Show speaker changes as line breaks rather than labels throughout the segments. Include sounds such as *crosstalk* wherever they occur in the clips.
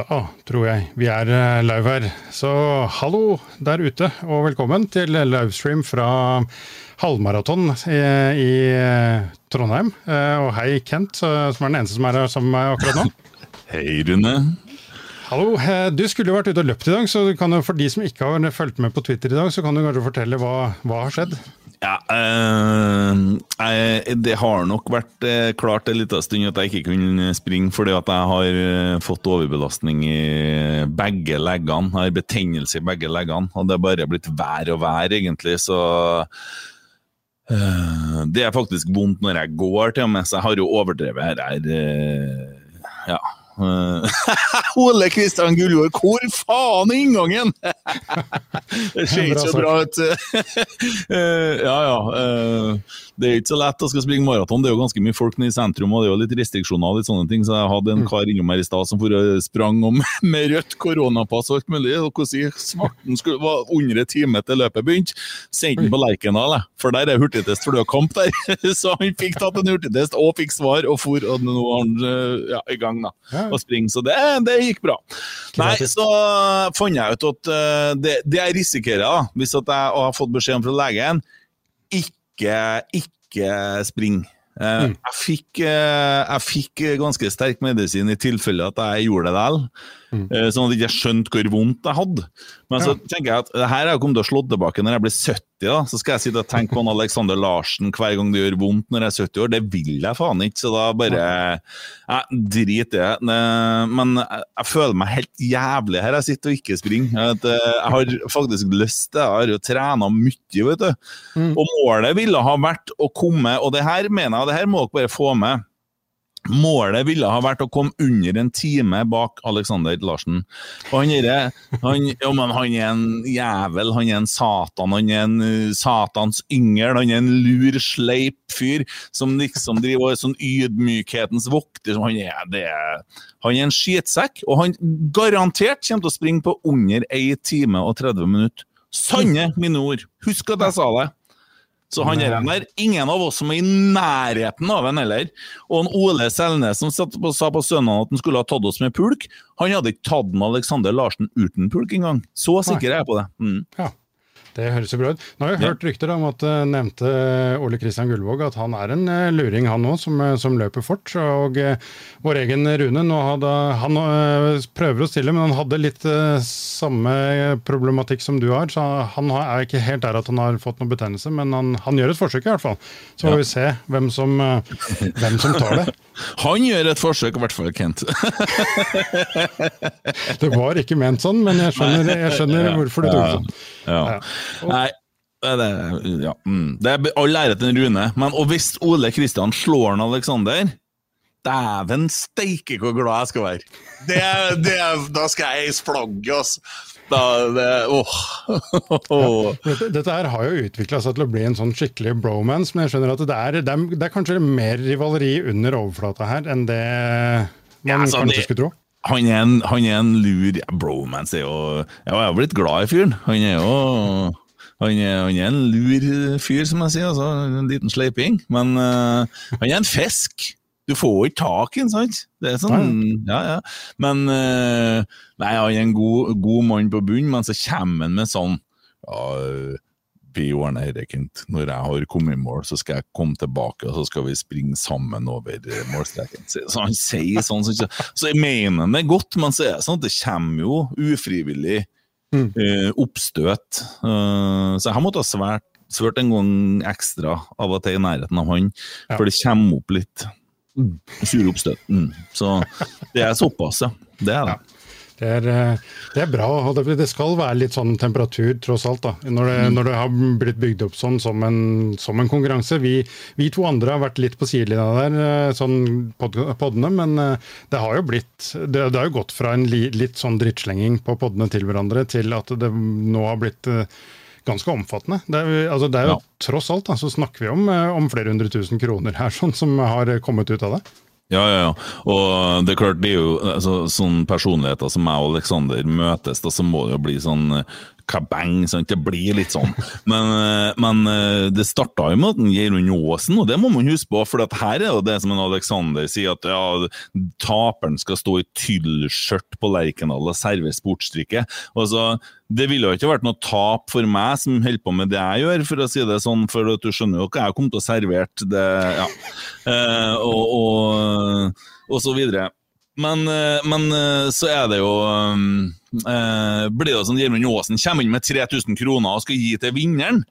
Da tror jeg vi er eh, live her. Så hallo der ute, og velkommen til livestream fra halvmaraton i, i Trondheim. Eh, Og hei, Kent, eh, som er den eneste som er her sammen med meg akkurat nå. *laughs*
Hei, Rune.
Hallo, eh, du skulle jo vært ute og løpt i dag, så kan du for de som ikke har fulgt med på Twitter i dag, så kan du kanskje fortelle hva, hva har skjedd?
Ja, øh, det har nok vært eh, klart en liten stund at jeg ikke kunne springe, fordi at jeg har eh, fått overbelastning i begge leggene. Jeg har betennelse i begge leggene, og det er bare blitt vær og vær, egentlig. Så øh, det er faktisk vondt når jeg går, til og med, så jeg har jo overdrevet her. her eh, ja. Eh, *laughs* Ole Kristian Gullvåg, hvor faen er inngangen?! *laughs* det ser ikke så bra ut. *laughs* Eh, ja, ja. Det er ikke så lett å skal springe maraton. Det er jo ganske mye folk nede i sentrum, og det er jo litt restriksjoner og litt sånne ting. Så jeg hadde en kar innom her i stad som for sprang om *laughs* med rødt koronapass og alt mulig. Og hvordan si, smarten skulle, var under en time til løpet begynte. Sendte den på Lerkendal, for der er hurtigtest, for det er kamp der. *laughs* Så han fikk tatt en hurtigtest og fikk svar og for, og nå er han eh, ja, i gang da, og springe. Så det, det gikk bra. Nei, så fant jeg ut at eh, det, det jeg risikerer, da, hvis at jeg har fått beskjed om fra legen, ikke, ikke spring. Eh, jeg, fikk, eh, jeg fikk ganske sterk medisin i tilfelle at jeg gjorde det vel. Eh, sånn at jeg ikke skjønte hvor vondt jeg hadde. Men så tenker jeg at det her har jeg kommet til å slå tilbake når jeg blir 70. da, Så skal jeg sitte og tenke på en Alexander Larsen hver gang det gjør vondt når jeg er 70 år. Det vil jeg faen ikke, så da bare jeg Drit i det. Men jeg, føler meg helt jævlig her jeg sitter og ikke springer. Eh, Jeg har faktisk lyst til Jeg har jo trena mye, vet du. Og målet ville ha vært å komme, og det her mener jeg, det her må dere bare få med. Målet ville ha vært å komme under en time bak Alexander Larsen. Og han er, han, ja, han er en jævel, han er en satan, han er en uh, satans yngel, han er en lur, sleip fyr som liksom driver og er sånn ydmykhetens vokter. Han er, det han er en skitsekk, og han garantert kommer til å springe på under 1 time og 30 minutter. Sanne mine ord. Husk at jeg sa det. Så han er der. Ingen av oss som er i nærheten av han heller. Og en Ole Selnes som satt på, sa på søndag at han skulle ha tatt oss med pulk, han hadde ikke tatt en Alexander Larsen uten pulk engang. Så sikker er jeg på det. Mm.
Ja, det høres jo bra ut. Nå har jeg hørt rykter om at uh, nevnte Ole Kristian Gullvåg at han er en eh, luring, han òg, som, eh, som løper fort. Og eh, vår egen Rune, nå hadde, han eh, prøver å stille, men han hadde litt eh, samme problematikk som du har. Så han er ikke helt der at han har fått noe betennelse, men han, han gjør et forsøk i hvert fall. Så får vi se hvem som, eh, hvem som tar det. *laughs*
Han gjør et forsøk, i hvert fall, Kent. *laughs*
Det var ikke ment sånn, men jeg skjønner, jeg skjønner hvorfor du det sånn.
Ja.
Ja.
Nei, Det, ja, mm. det er all ære til Rune, men og hvis Ole Kristian slår han Aleksander Dæven steike hvor glad jeg skal være! Det, det, da skal jeg heise flagget, altså! Da.
Dette, dette her har jo utvikla seg til å bli en sånn skikkelig bromance, men jeg skjønner at det er, det er, det er kanskje mer rivaleri under overflata her enn det man
Ja, altså,
kanskje
det-
skulle tro.
Han er en, han er en lur ja, Bromance er jo jeg har blitt glad i fyren. Han er jo han er, han er en lur fyr, som jeg sier. Altså, en liten sleiping. Men uh, han er en fisk. Du får ikke tak i den, sant? Det er sånn, ja, ja. Men uh, Nei, han er en god, god mann på bunnen, men så kommer han med sånn ja, vi ordner dette, Når jeg har kommet i mål, så skal jeg komme tilbake, og så skal vi springe sammen over målstreken. Så han sier sånn, så, så jeg mener han det godt, men så er det sånn at det kommer jo ufrivillig eh, oppstøt. Uh, så jeg måtte ha svært, svørt en gang ekstra av og til i nærheten av han, for det kommer opp litt sure oppstøt. Mm. Så det er såpass, ja. Det er det.
Det er, eh, det er bra, og det, skal være litt sånn temperatur, tross alt. da, Når det, når det har blitt bygd opp sånn som en, som en konkurranse. Vi, vi to andre har vært litt på sidelinja der, eh, sånn pod, poddene, men eh, det har jo blitt Det, det har jo gått fra en li, litt sånn drittslenging på poddene til hverandre, til at det nå har blitt ganske omfattende. Det er, altså, det er jo
Ja.
Tross alt da, så snakker vi om, om flere hundre tusen kroner her, sånn som har kommet ut av det.
Ja, ja, ja. Og det er klart, det er jo altså, sånn personligheter som meg og Aleksander møtes, da, så må det jo bli sånn eh, kabang. Sant? Det blir litt sånn. Men, eh, men eh, det starta jo med at Geirund Aasen, og det må man huske på. For her er jo det som en Alexander sier, at ja, taperen skal stå i tyllskjørt på Lerkendal og servere sportsdrikke. Altså, det ville jo ikke vært noe tap for meg som holder på med det jeg gjør, for å si det sånn, for at du skjønner jo hva jeg kom til å servert. Det, ja. Eh, og, og, og så videre. Men, eh, men så er det jo eh, Blir det sånn Gjermund Aasen kommer inn med 3000 kroner og skal gi til vinneren.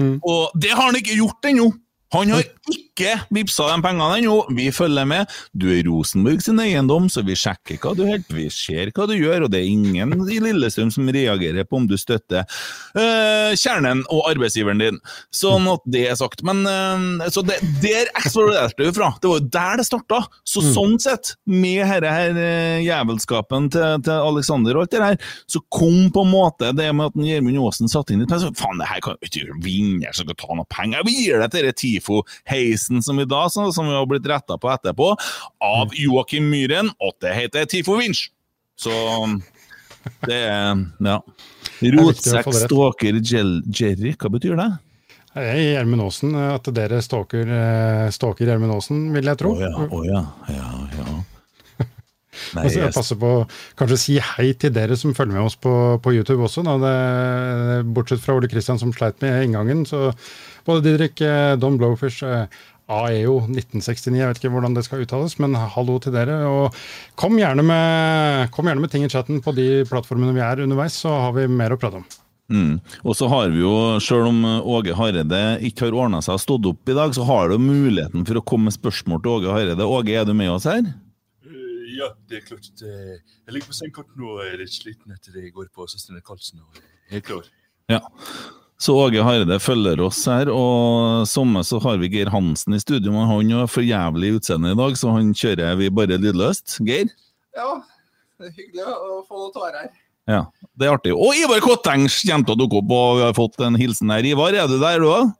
Og det har han ikke gjort ennå! Han har ikke vippsa de pengene ennå. Vi følger med. Du er Rosenborg sin eiendom, så vi sjekker hva du holder Vi ser hva du gjør, og det er ingen i Lillestrøm som reagerer på om du støtter uh, kjernen og arbeidsgiveren din. Sånn at det er sagt. Men uh, Så det, der eksploderte det jo fra. Det var jo der det starta. Så sånn sett, med denne her eh, jævelskapen til, til Alexander og alt det der, så kom på en måte det med at Gjermund Aasen satte inn et penger. Faen, det her kan jo ikke vinner som skal ta noe penger. Vi gir det til denne TIFO-heisen som i dag, så- som vi har blitt retta på etterpå, av Joakim Myhren, og det heter TIFO Vinsj. Så det er Ja. Rotsekk, stalker, jerry, hva betyr det?
Gjermund Aasen, at dere stalker eh, stalker Gjermund Aasen, vil jeg tro.
Å ja, oh, ja, ja, ja. *laughs* Nei,
Altså, jeg
jeg-
passer på å kanskje si hei til dere som følger med oss på, på YouTube også. Det, bortsett fra Ole Kristian som sleit med inngangen, så både Didrik, eh, Don Blowfish, eh, AEO 1969, jeg vet ikke hvordan det skal uttales, men hallo til dere. Og kom gjerne med, kom gjerne med ting i chatten på de plattformene vi er underveis, så har vi mer å prate om.
Mm. Og så har vi jo, selv om Åge Hareide ikke har ordna seg og stått opp i dag, så har du muligheten for å komme med spørsmål til Åge Hareide. Åge, er du med oss her?
Eh, Ja, det er klart. eh, Jeg ligger på sengekanten og er litt sliten etter det i går på Søstrene Karlsen. og Helt klar.
Ja. Så Åge Hareide følger oss her, og samme så har vi Geir Hansen i studio, men han har for jævlig utseende i dag, så han kjører vi bare lydløst. Geir?
Ja, det er hyggelig å få noe tårer her.
Ja, det er artig. Og Ivar Kotteng kommer til å dukke opp, og vi har fått en hilsen her. Ivar, er du der du òg?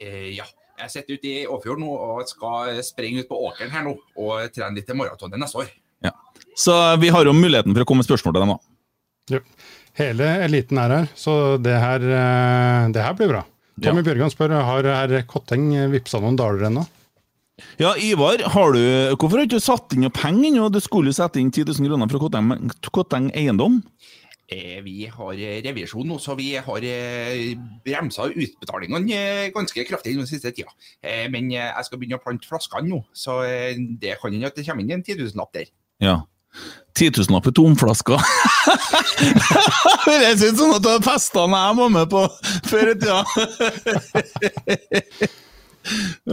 Eh, ja, jeg sitter ute i Åfjord nå og skal springe ut på åkeren her nå og trene litt til maratonet neste år.
Ja. Så vi har jo muligheten for å komme med spørsmål til dem, da.
Ja. Hele eliten er her, så det her, eh, det her blir bra. Tommy
Ja.
Bjørgan spør har herr Kotteng vippsa noen daler ennå.
Ja, Ivar, har du, hvorfor har du ikke satt inn noe penger ennå? Du skulle jo sette inn 10 000 kroner fra Kotteng, Kotteng Eiendom.
Eh, vi har eh, revisjon nå, så vi har bremsa utbetalingene ganske kraftig den siste tida. Eh, men jeg skal begynne å plante flaskene nå, så det kan hende at det kommer inn en 10 000-lapp der.
Ja. 10 000 i tomflasker. Det ut som at det er festene jeg var med på før i tida.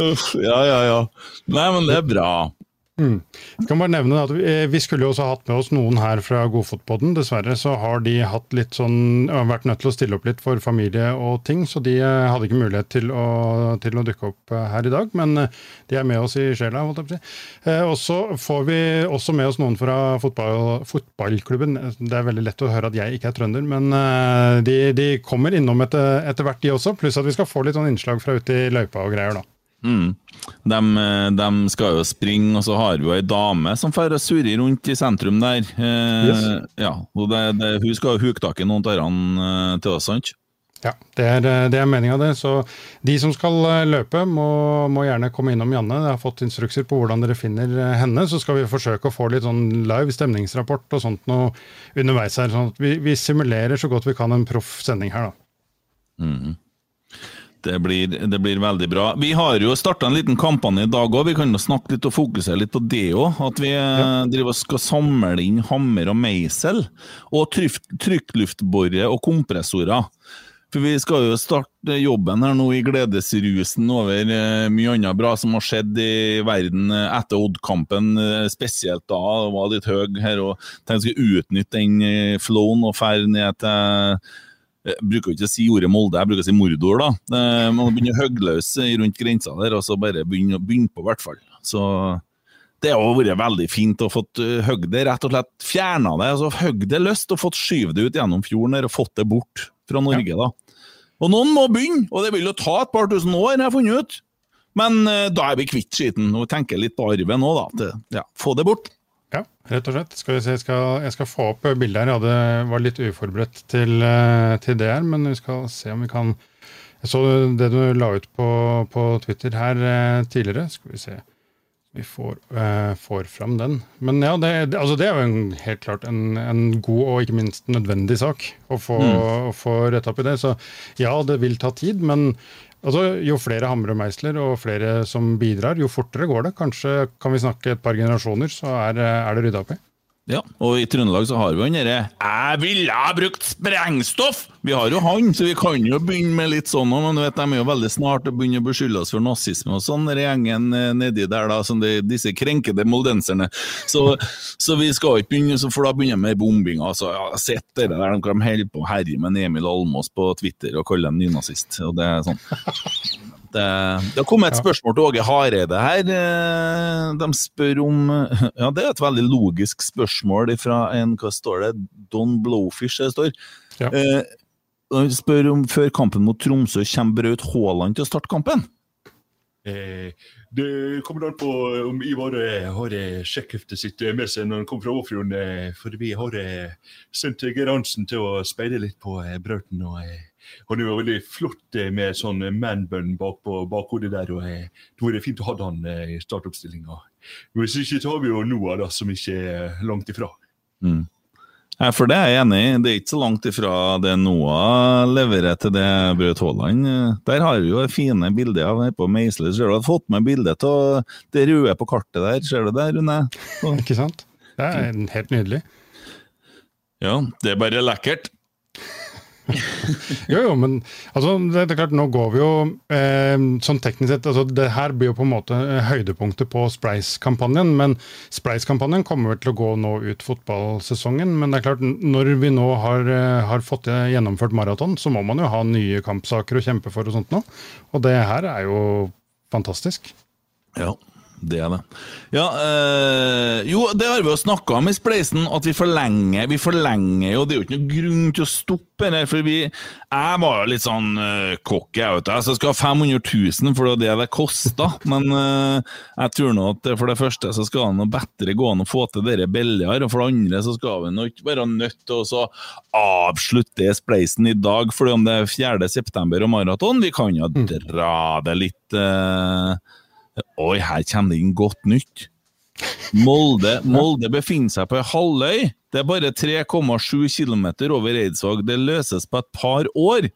Uff, ja, ja, ja. Nei, men det er bra.
Mm. Jeg kan bare nevne at vi, eh, skulle jo også hatt med oss noen her fra Godfotpodden. Dessverre så har de hatt litt sånn, øh, vært nødt til å stille opp litt for familie og ting, så de eh, hadde ikke mulighet til å, til å dukke opp eh, her i dag. Men eh, de er med oss i sjela, holdt jeg. Eh, og så får vi også med oss noen fra fotball, fotballklubben. Det er veldig lett å høre at jeg ikke er trønder, men eh, de, de kommer innom etter, etter hvert, de også. Pluss at vi skal få litt sånn innslag fra ute i løypa og greier, da.
Mm. De, de skal jo springe, og så har vi ei dame som får surrer rundt i sentrum der. Eh,
Yes.
ja, og det, det, hun skal jo huke tak i noen av disse eh, til oss, sant?
Ja, det er, eh, det er meninga, det. Så de som skal eh, løpe, må, må gjerne komme innom Janne. Jeg har fått instrukser på hvordan dere finner eh, henne. Så skal vi forsøke å få litt sånn live stemningsrapport og sånt noe underveis her. sånn at vi, vi simulerer så godt vi kan en proff sending her, da.
Det blir, det blir veldig bra. Vi har jo starta en liten kampanje i dag òg. Vi kan jo snakke litt og fokusere litt på det òg. At vi ja. driver og skal samle inn hammer og meisel. Og tryk, trykkluftbore og kompressorer. For vi skal jo starte jobben her nå i gledesrusen over eh, mye annet bra som har skjedd i verden eh, etter Odd-kampen, eh, spesielt da. Det var litt høy her, og tenkte jeg skulle utnytte den eh, flowen og fære ned til jeg bruker jo ikke å si ordet Molde, jeg bruker å si Mordor. da. Eh, Man begynner å hogge løs rundt grensa der, og så bare begynne, begynne på, i hvert fall. Så det har vært veldig fint å fått hogd det, rett og slett fjerna det. altså Hogd det løst og fått skyvd det ut gjennom fjorden der og fått det bort fra Norge. da. Og noen må begynne, og det vil jo ta et par tusen år, har jeg funnet ut. Men eh, da er vi kvitt skiten og tenker litt på arven òg, da. Til, ja, få det bort.
Rett og slett. Skal se, jeg, skal, jeg skal få opp bildet her. Jeg hadde, var litt uforberedt til, eh, til det her, men vi skal se om vi kan Jeg så det du la ut på, på Twitter her eh, tidligere. Skal vi se vi får, eh, får fram den. Men ja, det, det, altså det er jo en, helt klart en, en god og ikke minst nødvendig sak å få, mm. få retta opp i det. Så ja, det vil ta tid, men altså, jo flere hamre og meisler og flere som bidrar, jo fortere går det. Kanskje kan vi snakke et par generasjoner, så er, det- er det rydda opp i.
Ja, og i Trøndelag så har vi den derre 'Jeg ville ha brukt sprengstoff'! Vi har jo han, så vi kan jo begynne med litt sånn òg, men du vet, de er jo veldig snart å begynne å beskylde oss for nazisme og sånn, den gjengen eh, nedi der, da, som de, disse krenkede moldenserne. Så, så vi skal ikke begynne, for da begynner vi med bombing. Altså, ja, sett det der de kan holde på å herje med Emil Almås på Twitter og kalle ham nynazist, og det er sånn. Det, det har kommet et spørsmål til Åge Hareide her. Eh, De spør om *laughs* Ja, det er et veldig logisk spørsmål fra en Hva står det? Don Blowfish, det står.
Ja.
De spør om før kampen mot Tromsø kommer Braut Haaland til å starte kampen.
Eh, det kommer an på om Ivar eh, har eh, sjekkheftet sitt eh, med seg når han kommer fra Åfjorden. eh, For vi har eh, sendt Geir Arntzen til å speide litt på eh, Brauten. og eh, Han er jo veldig flott eh, med sånn eh, manbun bak på bakhodet der. og eh, Det hadde vært fint å ha han i startoppstillinga. Hvis ikke så har vi jo Noah, da, som ikke er langt ifra.
Ja, for det er jeg enig i. Det er ikke så langt ifra det Noah leverer til det Braut Haaland. Der har vi jo fine bilder av her på Meisle. Ser du har fått med bilde av det røde på kartet der? Ser du det, Rune? Så- *laughs*
Ikke sant? Det er helt nydelig.
Ja, det er bare lekkert. *laughs*
Jo, jo, men altså, det, det er klart, nå går vi jo eh, sånn teknisk sett altså, Det her blir jo på en måte eh, høydepunktet på Spreis-kampanjen Men Spreis-kampanjen kommer vel til å gå nå ut fotballsesongen. Men det er klart, når vi nå har, eh, har fått eh, gjennomført maraton, så må man jo ha nye kampsaker å kjempe for og sånt nå. Og det her er jo fantastisk.
Ja, det er det. Ja, øh, jo, det har vi jo snakka om i Spleisen, at vi forlenger. Vi forlenger jo, det er jo ikke noe grunn til å stoppe her. For vi Jeg var jo litt sånn øh, cocky, jeg det. Skal ha 500 000, for det er det det kosta. *laughs* Men øh, jeg tror nå at for det første så skal det noe bedre gå an å få til dette billigere. Og for det andre så skal vi nå ikke være nødt til å avslutte Spleisen i dag fordi om det er 4. september og maraton. Vi kan jo dra det litt eh, Oi, her kommer det inn godt nytt. Molde, Molde befinner seg på ei halvøy. Det er bare 3,7 km over Eidsvåg. Det løses på et par år.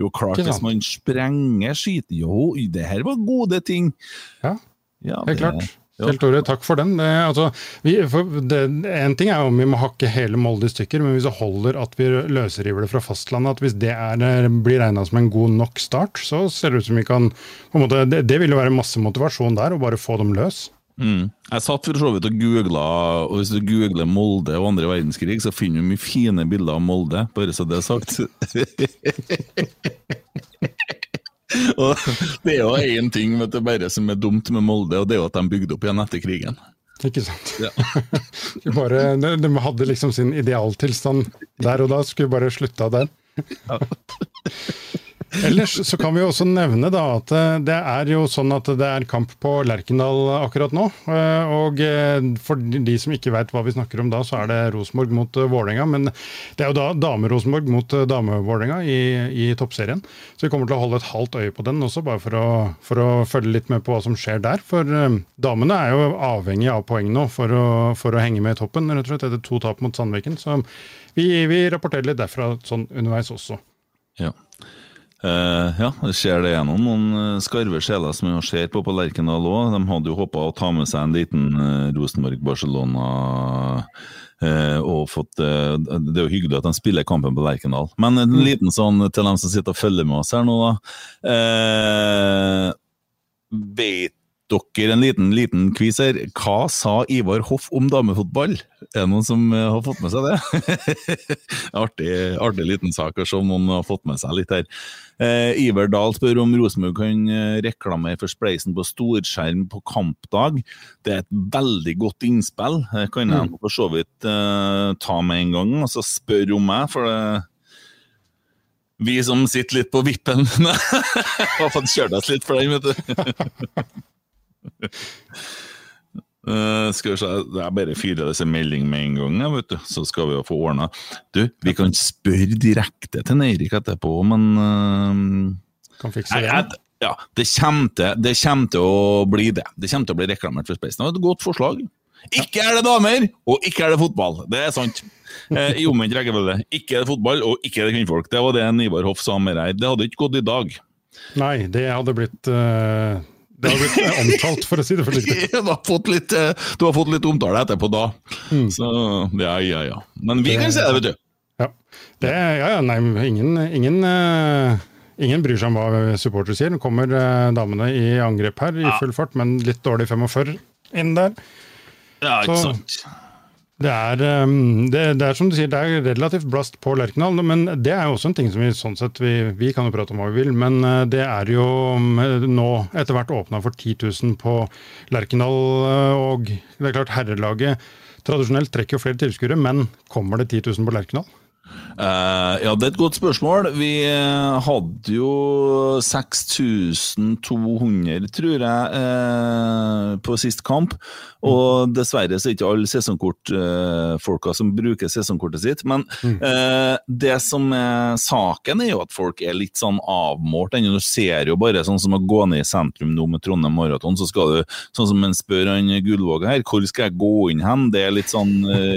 Jo, klart, hvis man sprenger skit Jo, det her var gode ting.
Ja,
Ja,
Helt
det-
klart. Kjell Tore, takk for den. Det, altså, vi, for det, en ting er om vi må hakke hele Molde i stykker, men hvis det holder at vi løsriver det fra fastlandet, at hvis det er, blir regna som en god nok start, så ser det ut som vi kan på en måte, det, det vil jo være masse motivasjon der, å bare få dem løs.
Mm. Jeg satt for så vidt og googla, og hvis du googler Molde og andre verdenskrig, så finner du mye fine bilder av Molde, bare så det er sagt. *laughs* *laughs* og det er jo én ting vet du, bare som er dumt med Molde, og det er jo at de bygde opp igjen etter krigen.
Ikke sant. *laughs* De bare, de, de hadde liksom sin idealtilstand der og da, skulle bare slutta der. Ellers så kan vi jo også nevne da at eh, det er jo sånn at det er kamp på Lerkendal akkurat nå. Eh, Og eh, for de som ikke veit hva vi snakker om da, så er det Rosenborg mot Vålerenga. Men det er jo da dame-Rosenborg mot dame-Vålerenga i, i toppserien. Så vi kommer til å holde et halvt øye på den også, bare for å, for å følge litt med på hva som skjer der. For damene er jo avhengig av poeng nå for å, for å henge med i toppen, rett og slett etter to tap mot Sandviken. Så vi, vi rapporterer litt derfra sånn underveis også.
Ja. Eh, ja, det skjer det gjennom noen eh, skarve sjeler som vi ser på på Lerkendal òg. De hadde jo håpa å ta med seg en liten uh, Rosenborg-Barcelona. uh, og fått, det er jo hyggelig at de spiller kampen på Lerkendal. Men en liten sånn til dem som sitter og følger med oss her nå, da. Vet dere en liten, liten quiz her. Hva sa Ivar Hoff om damefotball? Er det noen som har fått med seg det? *laughs* artig, artig liten sak å se om noen har fått med seg litt her. Eh, Iver Dahl spør om Rosenborg kan eh, reklamere for Spleisen på storskjerm på kampdag. Det er et veldig godt innspill. Det kan jeg for så vidt eh, ta med en gang, og så spør om meg, for det vi som sitter litt på vippen, *laughs* har fått kjørt oss litt for den, vet du. *laughs* Eh, skal vi se, er bare fire disse meldingene med en gang, vet du. så skal vi jo få ordna. Du, vi kan spørre direkte til Eirik etterpå, men uh,
Kan fikse det.
jeg- ja, det kommer, til, det kommer til å bli det. Det kommer til å bli reklamert for Space. Det var et godt forslag. Ikke er det damer, og ikke er det fotball. Det er sant. Eh, I omvendt rekkefølge. Ikke er det fotball, og ikke er det kvinnfolk. Det var det Nivar Hoff sa med deg. Det hadde ikke gått i dag.
Nei, det hadde blitt eh, Det har blitt eh, omtalt, for å si det forsiktig. *laughs*
du, har fått litt, eh, du har fått litt omtale etterpå da. Så ja, ja, ja. Men vi kan se det, vet du.
Ja, det, ja, ja nei, ingen, ingen, uh, ingen bryr seg om hva supportere sier. Nå kommer damene i angrep her i full fart, men litt dårlig 45 inn der.
Ja, ikke
Så-
sant.
Det er, um, det, det er som du sier, det er relativt blast på Lerkendal, men det er jo også en ting som vi sånn sett, vi, vi kan jo prate om hva vi vil, men uh, det er jo um, nå etter hvert åpna for 10 000 på Lerkendal, uh, og det er klart herrelaget tradisjonelt trekker jo flere tilskuere, men kommer det 10 000 på Lerkendal?
Eh, ja, det er et godt spørsmål. Vi eh, hadde jo 6200, tror jeg, uh, på sist kamp. Og dessverre så er ikke alle sesongkortfolka som bruker sesongkortet sitt. Men eh, det som er saken, er jo at folk er litt sånn avmålt ennå. Du ser jo bare sånn som å gå ned i sentrum nå med Trondheim Maraton, så skal du, sånn som en spør han Gullvåg her, hvor skal jeg gå inn hen? Det er litt sånn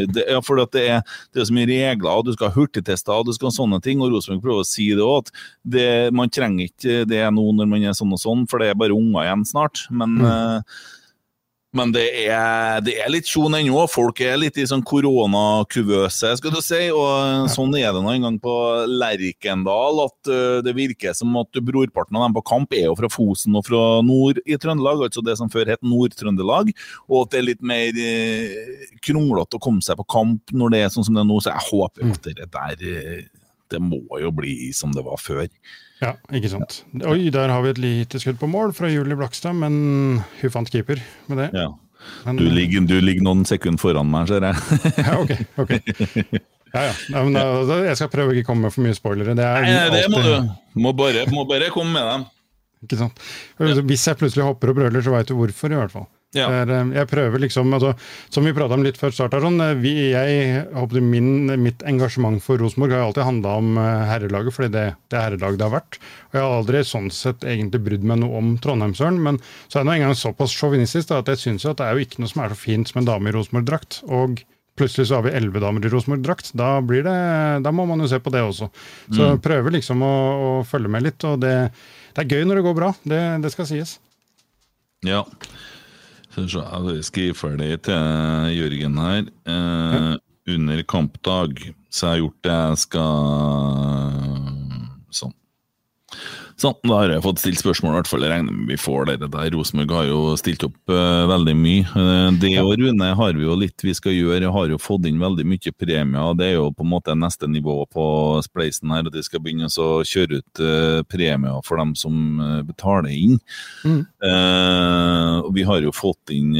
det, Ja, for at det er, det er så mye regler, og du skal ha hurtigtester, og du skal ha sånne ting, og Rosenborg prøver å si det òg, at det, man trenger ikke det nå når man er sånn og sånn, for det er bare unger igjen snart. Men eh, men det er, det er litt tjon ennå. Folk er litt i sånn koronakuvøse, skal du si. Og sånn er det nå en gang på Lerkendal, at uh, det virker som at brorparten av dem på kamp er jo fra Fosen og fra nord i Trøndelag, altså det som før het Nord-Trøndelag. Og at det er litt mer uh, kronglete å komme seg på kamp når det er sånn som det er nå. Så jeg håper at det der uh, Det må jo bli som det var før.
Ja, ikke sant. Oi, der har vi et lite skudd på mål fra Julie Blakstad, men hun fant keeper med det.
Ja.
Men,
Du ligger, du ligger noen sekunder foran meg, ser jeg. *laughs*
Ja, ok. ok. Ja, ja. Nei, men da, jeg skal prøve å ikke komme med for mye spoilere. Det er
Nei, det må du. Må bare, må bare komme med dem.
Ikke sant? Hvis jeg plutselig hopper og brøler, så veit du hvorfor, i hvert fall.
Ja.
Det er, eh, jeg prøver liksom, altså, Som vi prata om litt før start, sånn, eh, vi, jeg, håper min, mitt engasjement for Rosenborg har alltid handla om eh, herrelaget, fordi det, det er herrelaget det har vært. Og Jeg har aldri sånn sett egentlig brydd meg noe om Trondheimsøren, men så er jeg nå engang såpass sjåvinistisk at jeg syns at det er jo ikke noe som er så fint som en dame i Rosenborg-drakt. Og plutselig så har vi elleve damer i Rosenborg-drakt. Da, blir det- da må man jo se på det også. Så
Mm.
prøver liksom å, å følge med litt, og det, det er gøy når det går bra. Det, det skal sies.
Ja. Så se, jeg skriver ferdig til Jørgen her. Eh, Under kampdag så jeg har gjort det jeg skal Sånn. Sånn, da har jeg fått stilt spørsmål, i hvert fall. Jeg regner med vi får det. der. Rosenborg har jo stilt opp uh, veldig mye. Uh, det og Rune har vi jo litt vi skal gjøre. Jeg har jo fått inn veldig mye premier. Det er jo på en måte neste nivå på spleisen her, at de skal begynne å kjøre ut uh, premier for dem som betaler inn. Eh, og vi har jo fått inn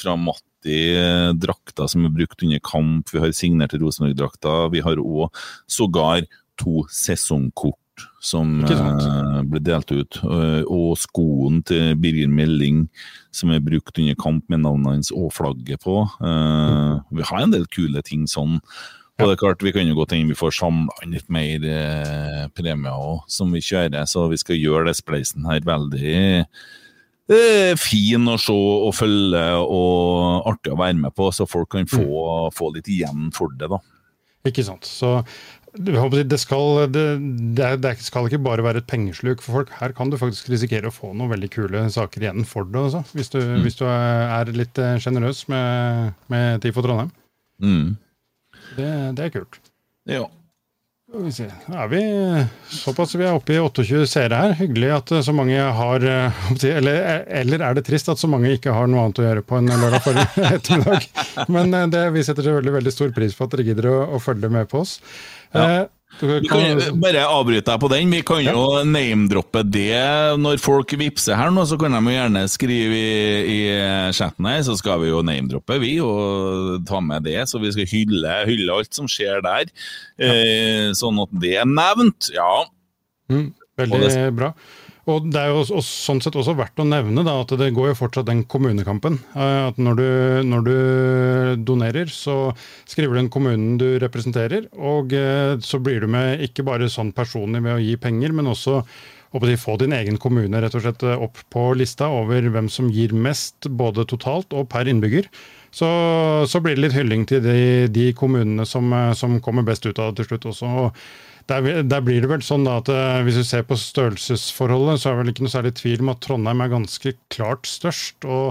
fra Matti eh, drakter som er brukt under kamp. Vi har signert Rosenborg-drakter. Vi har òg sågar to sesongkort som uh, ble delt ut. Uh, og skoen til Birger Melding som er brukt under kamp med navnet hans og flagget på. Eh, Vi har en del kule ting sånn. Og det er klart, Vi kan jo godt hende vi får samla inn litt mer premier òg, som vi kjører. Så vi skal gjøre det spleisen her veldig eh, fin å se og følge og artig å være med på, så folk kan få, få litt igjen for det. da.
Ikke sant. Så det, skal, det, det, skal ikke bare være et pengesluk for folk. Her kan du faktisk risikere å få noen veldig kule saker igjen for det, også, hvis du, hvis du er litt eh, sjenerøs med, med TIFO Trondheim.
Mm.
Det, det er kult.
Ja.
Er vi såpass vi er oppe i 28 seere her. Hyggelig at eh, så mange har eh, *laughs* eller, eller er det trist at så mange ikke har noe annet å gjøre på en lørdag *laughs* ettermiddag? Men eh, det, vi setter selvfølgelig veldig stor pris på at dere gidder å, å følge med på oss.
Ja.
Eh,
Vi kan bare avbryte deg på den. Vi kan jo name-droppe det når folk vippser her nå, så kan de jo gjerne skrive i, i chatten her, så skal vi jo name-droppe, vi, og ta med det. Så vi skal hylle, hylle alt som skjer der. Eh, sånn at det er nevnt. Ja.
Mm, veldig
det-
bra. Og det er jo også, sånn sett også verdt å nevne da, at det går jo fortsatt den kommunekampen. Eh, At når du, når du donerer, så skriver du inn kommunen du representerer, og eh, så blir du med ikke bare sånn personlig ved å gi penger, men også å få din egen kommune rett og slett eh, opp på lista over hvem som gir mest, både totalt og per innbygger. Så, så blir det litt hylling til de, de kommunene som, som kommer best ut av det til slutt også. Og der, der blir det vel sånn da at eh, Hvis du ser på størrelsesforholdet, så er det vel ikke noe særlig tvil om at Trondheim er ganske klart størst. og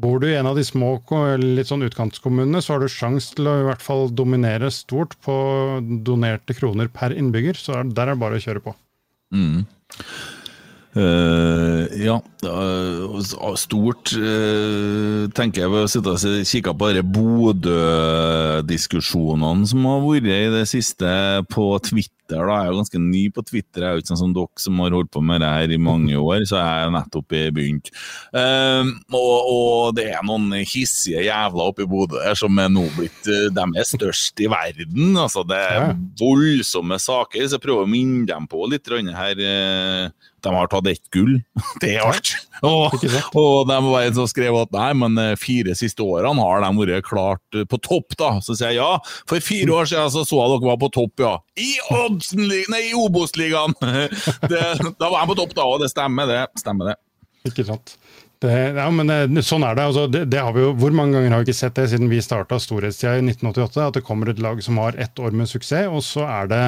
Bor du i en av de små litt sånn utkantkommunene, så har du sjanse til å i hvert fall dominere stort på donerte kroner per innbygger. Så er- der er det bare å kjøre på.
Mm. Uh, ja, uh, stort uh, tenker jeg ved å sitte og kikke på disse Bodø-diskusjonene som har vært i det siste på Twitter. Da. Jeg er jo ganske ny på Twitter, jeg er jo ikke sånn som dere som har holdt på med det her i mange *laughs* år, så jeg er nettopp begynt. Um, og, og det er noen hissige jævler oppe i Bodø der som er nå blitt eh, De er størst i verden. altså Det er voldsomme saker, så jeg prøver å minne dem på litt her. eh, De har tatt ett gull, *laughs* det er alt. Og, og de var en som skrev at nei, men eh, fire siste årene har de vært klart på topp, da. Så sier jeg ja, for fire år siden så så jeg dere var på topp, ja. I Oddsen-li- nei, i Obos-ligaen! *laughs* Da var han på topp, da, og det stemmer, det. Stemmer det.
Ikke sant. Det, ja, men det, sånn er det. Altså, det, det har vi jo, hvor mange ganger har vi ikke sett det siden vi starta storhetstida i 1988? At det kommer et lag som har ett år med suksess, og så er det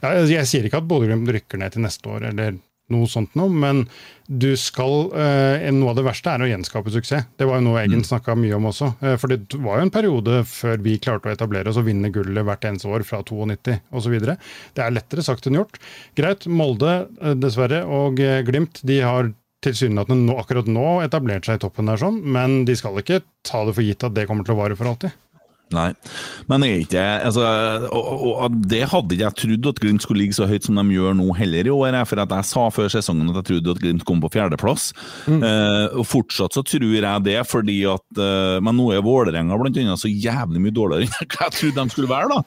ja, Jeg sier ikke at Bodø-Glimt rykker ned til neste år, eller noe sånt noe, men du skal eh, Noe av det verste er å gjenskape suksess. Det var jo noe Eggen snakka mye om også. Eh, for det var jo en periode før vi klarte å etablere oss og vinne gullet hvert eneste år fra 92 osv. Det er lettere sagt enn gjort. Greit, Molde eh, dessverre og eh, Glimt de har tilsynelatende nå, akkurat nå etablert seg i toppen der, sånn, men de skal ikke ta det for gitt at det kommer til å vare for alltid.
Nei, men er ikke altså, og, og, og Det hadde ikke jeg trodd at Glimt skulle ligge så høyt som de gjør nå heller i år. For at jeg sa før sesongen at jeg trodde at Glimt kom på fjerdeplass. Eh, og Fortsatt så tror jeg det, fordi at eh, Men nå er Vålerenga blant annet så jævlig mye dårligere enn *laughs* hva jeg trodde de skulle være. da.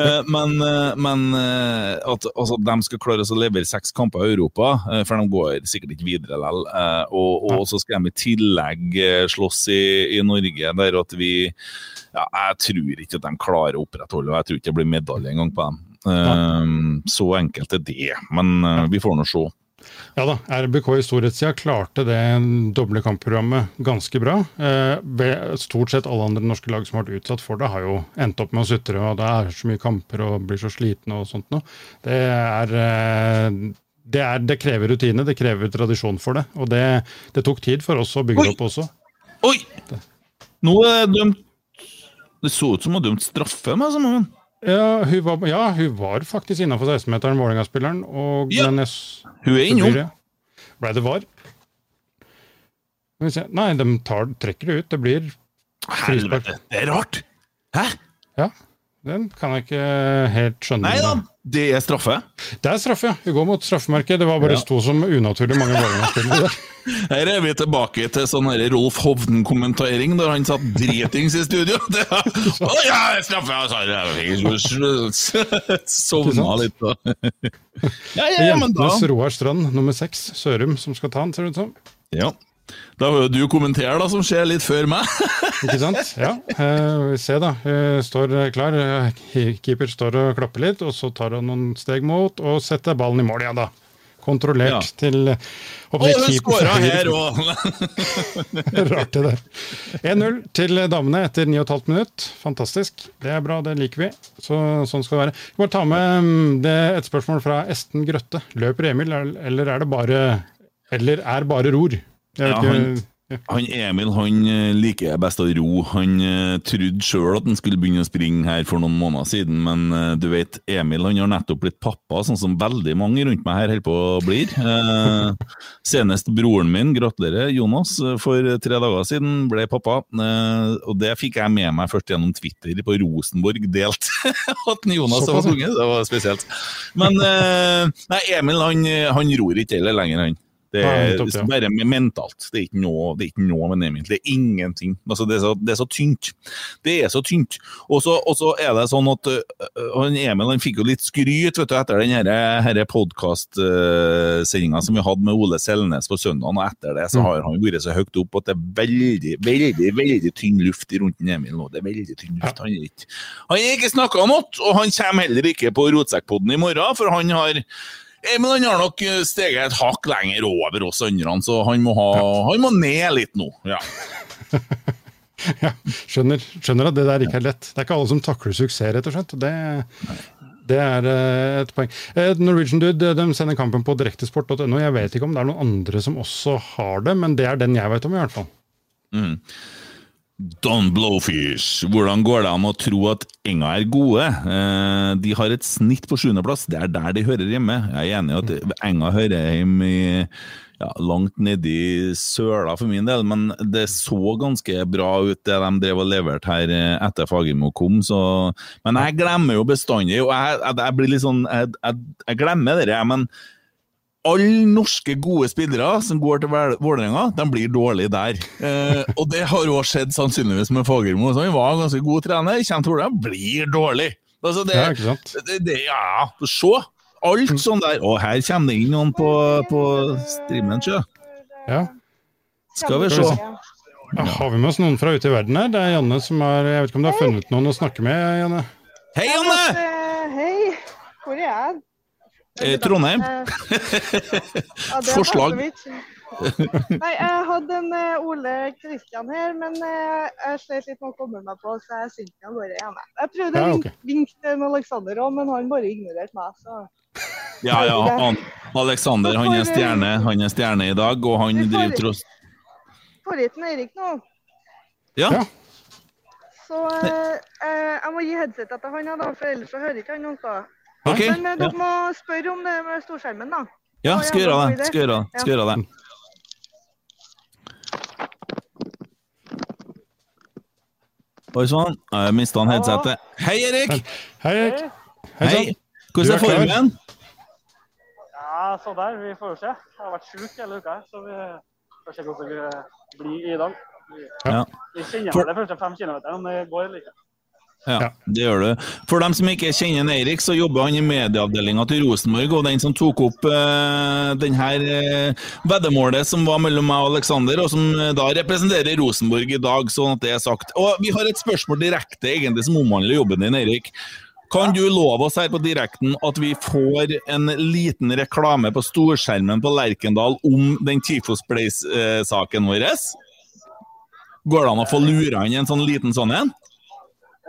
Eh, men men at altså, de skal klare å levere seks kamper i Europa, for de går sikkert ikke videre likevel. Og, og så skal de i tillegg slåss i, i Norge, der at vi ja, jeg tror ikke at de klarer å opprettholde, og jeg tror ikke det blir medalje engang på dem. Eh, så enkelt er det, men uh, vi får nå se.
Ja da, RBK i storhetstida klarte det doble kampprogrammet ganske bra. Eh, stort sett alle andre norske lag som har vært utsatt for det, har jo endt opp med å sutre, og det er så mye kamper og blir så slitne og sånt noe. Det eh, det, det krever rutine, det krever tradisjon for det. Og det, det tok tid for oss å bygge
Oi!
opp også.
Oi! Nå er det dømt Det så ut som hun dømt straffe med så mange.
Ja, hun var, ja, hun var faktisk innafor 16-meteren, Vålerenga-spilleren.
Ja, hun er innom.
Blei det- var? Nei, de tar, trekker det ut. Det blir frispark.
Helvete, det er rart! Hæ?
Ja, den kan jeg ikke helt skjønne.
Nei da, det er straffe.
Det er straffe, ja. Vi går mot straffemerket. Det var bare
Ja.
to som unaturlig mange Vålerenga-spillere. *laughs*
Her er vi tilbake til sånn Rolf Hovden-kommentering, der han satt dritings i studio. *laughs* Å ja, straffe! Sovna litt da. *laughs* Ja, ja,
Jentenes Roar Strand, nummer seks. Sørum, som skal ta den, ser det ut som.
ja. Da hører jo du kommentere, da, som skjer litt før meg. *laughs*
Ikke sant? Ja. Eh, vi ser da. Hun står eh, klar. Eh, Keeper står og klapper litt, og så tar han noen steg mot og setter ballen i mål, ja da. Kontrollert
Ja.
til Og
hun skåra her *laughs* òg!
Rart det der. 1-0 til damene etter 9,5 minutt. Fantastisk. Det er bra, det liker vi. Så, sånn skal det være. Jeg må ta med mm, det, et spørsmål fra Esten Grøtte. Løper Emil, eller er det bare Eller er bare ror? Jeg
Ja, han- Han Emil han liker liker best å ro. Han uh, trodde sjøl at han skulle begynne å springe her for noen måneder siden, men uh, du vet, Emil han har nettopp blitt pappa, sånn som veldig mange rundt meg her holder på å bli. Uh, senest broren min, gratulerer, Jonas, eh, for tre dager siden ble pappa. Eh, og det fikk jeg med meg først gjennom Twitter på Rosenborg delt. *laughs* at Jonas var
sunget.
unge, det var spesielt. Men eh, nei, Emil han, han ror ikke heller lenger, han. Det er
ja.
bare mentalt. Det er ikke noe, det er ikke noe med Emil. Det er ingenting. Altså, det, er så, det er så tynt. Det er så tynt. Og så, er det sånn at øh, han Emil han fikk jo litt skryt vet du, etter den podkastsendinga som vi hadde med Ole Selnes på søndag. Og etter det så har han vært så høyt opp at det er veldig, veldig veldig tynn luft rundt Emil nå. Det er veldig tynn luft. Han er ikke, han har ikke snakka noe, og han kommer heller ikke på Rotsekkpodden i morgen, for han har Emil han har nok eh, steget et hakk lenger over oss andre, så han må, ha, han må ned litt nå. Ja. *laughs*
Ja, skjønner, skjønner at det der ikke er lett. Det er ikke alle som takler suksess, rett og slett. Det, det er eh, et poeng. Eh, Norwegian Dude de sender kampen på direktesport.no. Jeg vet ikke om det er noen andre som også har det, men det er den jeg vet om, i hvert fall.
Don Blowfish, hvordan går det an å tro at Enga er gode? Eh, de har et snitt på sjuendeplass, det er der de hører hjemme. Jeg er enig i at Enga hører hjemme i ja, langt nedi søla for min del, men det så ganske bra ut det de drev og leverte her eh, etter Fagermo kom. Så, men jeg glemmer jo bestandig, og jeg, jeg, jeg blir litt sånn Jeg, jeg, jeg glemmer det, men alle norske gode spillere som går til Vålerenga, de blir dårlige der. Eh, og det har òg skjedd sannsynligvis med Fagermo. Han var en ganske god trener, kommer til Vålerenga, blir dårlig. Altså det,
Ja, ikke sant?
det, det, ja, se. Alt sånn der. Og her kommer det inn noen på, på streamen, sjø.
Ja.
Skal vi se.
Ja, har vi med oss noen fra ute i verden her? Det er Janne som har Jeg vet ikke om du har funnet noen å snakke med, Janne?
Hei, Janne!
Hei, hvor er jeg?
Eh, Trondheim. *laughs*
Ja, er
Forslag.
Nei, jeg hadde en eh, Ole Kristian her, men eh, jeg slet litt med å komme meg på, så jeg sendte han bare hjemme. Jeg prøvde
Ja,
å
ok.
vinke vinke til en Alexander òg, men han bare ignorerte meg. Så.
Ja, ja. *laughs* Han, Alexander han er stjerne Han er stjerne i dag, og han driver tross
Forrige Erik nå,
Ja.
Ja.
så eh, eh, jeg må gi headsetet til han, da, for ellers så hører ikke han noe.
OK.
Men eh,
Ja,
dere må spørre om det med storskjermen, da.
ja skal gjøre det. Skal gjøre det. Skal gjøre det. Oi sann, jeg mista han headsetet. Hei, Erik!
Hei, Erik. Hei
Hei! Hvordan er formen?
Ja, så der. Vi får jo se. Jeg har vært sjuk hele uka, så vi får se hvordan det blir i dag. Vi,
Ja.
vi kjenner det første fem kilometerne, om det går eller ikke.
Ja, det gjør du. For dem som ikke kjenner Eirik, så jobber han i medieavdelinga til Rosenborg, og den som tok opp uh, den her eh, veddemålet som var mellom meg og Aleksander, og som eh, da representerer Rosenborg i dag, sånn at det er sagt. Og vi har et spørsmål direkte egentlig som omhandler jobben din, Eirik. Kan du love oss her på direkten at vi får en liten reklame på storskjermen på Lerkendal om den Tifos Place-saken vår? Går det an å få lura inn en sånn liten sånn en?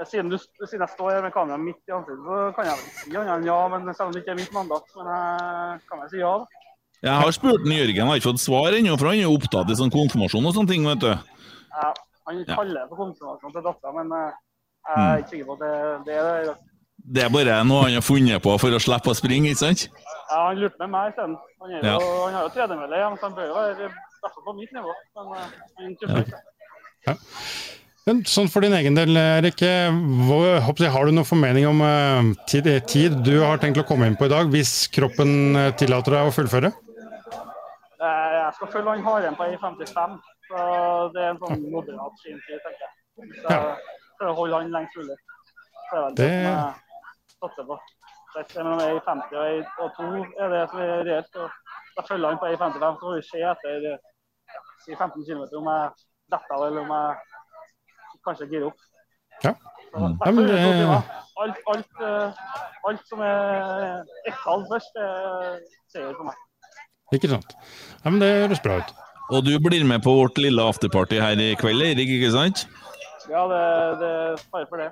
Siden, du, siden jeg står her med kameraet midt i ansiktet, så kan jeg vel si annet enn ja, men selv om det ikke er mitt mandat, men jeg kan vel si ja. da.
Jeg har spurt den Jørgen, jeg har ikke fått svar ennå, for han er opptatt i sånn konfirmasjon og sånne ting, vet du.
Ja, han
Ja.
kaller det for konfirmasjon til dattera, men eh, jeg er ikke sikker på at det, det er det.
Det er bare noe han har funnet på for å slippe å springe, ikke sant?
Ja, han lurte med meg isteden. Han,
Ja.
han har jo tredemølle så han bør jo være i hvert fall på mitt nivå. Men eh, han tuffer ikke.
Men sånn for din egen del, Erik. eh, har du noen formening om eh, tid, tid du har tenkt å komme inn på i dag, hvis kroppen eh, tillater deg å fullføre?
Eh, Jeg skal følge han haren på 1,55, så det er en sånn moderat skintid, tenker jeg. Så jeg prøver å holde han lengst mulig. Det er det jeg satser på. Mellom 1,50 og 1 og 2 er det som er reelt. Da følger han på 1,55, så får vi se etter 15 km om jeg detter eller om jeg kanskje gire opp.
Ja.
Mm.
Ja, men
timer. alt, alt, eh, alt som er ett-tall først, det er seier for meg.
Ikke sant? Ja, men Det høres bra ut.
Og du blir med på vårt lille afterparty her i kveld, Erik, ikke sant?
Ja, det, det fare for det.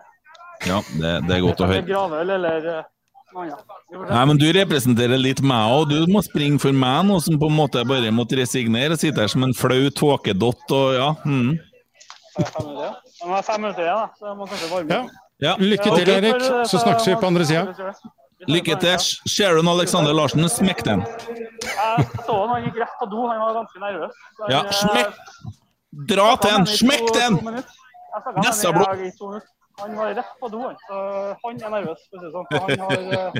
Ja, det, det er godt å høre.
Gravøl eller eh, noe annet.
Nei, men Du representerer litt meg òg. Du må springe for meg nå, som på en måte bare måtte resignere og sitte her som en flau tåkedott og ja. Mm.
Har jeg fem minutter igjen? Så jeg må kanskje varme opp.
Ja.
Lykke til,
okay.
Erik. Så snakkes vi på andre sida.
Lykke til. Sharon Alexander Larsen? Smekk den.
Jeg så han, han gikk rett på do, han var ganske nervøs. Så
Ja, smekk Dra til den! Smekk den!
Han minutter. Han var rett på do, han. Så han er nervøs, for å si det sånn. Han har, eh,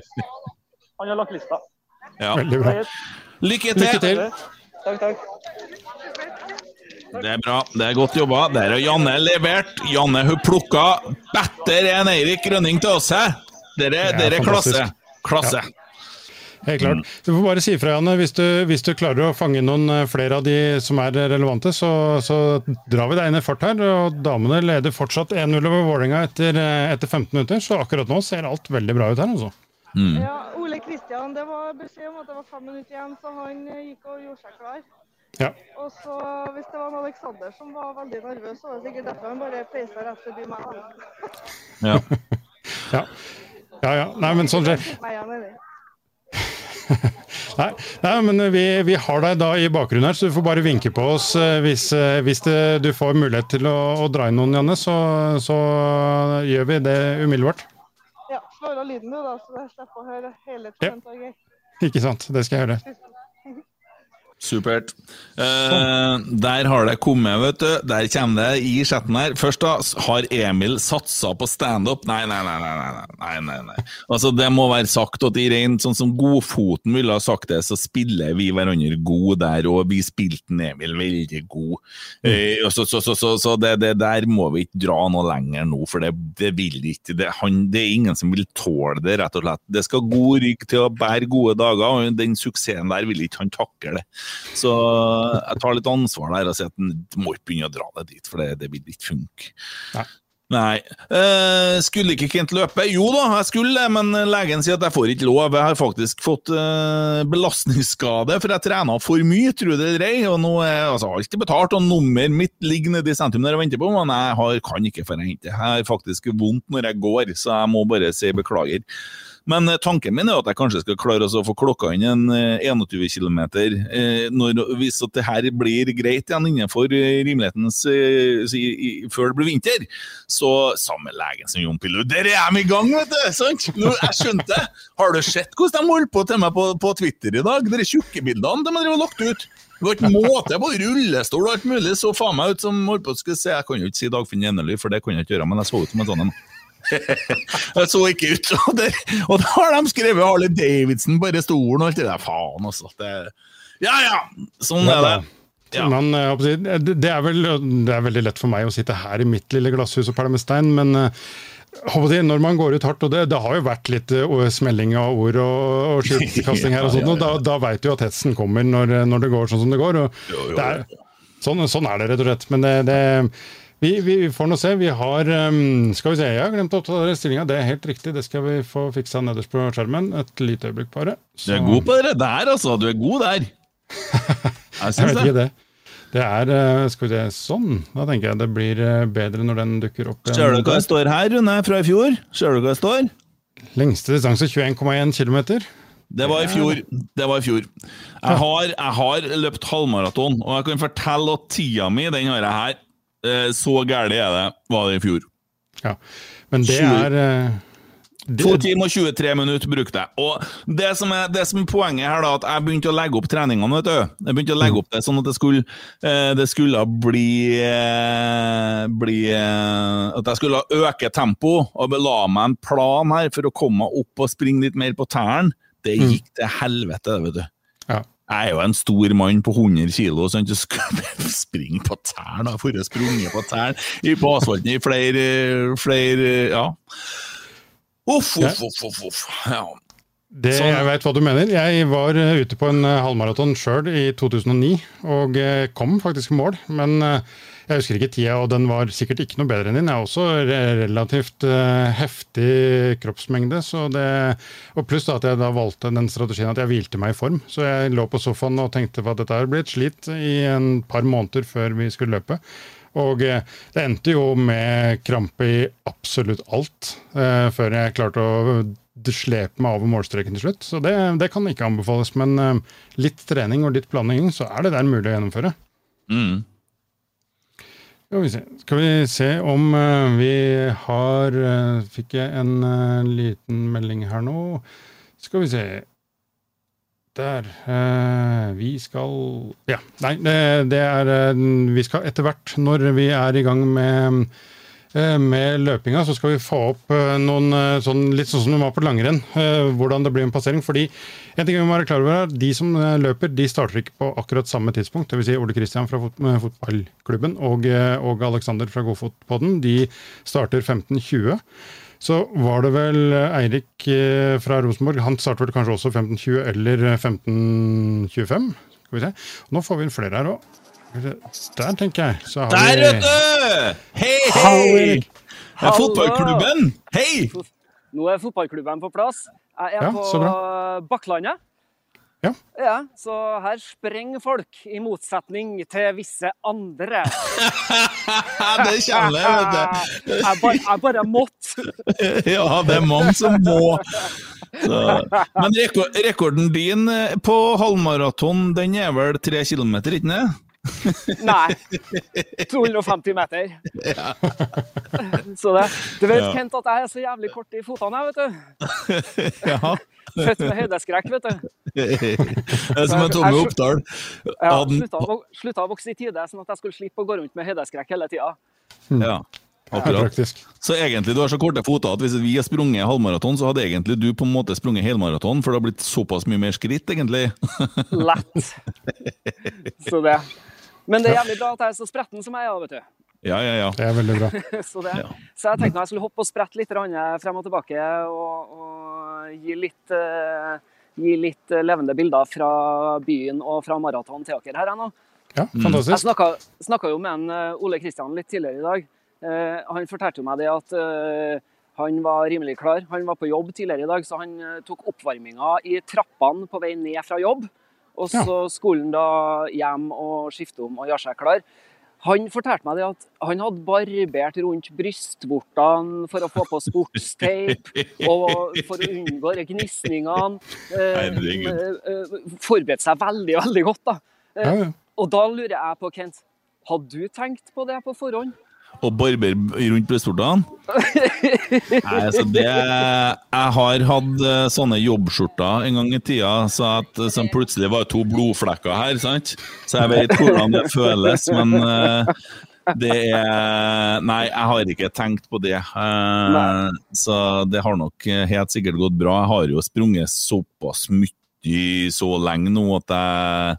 han har lagt lista.
Ja.
Veldig bra.
Lykke til!
Lykke til.
Takk, takk.
Det er bra. Det er godt jobba. Der har Janne levert. Janne hun plukka bedre enn Eirik Grønning til oss her. Dere,
Det er
dere er klasse.
Klasse.
Klasse.
Helt klart. Du får bare si ifra, Janne. Hvis du, hvis du klarer å fange noen eh, flere av de som er relevante, så, så drar vi deg inn i fart her. og Damene leder fortsatt 1-0 over Vålerenga etter, eh, etter 15 minutter, så akkurat nå ser alt veldig bra ut her. altså.
Ja, Ole Kristian, det var beskjed om at det var fem minutter igjen, så han eh, gikk og gjorde seg klar.
Ja.
Og så hvis det var en Alexander som var veldig nervøs, så var det sikkert derfor han bare peisa rett forbi meg.
Ja. *laughs*
Ja. ja, ja. Nei, men sånn skjer. *laughs* Nei, nei men vi, vi har deg da i bakgrunnen her, så du får bare vinke på oss eh, hvis, eh, hvis det, du får mulighet til å, å dra inn noen, Janne. Så, så gjør vi det umiddelbart.
Ja, slår av lyden du, da, så jeg slipper å høre hele
Ja.
Og Geir.
Ikke sant? Det skal jeg gjøre.
Supert. Eh, der har det kommet, vet du. Der kommer det i chatten her. Først da, har Emil satsa på standup? Nei, nei, nei. nei, nei, nei, nei. Altså, Det må være sagt at i rent sånn som Godfoten ville ha sagt det, så spiller vi hverandre god der, og vi spilte Emil veldig god. Eh, og så så, så, så, så det, det der må vi ikke dra noe lenger nå, for det, det vil ikke det, han, det er ingen som vil tåle det, rett og slett. Det skal god rygg til å bære gode dager, og den suksessen der vil ikke han takle. Så jeg tar litt ansvar der og sier at han må ikke begynne å dra det dit, for det, det vil ikke funke.
Nei.
Nei. Eh, skulle ikke Kent løpe? Jo da, jeg skulle men legen sier at jeg får ikke lov. Jeg har faktisk fått eh, belastningsskade, for jeg trena for mye, tro det eller ei. Og nå er altså, alt er betalt, og nummeret mitt ligger nede i sentrum der jeg venter på, men jeg har, kan ikke forhente. Jeg har faktisk vondt når jeg går, så jeg må bare si beklager. Men eh, tanken min er at jeg kanskje skal klare å få klokka inn en eh, 21 km hvis at det her blir greit igjen innenfor eh, rimelighetens eh, før det blir vinter. Så samme legen som Jon Pilou, der er de i gang, vet du! sant? Nå, jeg skjønte det! Har du sett hvordan de holdt på til meg på, på Twitter i dag? De tjukke bildene de har lagt ut. Det var ikke måte på rullestol og alt mulig. Så faen meg ut som holdt på å skulle se Jeg kan jo ikke si Dagfinn Jennely, for det kan jeg ikke gjøre, men jeg så ut som en sånn en. Jeg så ikke ut. Og, det, og da har de skrevet Harley Davidson på stolen og alt det der. Faen, altså. Det, ja ja, sånn er det. Ja.
Men, eh, det, det, er vel, det er veldig lett for meg å sitte her i mitt lille glasshus og pæle med stein, men eh, når man går ut hardt, og det, det har jo vært litt eh, smelling av ord og, og *laughs* skiltkasting her, og sånt, og da, da veit du at hetsen kommer når, når det går sånn som det går. og det er, sånn, sånn er det rett og slett. Men det, det vi, vi får nå se. Vi har um, Skal vi se, jeg har glemt å oppdatere stillinga. Det er helt riktig, det skal vi få fiksa nederst på skjermen. Et lite øyeblikk bare.
Du er god på det der, altså. Du er god der. *laughs* Jeg
Jeg
syns
vet ikke
det.
det. Det er eh, Skal vi se, sånn. Da tenker jeg det blir eh, bedre når den dukker opp.
Ser du hva det står her, Rune, fra i fjor? Ser du hva det står?
Lengste distanse 21,1 km.
Det var i fjor. Det var i fjor. Jeg har, jeg har løpt halvmaraton, og jeg kan fortelle at tida mi, den har jeg her. Eh, Så gærent er det, var det i fjor.
Ja. Men det
20.
er det...
2 timer og 23 minutter brukte jeg. Og det som, er, det som er poenget her, da, at jeg begynte å legge opp treningene. vet du. Jeg begynte å legge opp det sånn at det skulle, eh, det skulle bli, eh, bli eh, At jeg skulle øke tempo, og la meg en plan her for å komme meg opp og springe litt mer på tærne. Det gikk til helvete, vet du.
Ja.
Jeg er jo en stor mann på 100 kilo, så jeg skal *laughs* springe på tærne. For å sprunge på tærne i- på asfalten i flere, flere Ja. Uff, uff, uff, uff. uff. Ja.
Det,
Sånn.
Jeg veit hva du mener. Jeg var eh, ute på en eh, halvmaraton sjøl i 2009, og eh, kom faktisk i mål. Men jeg husker ikke tida, og den var sikkert ikke noe bedre enn din. Jeg har også relativt eh, heftig kroppsmengde, det, og pluss da at jeg da valgte den strategien at jeg hvilte meg i form. Så jeg lå på sofaen og tenkte at dette blir et slit i en par måneder før vi skulle løpe. Og eh, det endte jo med krampe i absolutt alt, eh, før jeg klarte å slepe meg over målstreken til slutt. Så det, det kan ikke anbefales. Men eh, litt trening og litt planlegging, så er det der mulig å gjennomføre.
Mm.
Skal vi se, Skal vi se om eh, vi har eh, Fikk jeg en eh, liten melding her nå? Skal vi se Der. vi skal Ja, nei, det, det er Vi skal etter hvert, når vi er i gang med med løpinga, så skal vi få opp eh, noen eh, sånn, litt sånn som det var på langrenn, eh, hvordan det blir en passering. fordi en ting vi må være klar over er De som eh, løper, de starter ikke på akkurat samme tidspunkt. Dvs. Si Ole Kristian fra fot eh, fotballklubben og, eh, og Alexander fra Godfotpodden de starter 15.20. Så var det vel eh, Eirik eh, fra Rosenborg. Han starter vel kanskje også 15.20 eller eh, 15.25. Skal vi se. Nå får vi inn flere her òg. Der, tenker jeg. Så har
Der,
vi
vet du! Hei, hei! Det er fotballklubben! Hei!
Nå er fotballklubben på plass. Jeg er
Ja,
på Bakklandet.
Ja.
ja. Så her sprenger folk, i motsetning til visse andre. *laughs*
det kjenner jeg, vet du.
Jeg bare, jeg bare måtte. *laughs*
Ja, det er mange som må. Så. Men rekorden din på halvmaraton, den er vel tre kilometer, ikke det?
Nei. 250 meter. Ja. Så det Du vet,
Ja.
Kent, at jeg er så jævlig kort i fotene, jeg, vet du. *laughs*
Ja.
Født med høydeskrekk, vet du.
Det er som en Tommy Oppdal.
Ja, slutta, slutta å vokse i tide, sånn at jeg skulle slippe å gå rundt med høydeskrekk hele tida.
Ja, akkurat. Så egentlig du har så korte føtter at hvis vi har sprunget halvmaraton, så hadde egentlig du på en måte sprunget helmaraton, for det har blitt såpass mye mer skritt, egentlig.
Lett. Så det. Men det er jævlig bra at jeg er så spretten som jeg er, vet du.
Ja, ja, ja.
Det er veldig bra. *laughs*
Så, det. så jeg tenkte jeg skulle hoppe og sprette litt grann frem og tilbake og, og gi litt uh, gi litt eh, levende bilder fra byen og fra maraton til dere her ennå. nå.
Ja,
Jeg
fantastisk.
snakka, snakka jo med en, eh, Ole Kristian litt tidligere i dag. Eh, han fortalte meg det at eh, han var rimelig klar. Han var på jobb tidligere i dag, så han eh, tok oppvarminga i trappene på vei ned fra jobb. Og så skulle han da hjem og skifte om og gjøre seg klar. Han fortalte meg det at han hadde barbert rundt brystvortene for å få på sportsteip *laughs* og for å unngå gnisningene. Eh, eh, eh, Forberedte seg veldig, veldig godt, da. Og da lurer jeg på, Kent, hadde du tenkt på det på forhånd?
Og barber rundt brystvortene? Nei, altså det Jeg har hatt eh, sånne jobbskjorter en gang i tida, så at eh, som plutselig var to blodflekker her, sant? Så jeg vet hvordan det føles, men eh, det er Nei, jeg har ikke tenkt på det. Så det har nok helt sikkert gått bra. Jeg har jo sprunget såpass mye så lenge nå at jeg,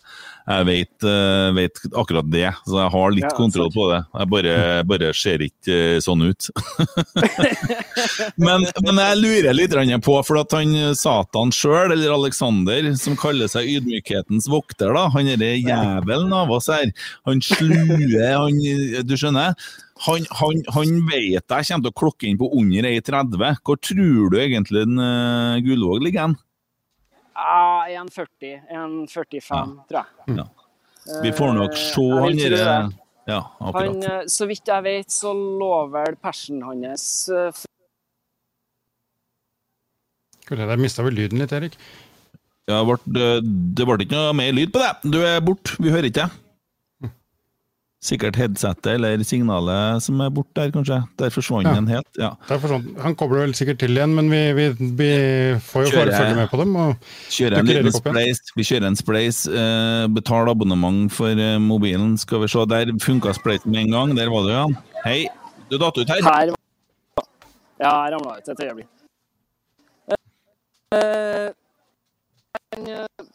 jeg vet, eh, vet akkurat det. Så jeg har litt
Ja,
kontroll på det. Jeg bare, bare ser ikke eh, sånn ut. *laughs* men, men jeg lurer litt på, for at han Satan sjøl, eller Alexander, som kaller seg ydmykhetens vokter, da, han derre jævelen av oss her, han slue, *laughs* han Du skjønner? Han, han, han vet jeg kommer til å klokke inn på under 1,30. Hvor tror du egentlig en uh, Gullvåg ligger hen?
Ja, 1,40. 1,45, tror jeg.
Ja. Vi får nok se
Jeg
han derre. Ja,
Han,
akkurat.
eh, så vidt jeg vet, så lå vel persen hans
Skulle jeg se, mista vel lyden litt, Erik.
Ja, det ble, det ble ikke noe mer lyd på det. Du er borte, vi hører ikke deg. Sikkert headsetet eller signalet som er borte der, kanskje. Der forsvant
Ja.
den helt. Ja.
Han kobler vel sikkert til igjen, men vi, vi, vi får jo
Kjører-
følge med på dem. Og
Kjører en liten spleis. Vi kjører en spleis. Uh, betal abonnement for uh, mobilen. Skal vi se, der funka spleisen med en gang. Der var du, ja. Hei. Du datt ut her.
Her Ja, jeg ramla ut et øyeblikk. Uh, han, eh,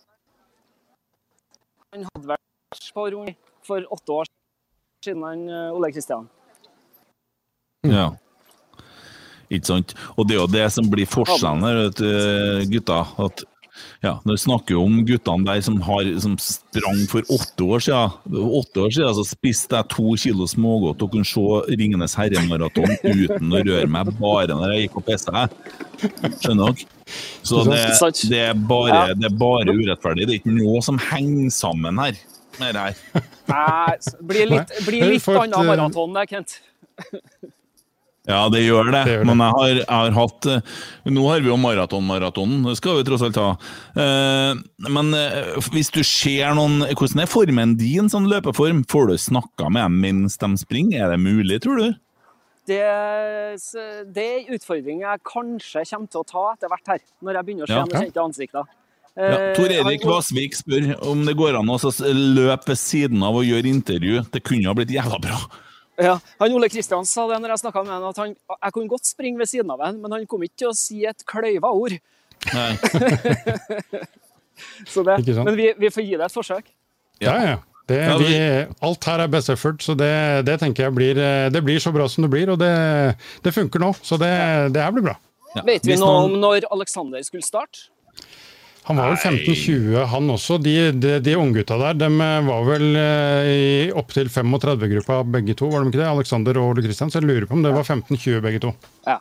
han hadde vært på Rong for åtte år siden, han eh, Ole Kristian.
Ja. Ikke sant? Og det er jo det som blir forskjellen her, gutta. At ja, Når vi snakker om guttene der som, har, som sprang for åtte år siden Åtte år siden så spiste jeg to kilo smågodt og kunne se Ringenes herre-maraton uten å røre meg, bare når jeg gikk og pissa. Skjønner dere? Så det, det, er bare, det er bare urettferdig. Det er ikke noe som henger sammen her. Med det her.
Nei, blir litt, blir litt
fått,
annen
eh,
maraton der, Kent.
Ja, det gjør det. Men jeg har, jeg har hatt eh, Nå har vi jo maraton-maratonen, det skal vi tross alt ha. Eh, men hvis du ser noen Hvordan er formen din, sånn løpeform? Får du snakka med dem mens de springer? Er det mulig, tror du?
Det, det er en utfordring jeg kanskje kommer til å ta etter hvert her, når jeg begynner å se
Ja.
kjente ansikter.
Ja,
Eh,
Tor Erik Vasvik spør om det går an å løpe ved siden av og gjøre intervju. Det kunne ha blitt jævla bra.
Ja, han Ole Kristian sa det når jeg snakka med han, at han, jeg kunne godt springe ved siden av han, men han kom ikke til å si et kløyva ord.
Nei. *laughs*
Så det,
Ikke sant?
men vi, vi får gi det et forsøk.
Ja, ja. Det,
Ja,
vi, alt her er best effort, så det, det tenker jeg blir, eh, det blir så bra som det blir. Og det, det funker nå, så det, det her blir bra.
Vet vi noe om når Alexander skulle starte?
Han var vel 15-20, han også. De, de, de unggutta der de var vel eh, i opptil 35-gruppa begge to, var de ikke det? Alexander og Ole Kristian. Så jeg lurer på om det var 15-20 begge to.
Ja.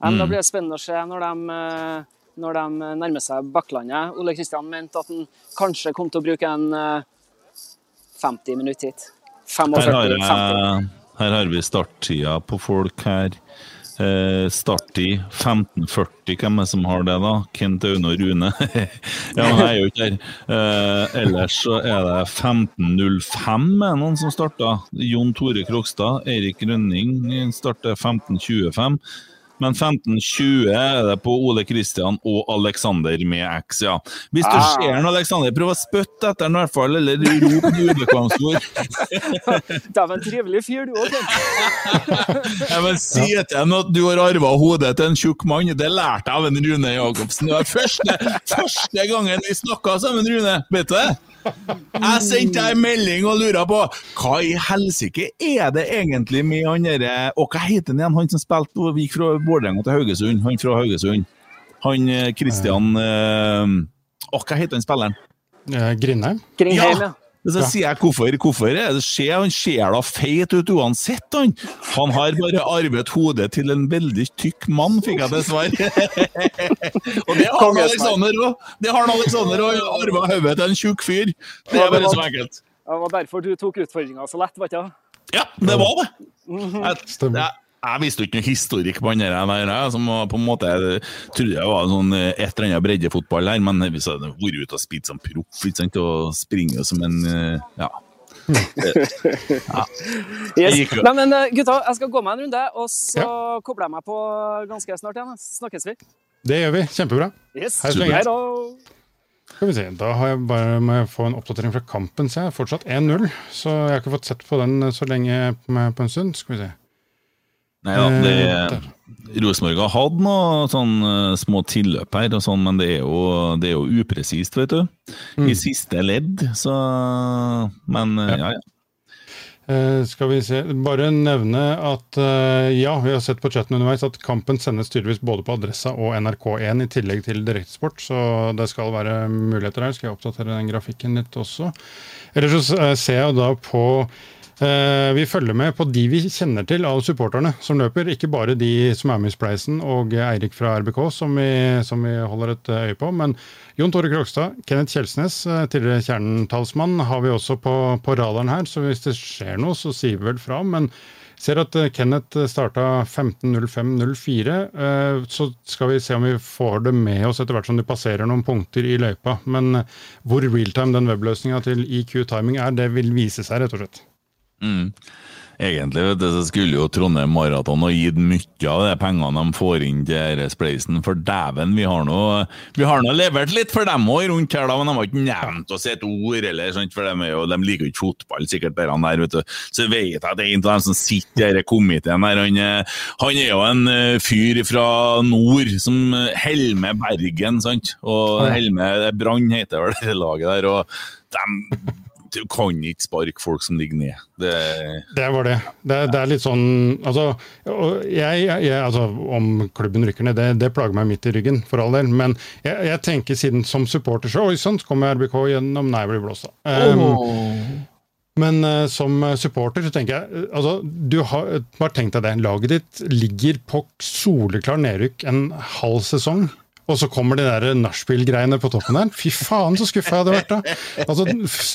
Men Da
Mm.
blir det spennende å se når de, eh, når de nærmer seg Bakklandet. Ole Kristian mente at han kanskje kom til å bruke en eh, 50 minutter hit.
Her har,
45-50.
jeg, her har vi starttida på folk her. Eh, starttid 15.40, hvem er det som har det, da? Kent Aune og Rune? *laughs* ja, men jeg er jo ikke her. Eh, ellers så er det 15.05, er noen som starta. Jon Tore Krokstad, Eirik Rønning starter 15.25. Men 15.20 er det på Ole Kristian og Alexander med X, ja. Hvis du
Ah.
ser noe, Alexander, prøv å spytte etter ham i hvert fall, eller rop julekvamsord.
Dæven, trivelig fyr du òg. *laughs*
Jeg vil si til ham at du har arva hodet til en tjukk mann. Det lærte jeg av en Rune Jacobsen. Det var første, første gangen vi snakka sammen, Rune. Vet du det? Jeg sendte deg en melding og lura på hva i helsike er det egentlig med han derre Og hva heter han igjen, han som spilte og gikk fra Vålerenga til Haugesund? Han fra Haugesund. Han Kristian Christian eh, Å, hva heter han spilleren?
Eh, Grindheim?
Grindheim, ja.
Men Så sier jeg hvorfor, hvorfor er det skje? Han ser da feit ut uansett, han. Han har bare arvet hodet til en veldig tykk mann, fikk jeg til svar. *laughs* og det har han Alexander òg. Det har han Alexander òg. Arva hodet til en tjukk fyr. Det er bare så enkelt.
Det var derfor du tok utfordringa så lett, var ikke?
Ja, det var det.
Mhm.
Jeg, jeg, jeg visste jo ikke noe historikk på andre der, som på en måte jeg trodde jeg var sånn eh, et eller annet breddefotball her, men hvis jeg hadde vært ute og spilt som proff og springer som en eh, ja. ja.
Yes. Nei, men eh, gutta, jeg skal gå meg en runde, og så kobler jeg meg på ganske snart igjen. Snakkes vi.
Det gjør vi. Kjempebra.
Yes.
Hei så lenge.
Hei da.
Skal vi se, Da har jeg bare må jeg få en oppdatering fra kampen. Så jeg er fortsatt 1-0, så jeg har ikke fått sett på den så lenge på på en stund. Skal vi se.
Nei
Eh,
det Rosenborg har hatt noen sånn eh, små tilløp her, og sånn, men det er jo, det er jo upresist, vet du.
Mm.
I siste ledd, så Men eh, ja, ja.
Uh, skal vi se, Bare nevne at uh, ja, vi har sett på chatten underveis at kampen sendes tydeligvis både på Adressa og NRK1 i tillegg til Direktesport, så det skal være muligheter her. Skal jeg oppdatere den grafikken litt også. Ellers så uh, ser jeg da på eh, Vi følger med på de vi kjenner til av supporterne som løper, ikke bare de som er med i Spleisen og Eirik fra RBK, som vi, som vi holder et øye på. men Jon Tore Krogstad, Kenneth Kjelsnes, eh, tidligere Kjernen-talsmann, har vi også på, på radaren her. Så hvis det skjer noe, så sier vi vel fra. Men ser at eh, Kenneth starta 15.05,04. eh, Så skal vi se om vi får det med oss etter hvert som de passerer noen punkter i løypa. Men eh, hvor realtime den webløsninga til EQ Timing er, det vil vise seg, rett og slett.
Mm. Egentlig du, så skulle jo Trondheim Maraton ha gitt mye av de pengene de får inn til spleisen, for dæven, vi har nå vi har nå levert litt for dem òg rundt her, da, men de har ikke nevnt oss et ord, eller sånt, for de, jo, de liker jo ikke fotball, sikkert, de der, vet du. Så vet jeg at det en av dem som sitter i komiteen her, han, eh, han er jo en eh, fyr fra nord, som eh, Helme Bergen, sant, og Helme Brann heter vel det laget der, og de du kan ikke sparke folk som ligger ned. Det,
Det var det. Det, det er litt sånn Altså, jeg, jeg, altså om klubben rykker ned, det, det plager meg midt i ryggen, for all del. Men jeg, jeg tenker siden som supporter så Oi sann, kommer RBK gjennom Nei, jeg blir blåst av. Um, Men uh, som supporter så tenker jeg eh, altså, du har, Bare tenk deg det. Laget ditt ligger på soleklar nedrykk en halv sesong. Og så kommer de der nachspiel-greiene på toppen der. Fy faen, så skuffa jeg hadde vært da! Altså,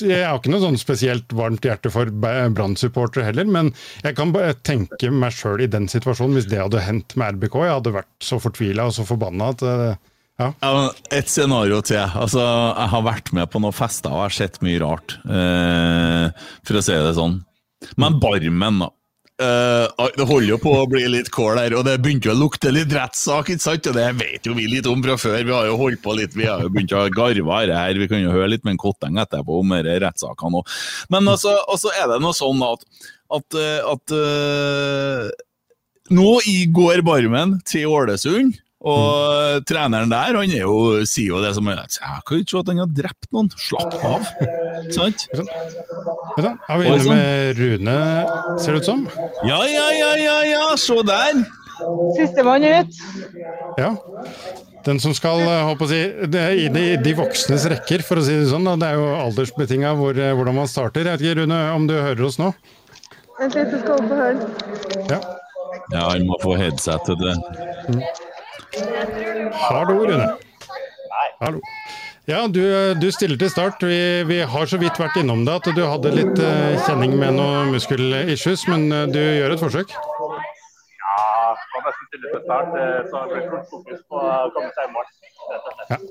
jeg har ikke noe sånn spesielt varmt hjerte for Brann-supportere heller, men jeg kan bare tenke meg sjøl i den situasjonen, hvis det hadde hendt med RBK. Jeg hadde vært så fortvila og så forbanna at eh, ja.
Et scenario til. Altså, jeg har vært med på noen fester og jeg har sett mye rart, eh, for å si det sånn. Men Barmen, da. Eh, det holder jo på å bli litt kål her, og det begynte å lukte litt rettssak? Og det vet jo vi litt om fra før. Vi har jo holdt på litt, vi har jo begynt å garve her. Vi kan jo høre litt med en Kotteng etterpå om disse rettssakene òg. Men altså, er det noe sånn at, at, eh, at uh, Nå i går Barmen til Ålesund. Og treneren der han er jo, sier jo det som Jeg kan ikke se at han har drept noen. Slapp av. Sant?
Vet du, Er vi inne
sånn.
med Rune, ser det ut som?
Ja, ja, ja, ja, ja, se der!
Sistemann ut.
Ja. Den som skal eh, håper å si, det er i de, voksnes rekker, for å si det sånn. Da. Det er jo aldersbetinga hvor, eh, hvordan man starter. Jeg vet ikke, Rune, om du hører oss nå?
Vent litt, jeg skal opp og høre.
Ja.
Ja, han må få headset til det.
Hallo, Rune. Hallo. Ja, du, du stiller til start. Vi, vi har så vidt vært innom det at du hadde litt eh, kjenning med noen muskelissues, men eh, du gjør et forsøk.
Ja, kan nesten stille til start, eh, så det blir fullt fokus på å komme seg i mål. Slett.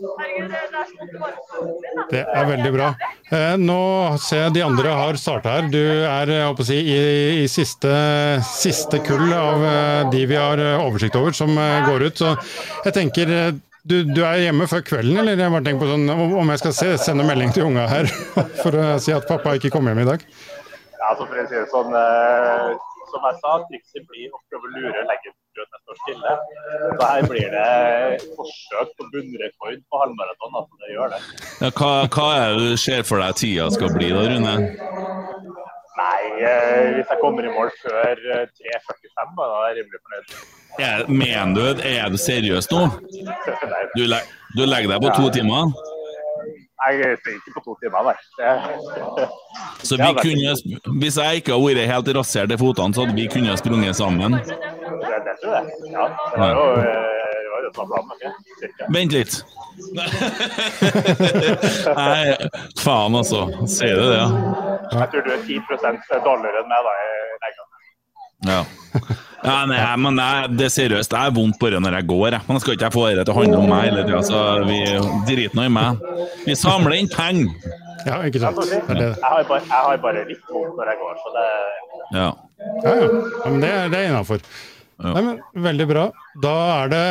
Det er veldig bra. Eh, nå ser jeg de andre har starta her. Du er jeg å si, i, i siste, siste kull av eh, de vi har eh, oversikt over som eh, går ut. Så jeg tenker eh, du, du er hjemme før kvelden, eller? Jeg bare tenker på sånn, om jeg skal se, sende melding til unga her *laughs* for å si at pappa ikke kom hjem i dag.
Ja, så for å si det sånn, eh, som jeg sa, trikset blir å prøve å lure leggen til står stille. Så her blir det forsøk på bunnrekord på halvmaraton, altså det gjør det.
Ja, hva, hva er det du ser for deg tida skal bli da, Rune?
Nei, eh, hvis jeg kommer i mål før eh, 3.45, da er jeg rimelig fornøyd.
Er, mener du, er *laughs* du seriøs nå? Du, leg, du legger deg på to timer?
Jeg ser ikke på to timer, nei. Det-
Så *laughs* vi kunne, hvis jeg ikke hadde vært helt rasert i fotene, så hadde vi kunnet sprunget sammen?
Det, det tror jeg. Ja, det var jo eh, det var jo planen.
Vent litt. Nei, faen altså. Sier du det, ja?
Jeg tror du er 10 dårligere enn meg da, i leggene.
Ja. Ja nei, men jeg, det er seriøst, det er vondt bare når jeg går. Jeg. Men skal ikke jeg få det til å handle om meg hele tida, så vi driter nå i meg. Vi samler inn penger.
Ja, ikke
Jeg,
sant. Det er det.
jeg, har bare, jeg har bare litt vondt når jeg går, så det
Ja.
Ja, ja. men det, det er innafor. Nei, men Veldig bra. Da er det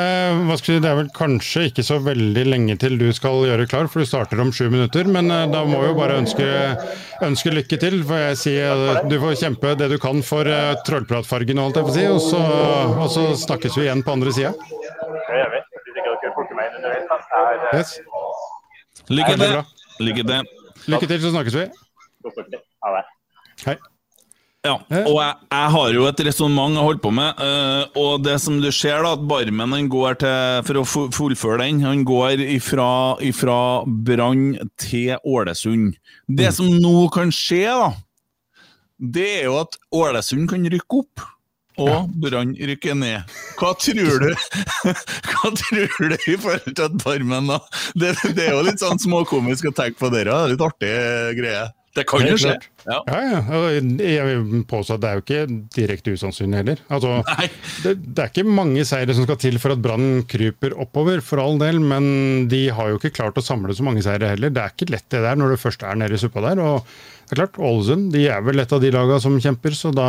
hva skal jeg det er vel kanskje ikke så veldig lenge til du skal gjøre klar, for du starter om sju minutter. Men eh, da må vi jo bare ønske, ønske lykke til. For jeg sier eh, du får kjempe det du kan for uh, trollpratfargen, holdt jeg får si. Og så, og så snakkes vi igjen på andre sida.
det gjør vi. Hvis ikke dere plukker meg inn underveis, da. Er,
Yes.
Lykke til. Lykke til.
Lykke til, så snakkes vi.
Ha det.
Hei.
Ja, og jeg, jeg har jo et resonnement jeg holder på med, Uh, og det som du ser da, at Barmen han går til, for å fullføre den, han går ifra, ifra Brann til Ålesund. Det som nå kan skje da, det er jo at Ålesund kan rykke opp, og Brann rykker ned. Hva tror du? *laughs* Hva tror du i forhold til at Barmen da? Det, det er jo litt sånn småkomisk å tenke på dere, det er litt artig greie. Det kan jo skje. Ja.
Ja, ja. Jeg vil påstå at det er jo ikke direkte usannsynlig heller. Altså, det, det er ikke mange seire som skal til for at Brann kryper oppover, for all del, men de har jo ikke klart å samle så mange seire heller. Det er ikke lett det der når det først er nede i suppa der. Og det er klart, Ålesund de er vel et av de lagene som kjemper, så da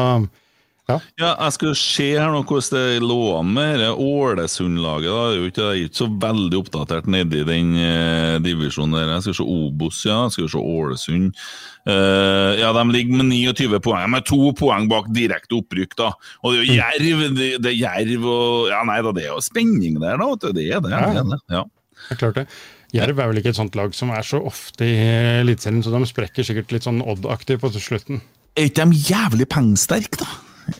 ja.
Ja, jeg skal se her nå hvordan det lå an med dette Ålesund-laget. det er jo ikke, jeg er ikke så veldig oppdatert nedi den eh, divisjonen der. Jeg skal se Obos, ja. Jeg skal se Ålesund. Eh, ja, de ligger med 29 poeng, med to poeng bak direkte opprykk, da. Og det er jo Jerv, det, det er Jerv og Ja, nei da, det er jo spenning der, da. vet du. Det er det.
Ja.
det, er det. Ja.
Det er klart det. Jerv er vel ikke et sånt lag som er så ofte i Eliteserien, så de sprekker sikkert litt sånn Odd-aktig på slutten.
Er ikke de jævlig pengesterke, da?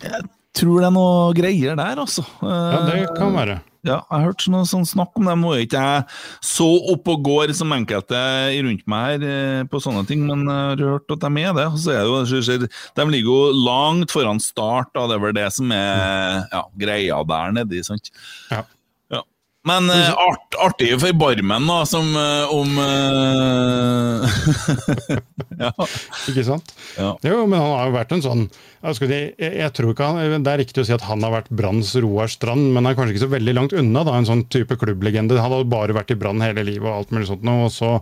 Jeg tror det er noe greier der, altså.
Ja, det kan være.
Ja, jeg har hørt noe sånn snakk om det. Nå er ikke jeg så opp og går som enkelte rundt meg her eh, på sånne ting, men jeg har hørt at de er det. Så er det jo, de ligger jo langt foran start, da. Det er vel det som er ja, greia der nedi, sant?
Ja.
Men eh, art, artig for Barmen, da, som eh, om eh, *laughs* Ja.
Ikke sant?
Ja.
Jo, men han har jo vært en sånn jeg, jeg, jeg tror ikke han, Det er riktig å si at han har vært Branns Roar Strand, men han er kanskje ikke så veldig langt unna da, en sånn type klubblegende. Han har bare vært i Brann hele livet og alt mulig sånt, og så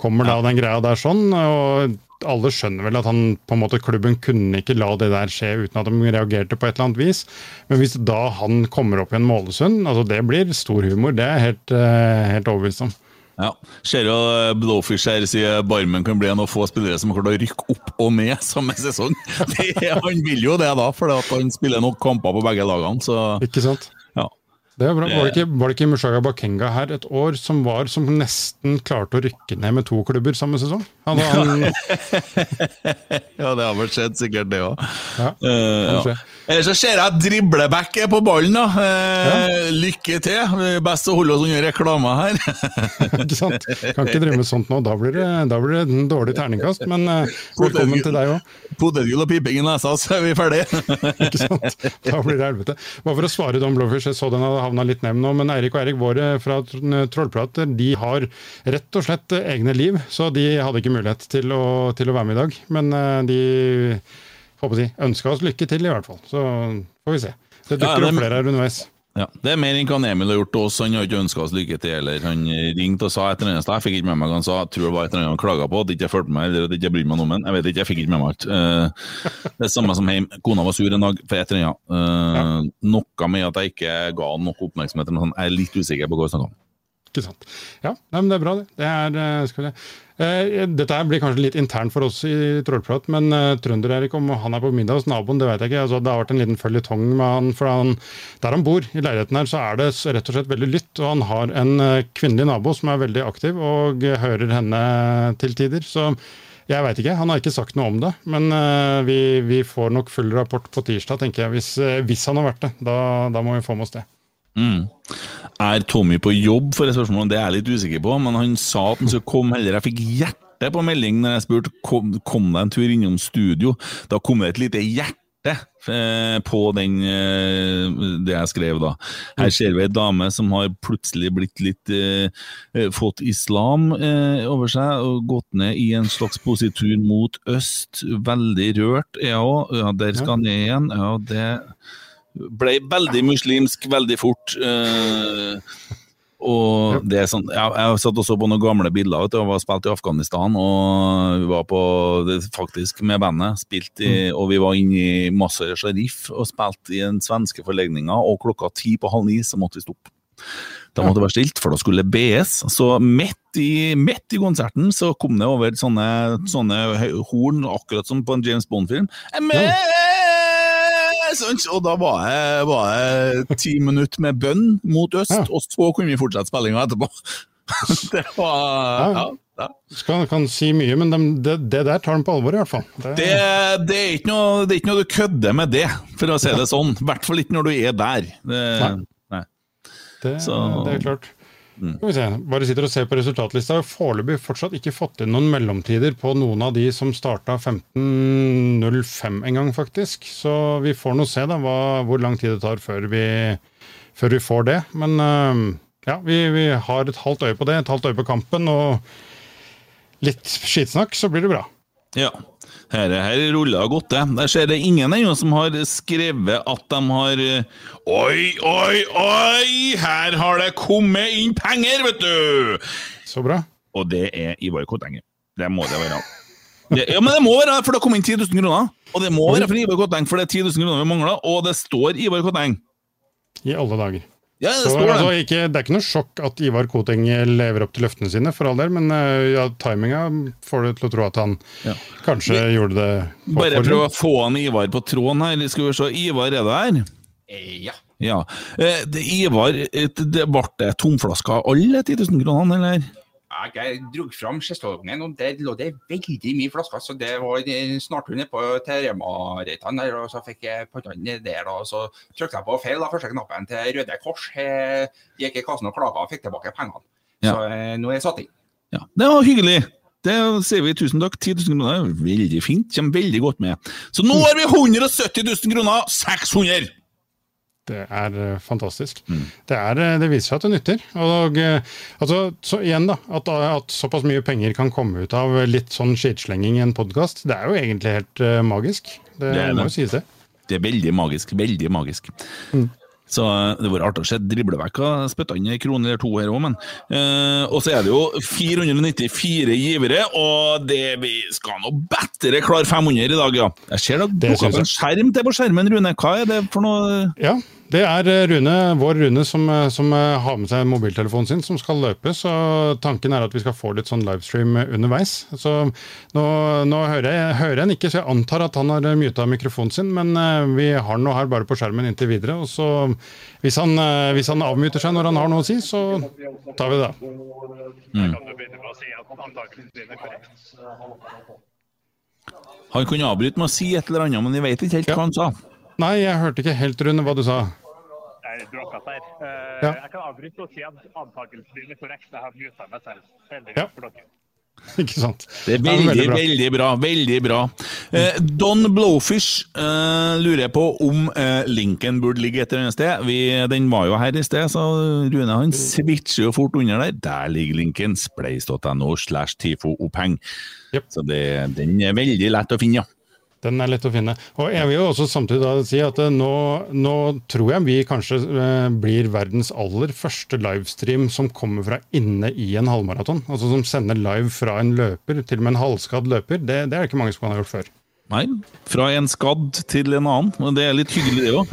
kommer da den greia der sånn. og alle skjønner vel at han på en måte klubben kunne ikke la det der skje uten at de reagerte på et eller annet vis. Men hvis da han kommer opp i en Målesund, altså det blir stor humor. Det er jeg helt, eh, helt overbevist om.
Ja. Jo eh, Blowfish her sier Barmen kan bli en av få spillere som klart å rykke opp og ned *laughs* samme sesong. Det, han vil jo det, da, for han spiller nok kamper på begge lagene. Så
Ikke sant?
Ja.
Det er bra. Var det ikke, var det ikke Mushaga Bakenga her et år som var som nesten klarte å rykke ned med to klubber samme sesong? Han, han, *laughs*
ja, det har vel skjedd sikkert, det òg.
Ja,
ja. Ellers så ser jeg at dribleback er på ballen, da. Eh, Lykke til. Best å holde oss under reklama her. *laughs*
ikke sant? Kan ikke drive med sånt nå, da blir det, da blir det en dårlig terningkast. Men eh, velkommen til deg òg.
Potetgull og piping i nesa, så er vi ferdige. *laughs*
Ikke sant? Da blir det helvete. Bare for å svare Don Blowfish, jeg så den hadde havna litt ned nå, men Eirik og Erik våre fra Tr- Trollprater de har rett og slett egne liv, så de hadde ikke mulighet til å, til å være med i dag. Men eh, de håper de ønska oss lykke til, i hvert fall. Så får vi se. Det
Ja,
dukker
det-
opp flere her underveis.
Ja, Det er mer enn hva Emil har gjort til oss. Han har ikke ønska oss lykke til. eller Han ringte og sa et eller annet sted. Jeg fikk ikke med meg hva han sa. Jeg tror det var et eller annet han klaga på. At jeg ikke jeg fulgte med, eller at jeg ikke brydde meg om ham. Jeg vet ikke, jeg fikk ikke med meg alt. Eh, det er samme som hjemme. Kona var sur en dag for et eller annet. Eh, Noe med at jeg ikke ga han nok oppmerksomhet. Jeg er litt usikker på hva vi snakker om.
Ikke sant. Ja, nei, men det er bra, det. det er, eh, skal vi. Eh, dette blir kanskje litt internt for oss i Trollprat, men eh, Trønder-Erik, om han er på middag hos naboen, det vet jeg ikke. Altså, det har vært en liten føljetong med han, for han, der han bor, i leiligheten her, så er det rett og slett veldig lytt. Og han har en eh, kvinnelig nabo som er veldig aktiv, og hører henne til tider. Så jeg veit ikke, han har ikke sagt noe om det. Men eh, vi, vi får nok full rapport på tirsdag, tenker jeg. Hvis, eh, hvis han har vært det. Da, da må vi få med oss det.
Mm. Er Tommy på jobb, for et spørsmål? Det er jeg litt usikker på, men han sa at han skulle komme heller. Jeg fikk hjerte på melding når jeg spurte kom, kom det en tur innom studio. Da kom det et lite hjerte eh, på den, eh, det jeg skrev da. Her ser vi ei dame som har plutselig blitt litt eh, fått islam over seg og gått ned i en slags positur mot øst. Veldig rørt, jeg òg. Ja, der skal han ned igjen. Ja, det ble veldig muslimsk veldig fort. eh, og det er sånn, jeg, Jeg satt og så på noen gamle bilder. Vet du, jeg var spilt i Afghanistan, og vi var på faktisk med bandet. Spilt i, Og vi var inne i Masar Sharif og spilte i den svenske forlegninga, og klokka ti på halv ni så måtte vi stoppe. Da måtte det være stilt, for da skulle det BS. Så midt i, midt i konserten så kom det over sånne, sånne horn, akkurat som på en James Bond-film. Sånn, og da var jeg, var jeg ti minutter med bønn mot øst, og så kunne vi fortsette spillinga etterpå. *laughs* Det var ja, ja.
Skal, kan si mye, men det, det der tar han på alvor, i hvert fall. Det,
Det, det, er ikke noe, det er ikke noe du kødder med det, for å si det sånn. I hvert fall ikke når du er der. Det,
Nei.
nei.
det,
Så-
det er klart. Skal vi se. Bare sitter og ser på resultatlista. Foreløpig fortsatt ikke fått inn noen mellomtider på noen av de som starta 15.05 en gang, faktisk. Så vi får nå se da hva, hvor lang tid det tar før vi, før vi får det. Men øhm, ja, vi, vi har et halvt øye på det, et halvt øye på kampen, og litt skitsnakk, så blir det bra.
Ja. Her, her ruller det godt, det. Der ser det ingen ennå som har skrevet at de har eh, Oi, oi, oi! Her har det kommet inn penger, vet du!
Så bra.
Og det er Ivar Kotteng. Det må det være. Det, ja, men det må være, for det har kommet inn 10 000 kroner. Og det må være for Ivar Kotteng, for det er 10 000 kroner vi mangler, og det står Ivar Kotteng.
I alle dager.
Ja, det
Så, altså, ikke, det er ikke noe sjokk at Ivar Koteng lever opp til løftene sine, for all del, men eh, ja, timinga får du til å tro at han kanskje gjorde det på
Bare prøv å få han Ivar på tråden her. Skal vi se, Ivar, er det her?
Ja.
Ja. Eh, det, Ivar, eh, det ble det tomflasker alle 10 000 kronene, eller?
Jeg dro fram sjeselongen, og der lå det veldig mye flasker. Så det var snart nede på Rema-Reitan der, og så fikk jeg pantene der. Og så trykte jeg på feil, da, første knappen til Røde Kors. Jeg gikk i kassen og klaga og fikk tilbake pengene.
Ja.
Så eh, nå er jeg satt inn.
Ja, Det var hyggelig. Det sier vi tusen takk. 10 000 kroner er veldig fint. Kommer veldig godt med. Så nå har vi 170 000 kroner! 600!
Det er eh, fantastisk.
Mm.
Det, er, eh, det viser seg at det nytter. Og eh, altså, så igjen da, at, at såpass mye penger kan komme ut av litt sånn skitslenging i en podkast, det er jo egentlig helt uh, magisk. Det,
Det
må jo sies det.
Det er veldig magisk. Veldig magisk. Så eh, det var artig å se driblevekka spytta inn en krone eller to her òg, men eh, Og så er det jo 494 givere, og det vi skal nå bedre klare 500 i dag, ja. Jeg ser det dukket opp en skjerm til på skjermen, Rune. Hva er det for noe?
Ja, det er eh, Rune, vår Rune som, eh, som eh, har med seg mobiltelefonen sin, som skal løpe. Så tanken er at vi skal få litt sånn livestream underveis. Så nå, nå hører, jeg, hører jeg han ikke, så jeg antar at han har muta mikrofonen sin. Men vi har den nå her bare på skjermen inntil videre. Og så hvis han, hvis han avmuter seg når han har noe å si, så tar vi det.
Mm. Han kunne avbryte med å si et eller annet, men jeg vet ikke helt hva han sa.
Nei, jeg hørte ikke helt, Rune, hva du sa.
Her. Eh,
Ja.
Jeg kan avbryte og si at antakelsen din er korrekt. Jeg har muta meg selv. Heldigvis
Ja.
for dere. *laughs*
Ikke sant?
Det er
veldig,
veldig,
bra.
veldig bra. Veldig bra. Eh, Don Blowfish eh, lurer på om eh, linken burde ligge et eller annet sted. Vi, den var jo her i sted, så Rune han switcher jo fort under der. Der ligger linken. Spleis.no slash tifo oppheng. Så det, den er veldig lett å finne, ja.
Den er lett å finne. Og jeg vil jo også samtidig si at eh, nå, nå tror jeg vi kanskje eh, blir verdens aller første livestream som kommer fra inne i en halvmaraton. Altså som sender live fra en løper, til og med en halvskadd løper. Det, det er det ikke mange som kan ha gjort før.
Nei, fra en skadd til en annen. Men det er litt hyggelig, det òg.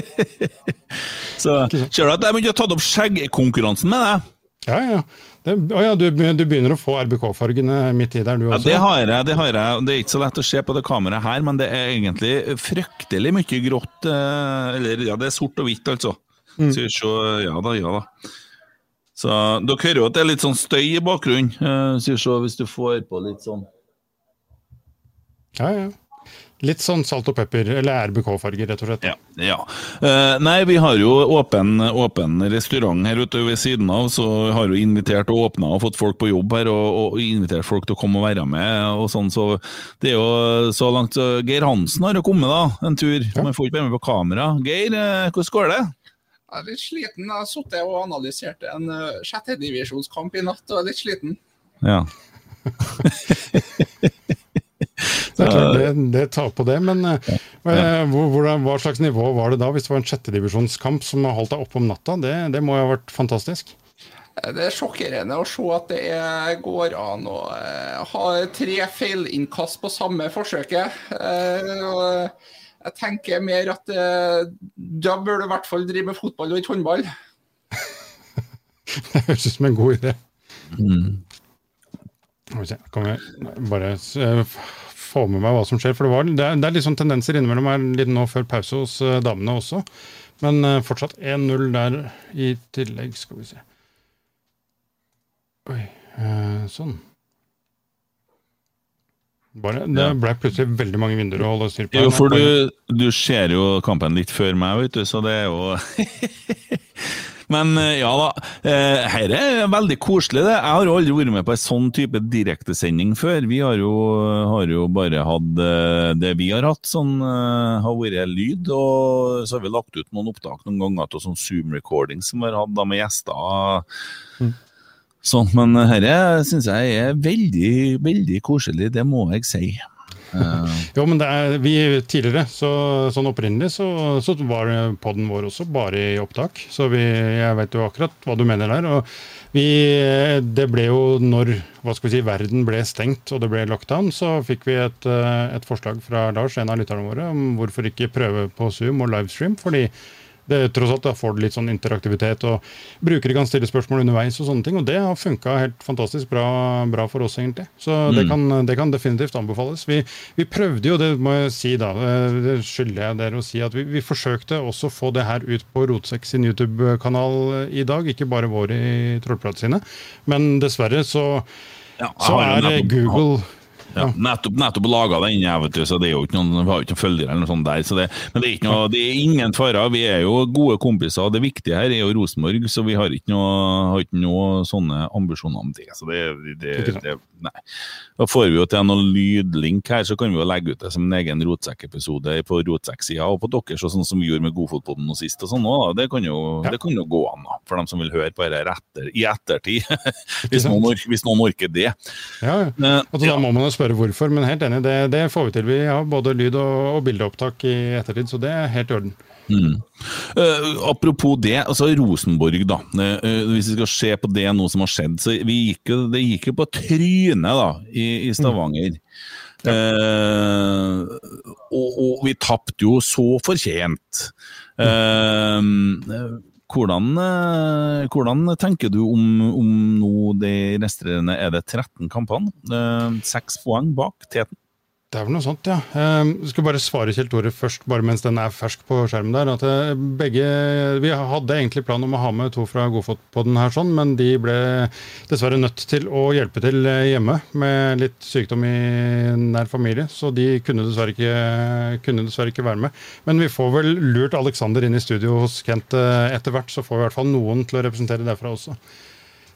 *laughs* så ser du at jeg begynte å ta opp skjeggkonkurransen med deg?
Ja, ja. Det, å ja du, du begynner å få RBK-fargene midt i der, du også?
Ja, det har jeg. Det har jeg. Det er ikke så lett å se på det kameraet her, men det er egentlig fryktelig mye grått. eh, Eller ja, det er sort og hvitt, altså.
Mm.
Skal vi se Ja da, ja da. Så Dere hører jo at det er litt sånn støy i bakgrunnen. Eh, Skal vi se hvis du får på litt sånn
Ja, ja. Litt sånn salt og pepper, eller RBK-farger, rett og slett.
Ja. ja. Uh, nei, vi har jo åpen, åpen restaurant her ute ved siden av, så vi har jo invitert og åpna og fått folk på jobb her, og, og invitert folk til å komme og være med. og sånn, så det er jo så langt så Geir Hansen har jo kommet da, en tur, men får ikke være med på kamera. Geir, uh, hvordan går det?
Jeg er litt sliten. Jeg har sittet og analysert en uh, sjettedivisjonskamp i natt og er litt sliten.
Ja. *laughs* *laughs* *laughs*
Det er klart, det, det tar på det, men ja. eh, hvor, hvordan, hva slags nivå var det da, hvis det var en sjettedivisjonskamp som holdt deg oppe om natta? Det, det må jo ha vært fantastisk.
Eh, Det er sjokkerende å se at det er, går an å eh, ha tre feilinnkast på samme forsøket. Eh, jeg tenker mer at eh, da bør du i hvert fall drive med fotball og ikke håndball. *laughs*
Det høres ut som en god idé. Skal vi se, Kan vi bare eh, få med meg hva som skjer? For det, var, det, er, det er litt sånn tendenser innimellom her litt nå før pause hos eh, damene også. Men eh, fortsatt 1-0 der i tillegg, skal vi se. Oi, eh, sånn. Bare, det ble plutselig veldig mange vinduer å holde styr på.
Jo, for du, du ser jo kampen litt før meg, vet du, så det er jo *laughs* *laughs* Men eh, ja da, dette her er veldig koselig det. Jeg har jo aldri vært med på en sånn type direktesending før. Vi har jo, har jo bare hatt eh, det vi har hatt, sånn eh, har vært lyd. Og så har vi lagt ut noen opptak noen ganger til sånn Zoom-recording som vi har hatt da med gjester. Sånn, men dette syns jeg er veldig, veldig koselig, det må jeg si. Eh,
Jo, men er, vi tidligere, så, sånn opprinnelig, så, så var podden vår også bare i opptak. Så vi, jeg vet jo akkurat hva du mener der. Og vi, det ble jo når hva skal vi si, verden ble stengt og det ble lockdown, så fikk vi et, eh, et forslag fra Lars, en av lytterne våre, om hvorfor ikke prøve på Zoom og livestream. fordi det, tross alt da får du litt sånn interaktivitet, og brukere kan stille spørsmål underveis. Og sånne ting, og det har funka helt fantastisk bra, bra for oss, egentlig. Så det,
Mm.
kan, det kan definitivt anbefales. Vi, vi prøvde jo, det må jeg si da, eh, det skylder jeg dere å si, at vi, vi forsøkte også å få det her ut på Rotsekk sin YouTube-kanal i dag, ikke bare vår i Trollprat sine. Men dessverre så,
ja,
så er Google
Ja, nettopp, nettopp laga den, jeg vet du, så det er jo ikke noen, vi har ikke noen følgere eller noe sånt der. Så det, men det er, noe, det er ingen fare. Vi er jo gode kompiser. Det viktige her er jo Rosenborg, så vi har ikke noe, har ikke noe sånne ambisjoner om det. Så det, det, det nei. Da får vi jo til noen lydlink her, så kan vi jo legge ut det som en egen rotsekkepisode på rotsekksida og på deres, og sånn som vi gjorde med Godfotpodden nå sist. og sånn også. Det kan jo, det kan jo gå an, da, for dem som vil høre på dette etter, i ettertid. *laughs* hvis, noen hvis noen orker det.
Ja, ja.
Eh,
Altså, Da må man jo spørre hvorfor, men helt enig, det, det får vi til. Vi har både lyd- og, og bildeopptak i ettertid, så det er helt i orden.
Mm. Uh, apropos det, altså Rosenborg, da. Eh, hvis vi skal se på det nå som har skjedd, så vi gikk jo, det gikk jo på trynet da, i, i Stavanger. Eh, og, og vi tapte jo så fortjent. Eh, hvordan, eh, hvordan tenker du om, om nå de resterende Er det 13 kampene? Eh, Seks poeng bak teten?
Det er vel noe sånt, ja. Eh, Jeg skal bare svare Kjell Tore først, bare mens den er fersk på skjermen der. At eh, begge, Vi hadde egentlig plan om å ha med to fra Godfot på den her, sånn, men de ble dessverre nødt til å hjelpe til eh, hjemme med litt sykdom i nær familie. Så de kunne dessverre ikke, kunne dessverre ikke være med. Men vi får vel lurt Alexander inn i studio hos Kent eh, etter hvert, så får vi i hvert fall noen til å representere derfra også.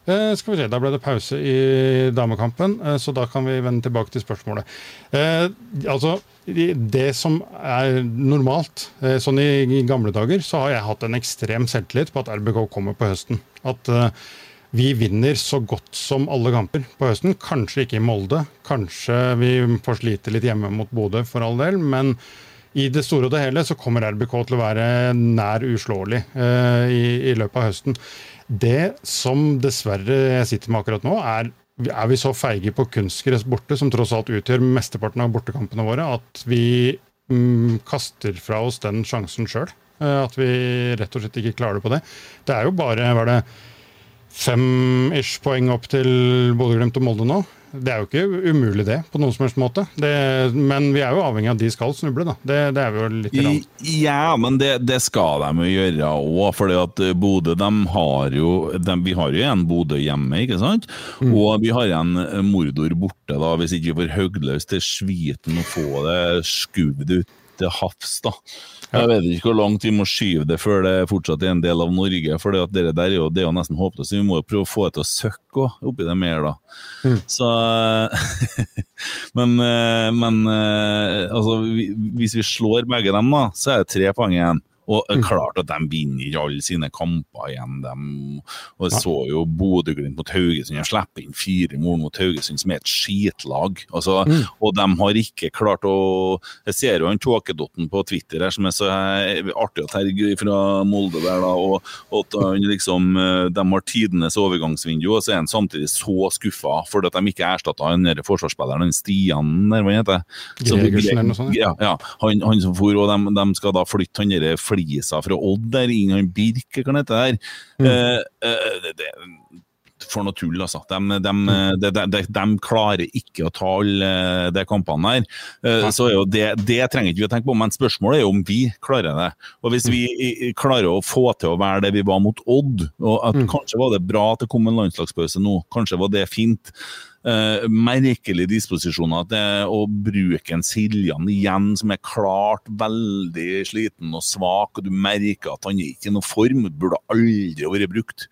Eh, skal vi se, Da ble det pause i damekampen, eh, så da kan vi vende tilbake til spørsmålet. Eh, altså, Det som er normalt, eh, sånn i, i gamle dager, så har jeg hatt en ekstrem selvtillit på at RBK kommer på høsten. At eh, vi vinner så godt som alle kamper på høsten. Kanskje ikke i Molde, kanskje vi får slite litt hjemme mot Bodø for all del, men i det store og det hele så kommer RBK til å være nær uslåelig eh, i, i løpet av høsten. Det som dessverre jeg sitter med akkurat nå, er er vi så feige på kunstgress borte, som tross alt utgjør mesteparten av bortekampene våre, at vi mm, kaster fra oss den sjansen sjøl. At vi rett og slett ikke klarer det på det. Det er jo bare hva er det, fem-ish poeng opp til Bodø-Glimt og Molde nå. Det er jo ikke umulig, det, på noen som helst måte. Det, men vi er jo avhengig av at de skal snuble, da. Det, det er vi jo litt.
I- Ja, men det, det skal de jo gjøre òg. For Bodø de har jo de, Vi har jo en Bodø hjemme, ikke sant? Og vi har en Mordor borte, da, hvis ikke vi får Hauglaus til Sviten og få det skuvd ut til havs, da. Jeg vet ikke hvor langt vi må skyve det før det fortsatt er en del av Norge. For det, der er jo, det er jo nesten håpløst. Vi må jo prøve å få det til å søkke oppi det mer, da. Så *laughs* Men, eh, men eh, altså, hvis vi slår begge dem, da, så er det tre poeng igjen. Og er klart at de vinner ikke alle sine kamper igjen. De, og jeg så jo Bodø-Glimt mot Haugesund. De slipper inn fire mål mot Haugesund, som er et skitlag. Altså, Og de har ikke klart å Jeg ser jo han Tåkedotten på Twitter her, som er så eh, artig å terge fra Molde der, da. Og, og at han liksom eh, De har tidenes overgangsvindu, og så er han samtidig så skuffa for at de ikke erstatta han der forsvarsspilleren, han Stian, der, hva heter Som-
Gregersen eller noe sånt,
Ja, ja. Han, han som for, og de, de skal da flytte han derre flisa fra Odd der, Ingan Birke, kan hete der. Mm. eh, det, det, for noe tull, altså. De, de, de, de, klarer ikke å ta alle de kampene der. Eh, Så jo det, det trenger ikke vi å tenke på, men spørsmålet er jo om vi klarer det. Og hvis vi i- i- klarer å få til å være det vi var mot Odd, og at kanskje var det bra at det kom en landslagspause nå, kanskje var det fint. Uh, merkelig disposisjon at det, bruke en Siljan igjen, som er klart veldig sliten og svak, og du merker at han er ikke i noen form, burde aldri vært brukt.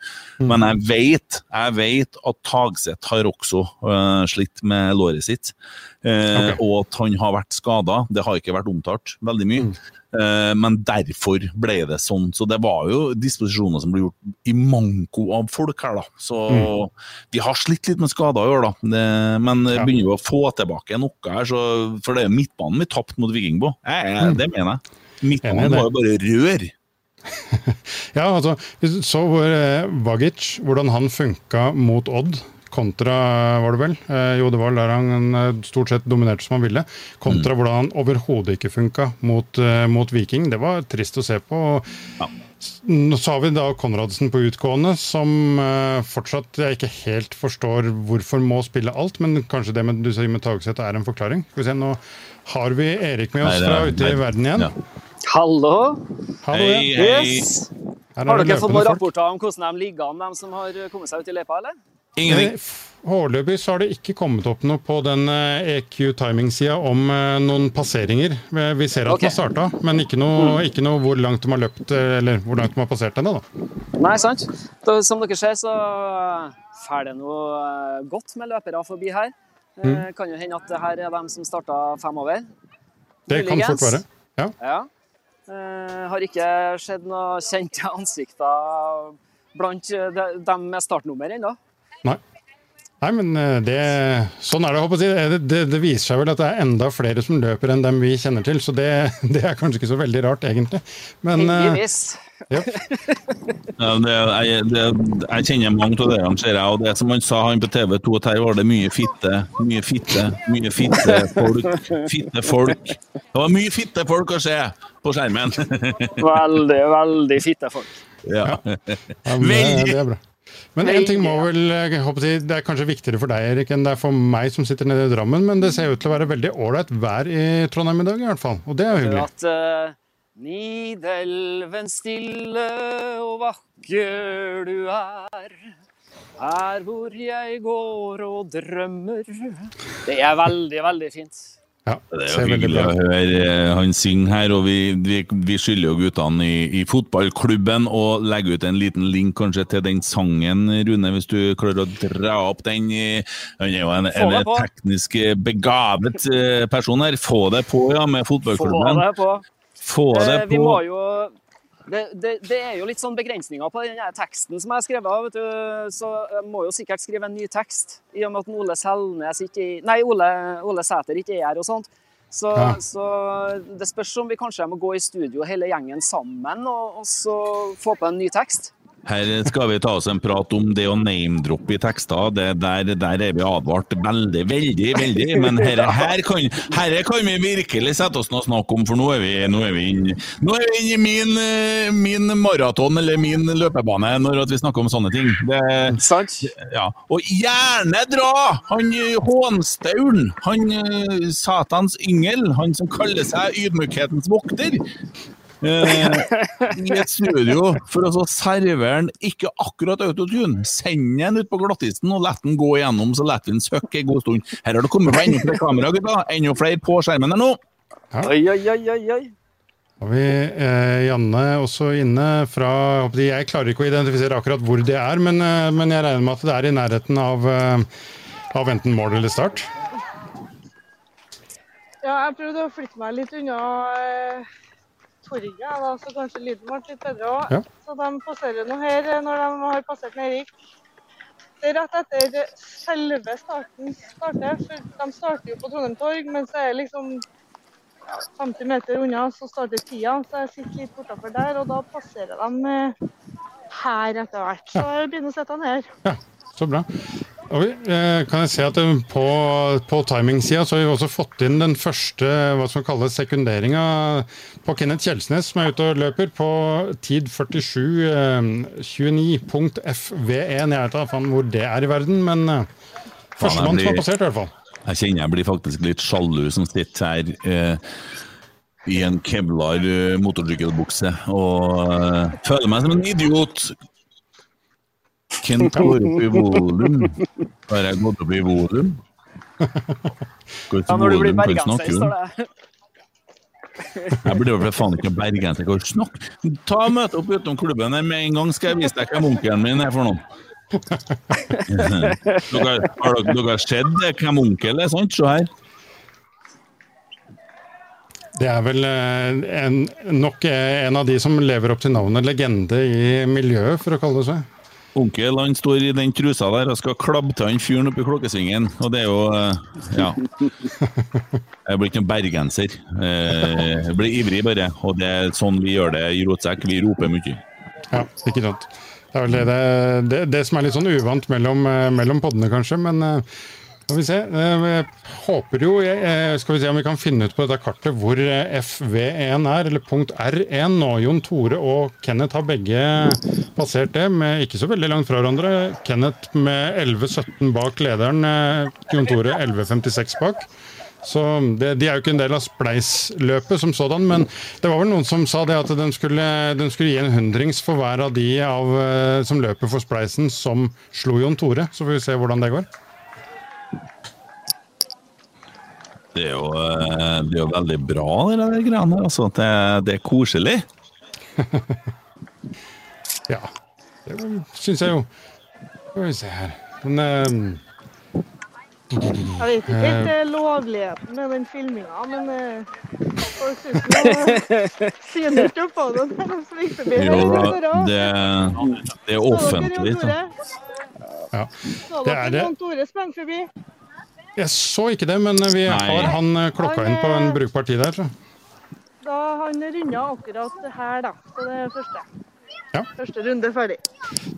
Men jeg vet, jeg vet at Tagseth har også uh, slitt med låret sitt, eh, og at han har vært skada. Det har ikke vært omtalt veldig mye. Eh, men derfor ble det sånn. Så det var jo disposisjoner som ble gjort i manko av folk her, da. Så
Mm.
vi har slitt litt med skader i år, da. Det, men
Ja.
begynner jo å få tilbake noe her, så, for det er midtbanen vi tapte mot Viking på. Jeg, det mener jeg. Midtbanen var jo bare rør. *laughs*
Ja, altså, så hvor eh, Vagic, hvordan han funka mot Odd, kontra, var det vel? Eh, jo, det var der han eh, stort sett dominerte som han ville. Kontra hvordan han overhodet ikke funka mot, eh, mot Viking. Det var trist å se på. Ja. Nå så har vi da Konradsen på utgående, som eh, fortsatt jeg ikke helt forstår hvorfor må spille alt, men kanskje det med, du sier med Tagseth er en forklaring. Skal vi se, Nå har vi Erik med oss
Nei, er-
fra ute i verden igjen.
Ja.
Hallo!
Hallo, ja.
Hei, hei.
Yes. Har dere fått noen rapporter om hvordan de ligger an, de som har kommet seg ut i løypa, eller?
Ingenting.
Eh, Foreløpig så har det ikke kommet opp noe på den eh, EQ timing-sida om eh, noen passeringer. Vi- ser at
okay.
den har starta, men ikke noe, ikke noe hvor langt de har løpt, eller hvor langt de har passert ennå.
Nei, sant? Da, som dere ser, så får det noe godt med løpere forbi her.
Mm.
Kan jo hende at det her er dem som starta fremover.
Det kan fort være. Ja.
Ja. Har ikke sett noe kjente ansikter blant de, dem med startnummer ennå.
Nei. Nei, men eh, det, sånn er det. håper jeg. Det, det, det viser seg vel at det er enda flere som løper enn dem vi kjenner til, så det, *laughs* det er kanskje ikke så veldig rart, egentlig. Men eh,
Heldigvis.
ja.
Ja, det, jeg, det, jeg kjenner mange av dere, ser jeg. Og det som han sa han på TV 2, at her var det mye fitte, mye fitte, mye fitte folk. Fitte folk. Det var mye fitte folk å se på skjermen.
Veldig, veldig fitte folk.
Ja.
Ja, men det er bra. Men én ting må vel jeg håper Det er kanskje viktigere for deg Erik, enn det er for meg som sitter nede i Drammen, men det ser ut til å være veldig ålreit vær i Trondheim i dag, i hvert fall. Og det er jo hyggelig.
at uh, Nidelven stille og vakker du er. Her hvor jeg går og drømmer. Det er veldig, veldig fint.
Ja,
Det er jo hyggelig å høre eh, han synge her, og vi, vi, vi skylder jo guttene i, i fotballklubben å legge ut en liten link kanskje til den sangen, Rune, hvis du klarer å dra opp den. Han er jo en, en teknisk begavet eh, person her. Få det på, ja, med
Få
fotballklubben.
det på.
Få det
Eh, Vi må jo det, det, det er jo litt sånn begrensninger på den teksten som jeg har skrevet. av, vet du. Så jeg må jo sikkert skrive en ny tekst, i og med at Ole Selnes ikke Nei, Ole, Ole Sæter ikke er her og sånt. Så,
Ja.
så det spørs om vi kanskje må gå i studio hele gjengen sammen og, og så få på en ny tekst.
Her skal vi ta oss en prat om det å name-droppe i tekster. Det der, der er vi advart veldig, veldig, veldig. Men herre, *laughs* her, kan, herre kan vi virkelig sette oss noe snakke om, for nå er vi, nå er vi inne inne i min, eh, min maraton, eller min løpebane, når at vi snakker om sånne ting. Det,
Sant?
ja. Og gjerne dra han hånstauren, han eh, satans yngel, han som kaller seg ydmykhetens vokter. Eh, I et studio for å så servere den ikke akkurat autotune. Send den ut på glattisen og la den gå igjennom, så lar vi den søkke en god stund. Her har det kommet på enda flere kamera, gutta. Enda flere på skjermen her nå.
Oi, oi, oi, oi, oi.
Har vi eh, Janne også inne fra Jeg klarer ikke å identifisere akkurat hvor det er, men, eh, men jeg regner med at det er i nærheten av, eh, av enten mål eller start.
Ja, jeg prøvde å flytte meg litt unna eh, torget, da, så kanskje lyden ble litt bedre òg.
Ja.
Så de passerer nå her eh, når de har passert Erik. Det er rett etter selve starten starter, for de starter jo på Trondheim torg, men så er det liksom 50 meter unna så starter tida, så jeg sitter litt bortafor der, og da passerer de eh, her etter hvert. Så jeg begynner å sette den her.
Ja, så bra. Vi, eh, kan jeg se at eh, På, på timingsida har vi også fått inn den første hva som kalles sekunderinga på Kenneth Kjelsnes, som er ute og løper på tid 47 eh, 29.FV1. Jeg vet ikke hvor det er i verden, men eh, førstemann som har passert, i hvert fall.
Jeg kjenner jeg blir faktisk litt sjalu som sitter her eh, i en Kevlar eh, motorsykkelbukse og eh, føler meg som en idiot. Hvem går opp i volum? Har jeg gått opp i volum?
Ja, når du blir bergenser, står det. *laughs*
Jeg burde vel faen ikke bergenser. Hva snakker Ta Møte opp utenom klubben her med en gang, skal jeg vise deg hvem onkelen min er for noe. *laughs* Dere, har dere, dere sett hvem onkel er, sant? Se her.
Det er vel eh, en, nok en av de som lever opp til navnet legende i miljøet, for å kalle det så.
Onkel han står i den trusa der og skal klabbe til han fyren oppi klokkesvingen, og det er jo eh, Ja. *laughs* Jeg blir ikke noen bergenser. Eh, Jeg blir ivrig, bare. Og det er sånn vi gjør det i Rotsekk. Vi roper mye.
Ja, ikke sant. Det er vel det, det, det, som er litt sånn uvant mellom, eh, mellom poddene, kanskje. Men skal vi se. Eh, Jeg håper jo eh, Skal vi se om vi kan finne ut på dette kartet hvor eh, FV1 er, eller punkt R1 nå. Jon Tore og Kenneth har begge passert det, med ikke så veldig langt fra hverandre. Kenneth med 11,17 bak lederen. Jon Tore 11,56 bak. Så det, De er jo ikke en del av spleisløpet som sådan, men det var vel noen som sa det at den skulle, de skulle gi en hundrings for hver av de av, som løper for spleisen, som slo Jon Tore. Så får vi se hvordan det går.
Det er jo, eh, det er jo veldig bra, det der greiene her. Altså. Det, det er koselig. *laughs*
Ja, det syns jeg jo. Skal vi se her Men um,
Jeg vet ikke helt uh, lovligheten med den filminga, men uh, folk syns *laughs* *laughs* jo Syner ikke på det når de svinger forbi.
Jo, da, det, det er offentlig.
Så dere,
Så.
ja.
Så
Det er det. Jeg så ikke det, men vi
Nei.
har han eh, klokka inn på en brukbar tid der. Så.
Da han runda akkurat her, da. Så det er første.
Ja.
Første runde ferdig.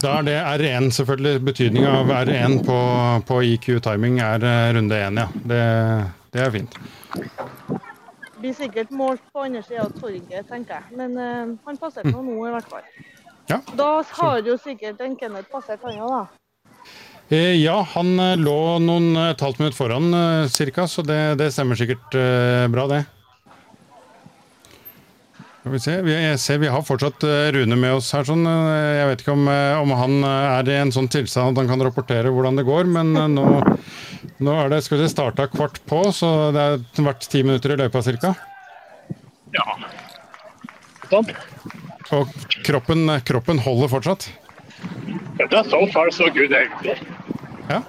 Da er det R1 selvfølgelig. Betydninga av R1 på, på IQ timing er eh, runde én, ja. Det, det er fint.
Blir sikkert målt på andre sida av torget, tenker jeg. Men uh, han passer på nå, i hvert fall.
Ja.
Da har jo sikkert en Kenneth passert han òg, da.
Eh, Ja, han eh, lå noen eh, et halvt minutt foran ca., cirka, så det, det stemmer sikkert bra, det. Skal vi se. Jeg ser vi har fortsatt Rune med oss her. Sånn. Jeg vet ikke om, om han er i en sånn tilstand at han kan rapportere hvordan det går, men nå, nå er det skal vi starta kvart på, så det har vært ti minutter i løypa cirka.
Ja. Sånn.
Og kroppen, kroppen holder fortsatt.
Det er so far so good, egentlig.
Ja,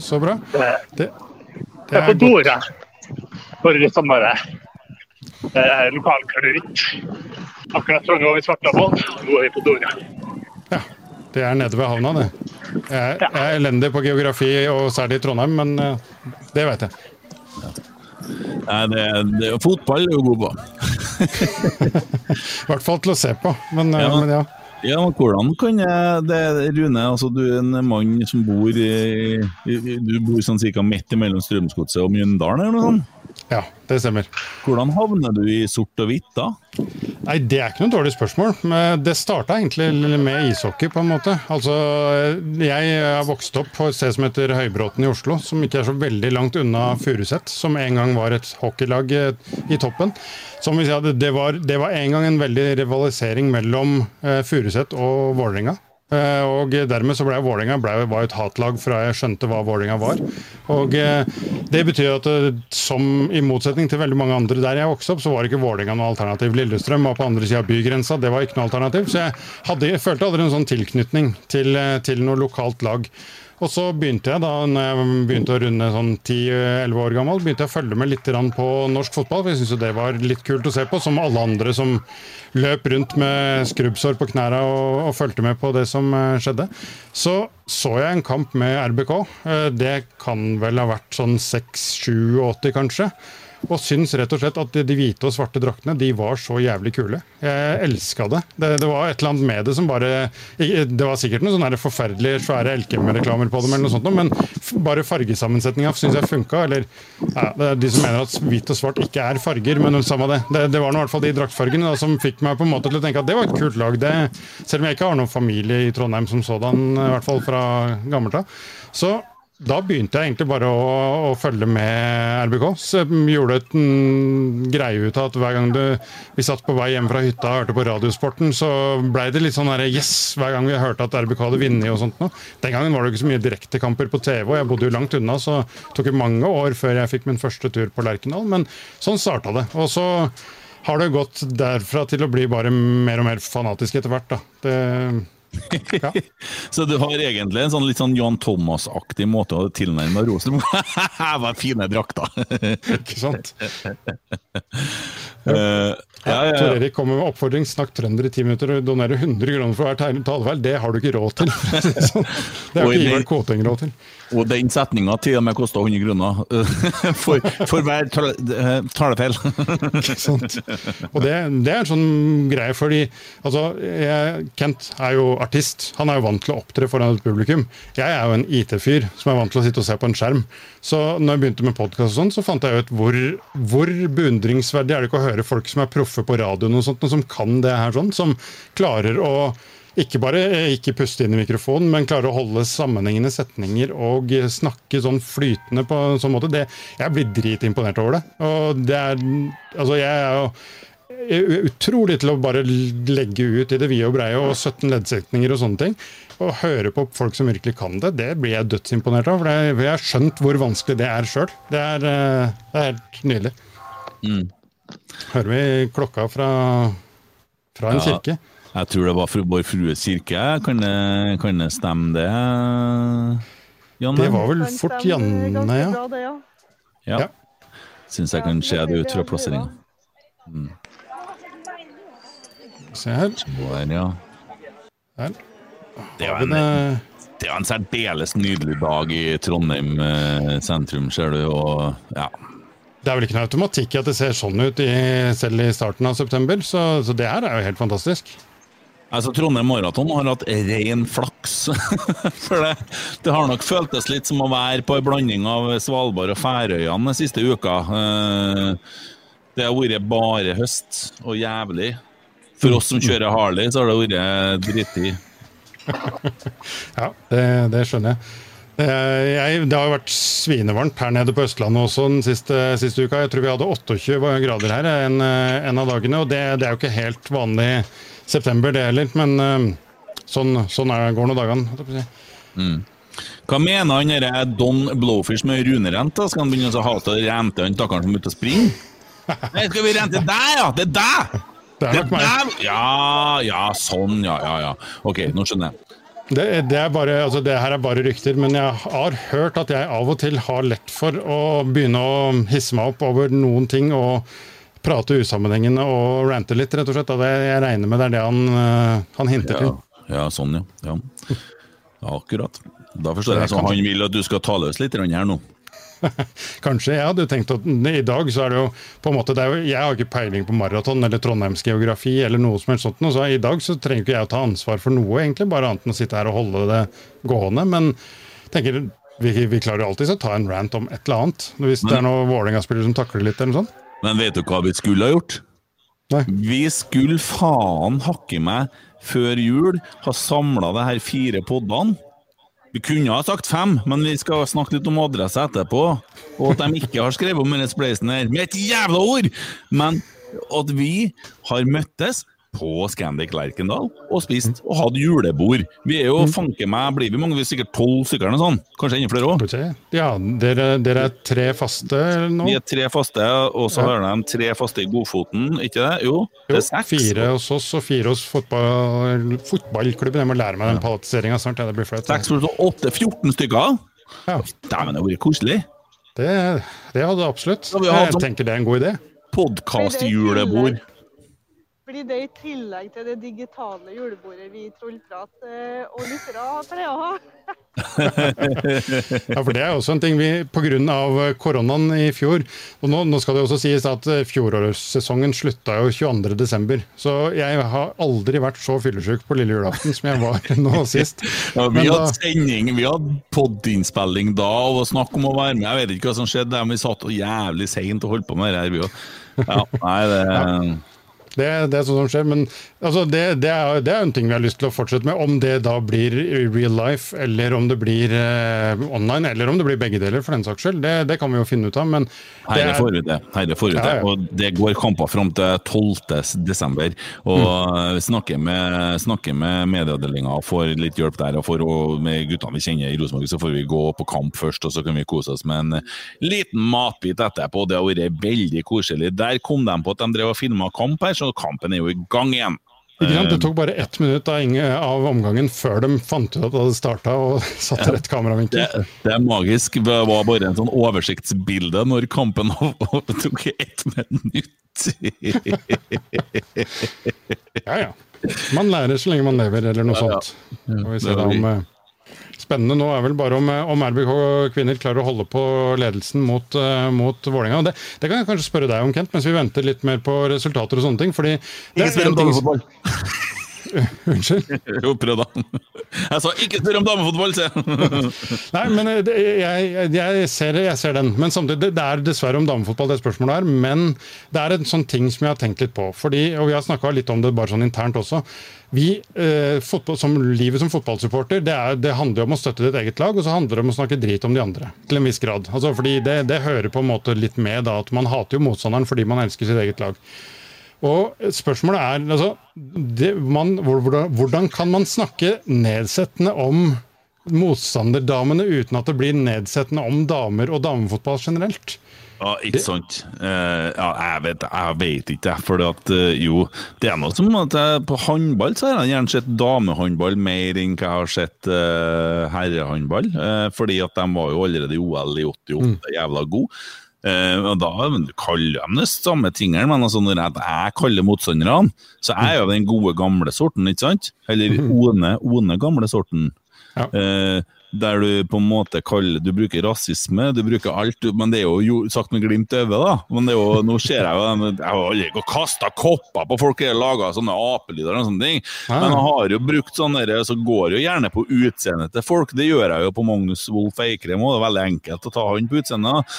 så bra. Det,
det er på Dora. Bare litt sånn bare eh, lokalkløritt. Akkurat så nå var vi Svartlamoen, nå er vi på Dora.
det er nede ved havna, det. Jeg, er- jeg er elendig på geografi, og særlig i Trondheim, men eh, det vet jeg.
Nei, det, det, fotball er jo god på. *laughs*
I hvert fall til å se på, men eh,
Ja.
men ja.
Ja, men hvordan kan det, Rune, altså du er en mann som bor i Du bor sånn cirka midt mellom Strømsgodset og Mjøndalen, eller noe sånt?
Det stemmer.
Hvordan havner du i sort og hvitt da?
Nei, Det er ikke noe dårlig spørsmål. Men det starta egentlig med ishockey, på en måte. Altså, Jeg har vokst opp på et sted som heter Høybråten i Oslo, som ikke er så veldig langt unna Furuset, som en gang var et hockeylag eh, i toppen. Som vi sier, det var, det var en gang en veldig rivalisering mellom eh, Furuset og Vålerenga. Eh, Og dermed så ble Vålerenga var et hatlag fra jeg skjønte hva Vålerenga var. Og eh, det betyr at eh, som i motsetning til veldig mange andre der jeg vokste opp, så var ikke Vålerenga noe alternativ. Lillestrøm var på andre sida av bygrensa, det var ikke noe alternativ. Så jeg, hadde, jeg følte aldri en sånn tilknytning til, til noe lokalt lag. Og så begynte jeg da når jeg begynte å runde sånn 10-11 år gammel, begynte jeg å følge med litt på norsk fotball. for Jeg syntes det var litt kult å se på, som alle andre som løp rundt med skrubbsår på knærne og, og fulgte med på det som eh, skjedde. Så så jeg en kamp med RBK. Eh, Det kan vel ha vært sånn 6-87, kanskje. Og syns rett og slett at de hvite og svarte draktene de var så jævlig kule. Jeg elska det. det. Det var et eller annet med det som bare Det var sikkert noen sånne forferdelig svære Elkem-reklamer på dem, eller noe sånt, men bare fargesammensetninga syns jeg funka. Eller ja, det er de som mener at hvit og svart ikke er farger, men samme det. Det, det var nå i hvert fall de draktfargene da, som fikk meg på en måte til å tenke at det var et kult lag. Det, selv om jeg ikke har noen familie i Trondheim som sådan, i hvert fall fra gammelt av. Så da begynte jeg egentlig bare å, å følge med RBK. Så gjorde et en greie ut av at hver gang du, vi satt på vei hjem fra hytta og hørte på Radiosporten, så blei det litt sånn der, yes hver gang vi hørte at RBK hadde vunnet og sånt noe. Den gangen var det jo ikke så mye direktekamper på TV, og jeg bodde jo langt unna, så det tok jo mange år før jeg fikk min første tur på Lerkendal. Men sånn starta det. Og så har det gått derfra til å bli bare mer og mer fanatisk etter hvert. da. Det, *laughs*
Så du har egentlig en sånn litt sånn Johan Thomas-aktig måte å tilnærme Rosenborg *laughs* var fine drakter!
Ikke sant? *laughs*
Eh, ja, ja,
Tor. Erik kommer med oppfordring, snakk trønder i ti minutter og donerer 100 kroner for hver talefeil. Det har du ikke råd til. *laughs* det. Har ikke Ivar Kåteng råd til.
Og den setninga til og med kosta 100 kroner *laughs* for, for hver tale- eh, talefeil.
Sant? Og det, det er en sånn greie, fordi altså, jeg, Kent er jo artist. Han er jo vant til å opptre foran et publikum. Jeg er jo en IT-fyr som er vant til å sitte og se på en skjerm. Så når jeg begynte med podkast, sånn, så fant jeg ut hvor, hvor beundringsverdig er det ikke å høre folk som er proffe på radioen og sånt, som kan det her sånn, som klarer å ikke bare eh, ikke puste inn i mikrofonen, men klarer å holde sammenhengende setninger og snakke sånn flytende på en sånn måte. Det, jeg blir dritimponert over det. Og det er Altså, jeg er jo utrolig til å bare legge ut i det vide og breie og 17 leddsetninger og sånne ting. Og høre på folk som virkelig kan det, det blir jeg dødsimponert av. For jeg har skjønt hvor vanskelig det er sjøl. Det, eh, det er helt nydelig. Hører vi klokka fra, fra en
Ja.
kirke?
Jeg tror det var Fru- Vår Frues kirke. Kan det, kan det stemme, det? Janne?
Det var vel fort Janne, ja.
bra, det, ja.
Ja. Syns jeg kan se det ut fra plasseringa. Mm.
Se her.
Der, ja.
Der.
Det er en,
det?
det er en særdeles nydelig dag i Trondheim eh, sentrum, ser du. Og ja.
Det er vel ikke noe automatikk i at det ser sånn ut i, selv i starten av september, så, så det her er jo helt fantastisk.
Altså, Trondheim Maraton har hatt ren flaks. *laughs* For det, det har nok føltes litt som å være på en blanding av Svalbard og Færøyene den siste uka. Eh, Det har vært bare høst og jævlig. For oss som kjører Harley, så har det vært drittig. *laughs*
Ja, det, det skjønner jeg. Det, jeg. det har jo vært svinevarmt her nede på Østlandet også den siste, siste uka. Jeg tror vi hadde 28 grader her en, en av dagene, og det, det er jo ikke helt vanlig september, det heller. Men eh, sånn, sånn er, går nå dagene.
Mm. Hva mener han derre Don Blowfish med runerente? Skal han begynne å hate å rente han stakkaren som er ute og springer? Nei, skal vi rente deg, ja? Det er deg!
Det er nok meg.
Ja, ja, sånn, ja, ja, ja. Ok, nå skjønner jeg.
Det, det, er bare, altså det her er bare rykter, men jeg har hørt at jeg av og til har lett for å begynne å hisse meg opp over noen ting og prate usammenhengende og rante litt, rett og slett. Det, jeg regner med det er det han, eh, han hinter
Ja,
til.
ja sånn, ja. ja. Akkurat. Da forstår jeg. Så han vil at du skal ta løs litt her nå. *laughs*
Kanskje. Jeg hadde tenkt at i dag så er det jo på en måte jo, Jeg har ikke peiling på maraton eller trondheimsgeografi eller noe som helst sånt, så i dag så trenger ikke jeg å ta ansvar for noe, egentlig, bare annet enn å sitte her og holde det gående. Men tenker vi, vi klarer jo alltid å ta en rant om et eller annet. Hvis det er noen Vålerenga-spillere som takler litt eller noe sånt.
Men vet du hva vi skulle ha gjort? Nei. Vi skulle faen hakke meg før jul ha samla de her fire poddene. Vi kunne ha sagt fem, men vi skal snakke litt om adresse etterpå. Og at de ikke har skrevet om denne spleisen her med et jævla ord! Men at vi har møttes på Scandic Lerkendal og spist og hatt julebord. Vi er jo fanke meg, blir vi mange? Vi er sikkert tolv stykker eller sånt. Kanskje enda flere òg.
Ja, dere, dere er tre faste nå?
Vi er tre faste, og så
Ja.
har de tre faste i Godfoten, ikke det? Jo, det er seks.
fire hos oss og fire hos fotball, fotballklubben. Jeg må lære meg den palatiseringa snart. Det blir flaut.
Seks pluss åtte, 14 stykker?
Ja.
Dæven, det har vært koselig.
Det, det hadde absolutt.
Ja,
Jeg
sånn-
tenker det er en god idé.
Podkast-julebord.
Blir det i tillegg til det digitale julebordet vi i Trollprat eh, og lyttere pleier å ha? *laughs*
Ja, for Det er også en ting vi pga. koronaen i fjor og nå, nå skal det også sies at eh, fjorårssesongen slutta jo 22.12. Så jeg har aldri vært så fyllesyk på lille julaften som jeg var *laughs* nå sist.
Ja, vi
Men
hadde sending, vi hadde podinnspilling da, og snakk om å være med. Jeg vet ikke hva som skjedde, men vi satt jævlig seint og holdt på med det her, vi. Ja, nei, det
Det, det er sånn som skjer, men altså, det, det, er, det er en ting vi har lyst til å fortsette med. Om det da blir real life, eller om det blir eh, online, eller om det blir begge deler, for den saks skyld. Det, det kan vi jo finne ut av. Men det
Herre
er,
får vi det. Herre får vi det. Og det går kamper fram til 12. desember. Og
Mm.
snakker med, snakker med medieavdelinga får litt hjelp der. Og får, og med guttene vi kjenner i Rosenborg, så får vi gå på kamp først, og så kan vi kose oss med en liten matbit etterpå. Det har vært veldig koselig. Der kom de på at de drev og filma kamp her, så kampen er jo i gang igjen.
Det
Eh,
tok bare ett minutt av, omgangen før de fant ut at det hadde starta og *laughs* satte rett kameravinkel.
Det, det er magisk. Det var bare en sånn oversiktsbilde når kampen *laughs* tok ett minutt.
Ja, ja. Man lærer så lenge man lever, eller noe
Ja, ja.
sånt. Får vi se da om Spennende nå er vel bare om, eh, om RBK kvinner klarer å holde på ledelsen mot, uh, mot Vålerenga. Det, det kan jeg kanskje spørre deg om, Kent, mens vi venter litt mer på resultater og sånne ting. fordi det
Ikke spør om damefotball. *laughs*
Unnskyld?
Jo, prøv, da. Jeg sa ikke spør om damefotball, jeg. *laughs*
Nei, men eh, jeg, jeg, ser, jeg ser den. Men samtidig, det, er dessverre om damefotball, det spørsmålet her. Men det er en sånn ting som jeg har tenkt litt på. Fordi, og vi har snakka litt om det bare sånn internt også. Vi, eh, fotball, som Livet som fotballsupporter det, er, det handler om å støtte ditt eget lag, og så handler det om å snakke drit om de andre. Til en viss grad. Altså, fordi det, det hører på en måte litt med da, at man hater jo motstanderen fordi man elsker sitt eget lag. Og spørsmålet er altså, det, man, hvordan, hvordan kan man snakke nedsettende om motstanderdamene uten at det blir nedsettende om damer og damefotball generelt?
Ja, ikke sant. Uh, ja, jeg vet, jeg vet ikke, jeg. For at, eh, jo, det er noe som at jeg, på håndball så har jeg gjerne sett damehåndball mer enn hva jeg har sett uh, herrehåndball. Eh, fordi at de var jo allerede i OL i 88 jævla gode. Eh, og da men du kaller dem det samme tingene, men altså når jeg, jeg kaller motstanderne, så er jeg jo den gode, gamle sorten, ikke sant? Eller one, one gamle sorten. Eh, der du på en måte kaller Du bruker rasisme, du bruker alt, men det er jo, sagt med glimt i øyet, da. Men det er jo, nå ser jeg jo dem- Jeg har aldri kasta kopper på folk eller laga sånne apelyder og sånne ting. Men jeg har jo brukt sånne så går jo gjerne på utseendet til folk. Det gjør jeg jo på Magnus Wolff Eikrem, òg, det er veldig enkelt å ta han på utseendet.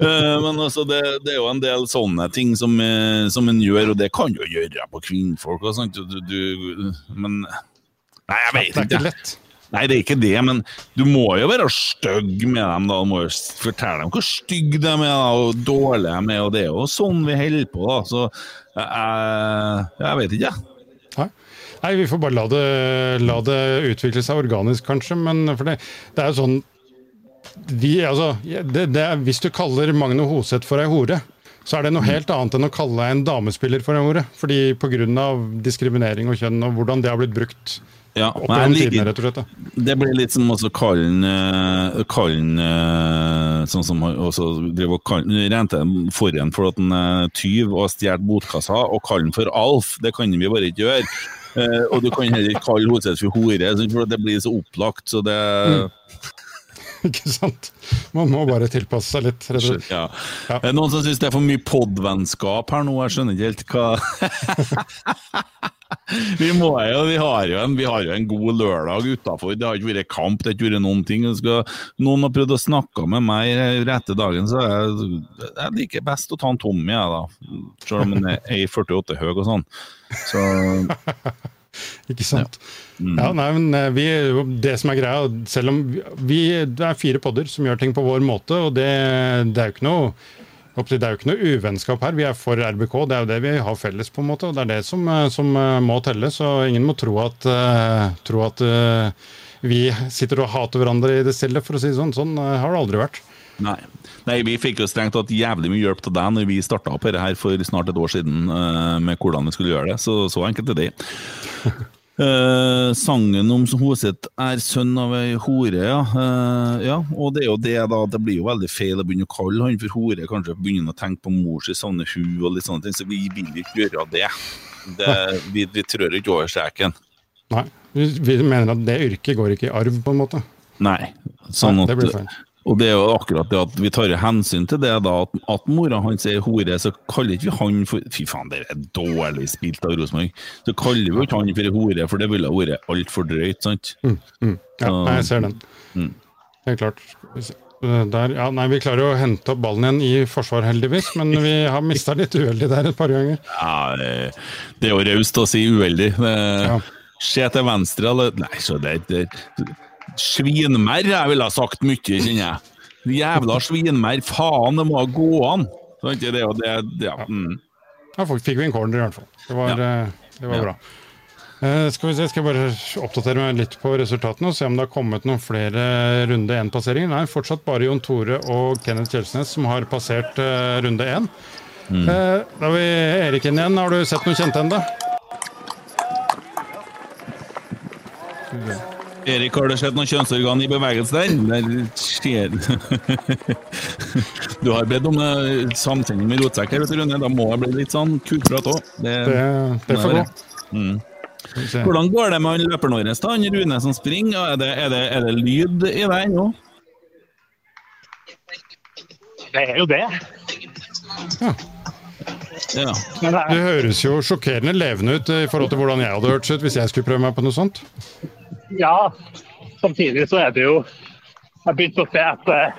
Eh, men altså, det, det er jo en del sånne ting som, eh, som en gjør, og det kan jo gjøre på kvinnfolk. Og sånt, du, du, men Nei, jeg vet
Det er
ikke.
ikke lett.
Nei, det er ikke det, men du må jo være stygg med dem. da, Du må jo fortelle dem hvor stygge de er og dårlige de er. og Det er jo sånn vi holder på. da, så jeg, jeg vet ikke.
Nei. Nei, vi får bare la det, la det utvikle seg organisk, kanskje. Men for det, det er jo sånn vi, altså, det, det Hvis du kaller Magne Hoseth for ei hore, så er det noe helt annet enn å kalle en damespiller for en hore. Fordi pga. diskriminering og kjønn og hvordan det har blitt brukt
Ja, men liker-
rett og slett. da.
Det blir litt som å kalle den, eh, kalle den eh, Sånn som også driver og kalle- rente forhen for at han er tyv og har stjålet botkassa, og kalle den for Alf. Det kan vi bare ikke gjøre. Eh, og du kan heller ikke kalle Hoseth for hore, for det blir så opplagt. Så det *laughs*
Ikke sant? Man må bare tilpasse seg litt. rett
ja. Ja. Noen som syns det er for mye podvennskap her nå? Jeg skjønner ikke helt hva *laughs* Vi må jo, vi har en, vi har jo en god lørdag utafor. Det har ikke vært kamp, det har ikke vært noen ting. Skal, noen har prøvd å snakke med meg rette dagen, så jeg, jeg liker best å ta en Tommy, jeg, da. Selv om han er 1,48 høy og sånn. Så *laughs*
Ikke sant? Ja, nei, men eh, vi, Det som er greia, selv om vi, Det er fire podder som gjør ting på vår måte, og det, det er jo ikke noe det er jo ikke noe uvennskap her. Vi er for RBK, det er jo det vi har felles, på en måte. og Det er det som, eh, som eh, må telle. Så ingen må tro at, uh, tro at uh, vi sitter og hater hverandre i det stille, for å si det sånn. Sånn uh, har det aldri vært.
Nei. Nei, vi fikk jo strengt tatt jævlig mye hjelp til deg når vi starta opp dette her for snart et år siden, med hvordan vi skulle gjøre det. Så, så enkelt er det. Eh, sangen om Hoseth er sønn av ei hore, ja. Eh, ja. Og det er jo det, da. Det blir jo veldig feil å begynne å kalle han for hore. Kanskje begynne å tenke på mor si, savne hun og litt sånne ting. Så vi vil ikke gjøre det. det vi, vi trør ikke over streken.
Nei, vi, vi mener at det yrket går ikke i arv, på en måte.
Nei. Sånn
Nei,
at,
det blir feil.
Og det er jo akkurat det at vi tar hensyn til det, da, at, at mora hans er hore, så kaller ikke vi han for Fy faen, det er dårlig spilt av Rosenborg. Så kaller vi ikke han for hore, for det ville vært altfor drøyt, sant?
Mm, mm. Ja, nei, jeg ser den.
Mm.
Helt klart. Eh, Der, ja, nei, Vi klarer å hente opp ballen igjen i forsvar, heldigvis, men vi har mista litt uheldig der et par ganger.
Ja, det, det er jo raust å si uheldig. Det- Se til venstre, eller Nei, så det, det Svinmerr, jeg ville ha sagt mye, kjenner jeg. Jævla svinmerr, faen, det må gå an! Det er jo det, det ja. Mm.
Da fikk vi en corner, i hvert fall. Det var, ja. det var
Ja.
bra. Uh, skal vi se, skal jeg bare oppdatere meg litt på resultatene og se om det har kommet noen flere runde én-passeringer. Nei, fortsatt bare Jon Tore og Kenneth Kjelsnes som har passert uh, runde én.
Mm.
Uh, da har vi Erik inn igjen. Har du sett noe kjent ennå?
Erik, har du sett noen kjønnsorgan i bevegelse der? Der skjer *laughs* Du har bedt om samtale med rotsekk her, vet du, Rune. Da må jeg bli litt sånn kulprat òg. Det,
Det- det får gå.
Mm. Hvordan går det med han løperen vår? Han Rune som springer? Er det, er det, er det lyd i deg ennå?
Det er jo det.
Ja.
Du høres jo sjokkerende levende ut i forhold til hvordan jeg hadde hørtes ut hvis jeg skulle prøve meg på noe sånt.
Ja, samtidig så er det jo Jeg begynte å se at eh,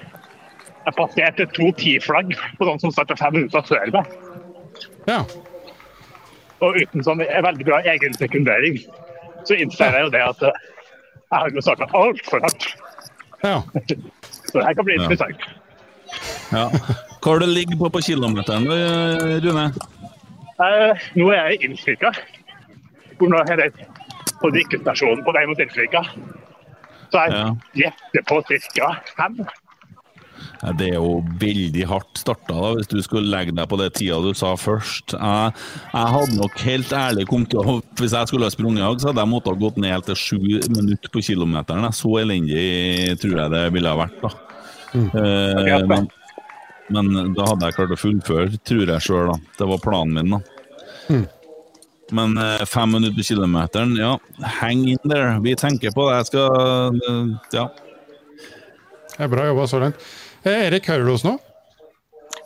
jeg passerte to ti-flagg på noen som starta fem minutter før meg.
Ja.
Og uten sånn veldig bra egen sekundering, så innser jeg jo det at eh, jeg har jo starta altfor hardt.
Ja.
Så det her kan bli
Ja.
interessant.
Ja. Hva har du ligget på på kilometeren, Rune?
Eh, nå er jeg i Innsvika. Hvor nå er jeg på drikkestasjonen på vei mot Innsvika. Så jeg gjetter på ca. fem.
Ja, det er jo veldig hardt starta, da, hvis du skulle legge deg på det tida du sa først. Jeg, jeg hadde nok helt ærlig kommet til å Hvis jeg skulle ha sprunget i dag, så hadde jeg måttet ha gått ned helt til sju minutter på kilometeren. Så elendig tror jeg det ville ha vært, da. Eh, men, men da hadde jeg klart å fullføre, tror jeg sjøl, da. Det var planen min, da. Men eh, fem minutter kilometeren, ja. Hang in there. Vi tenker på det. Jeg skal eh, Ja.
Det er bra jobba så langt. Eh, Erik, hører du oss nå?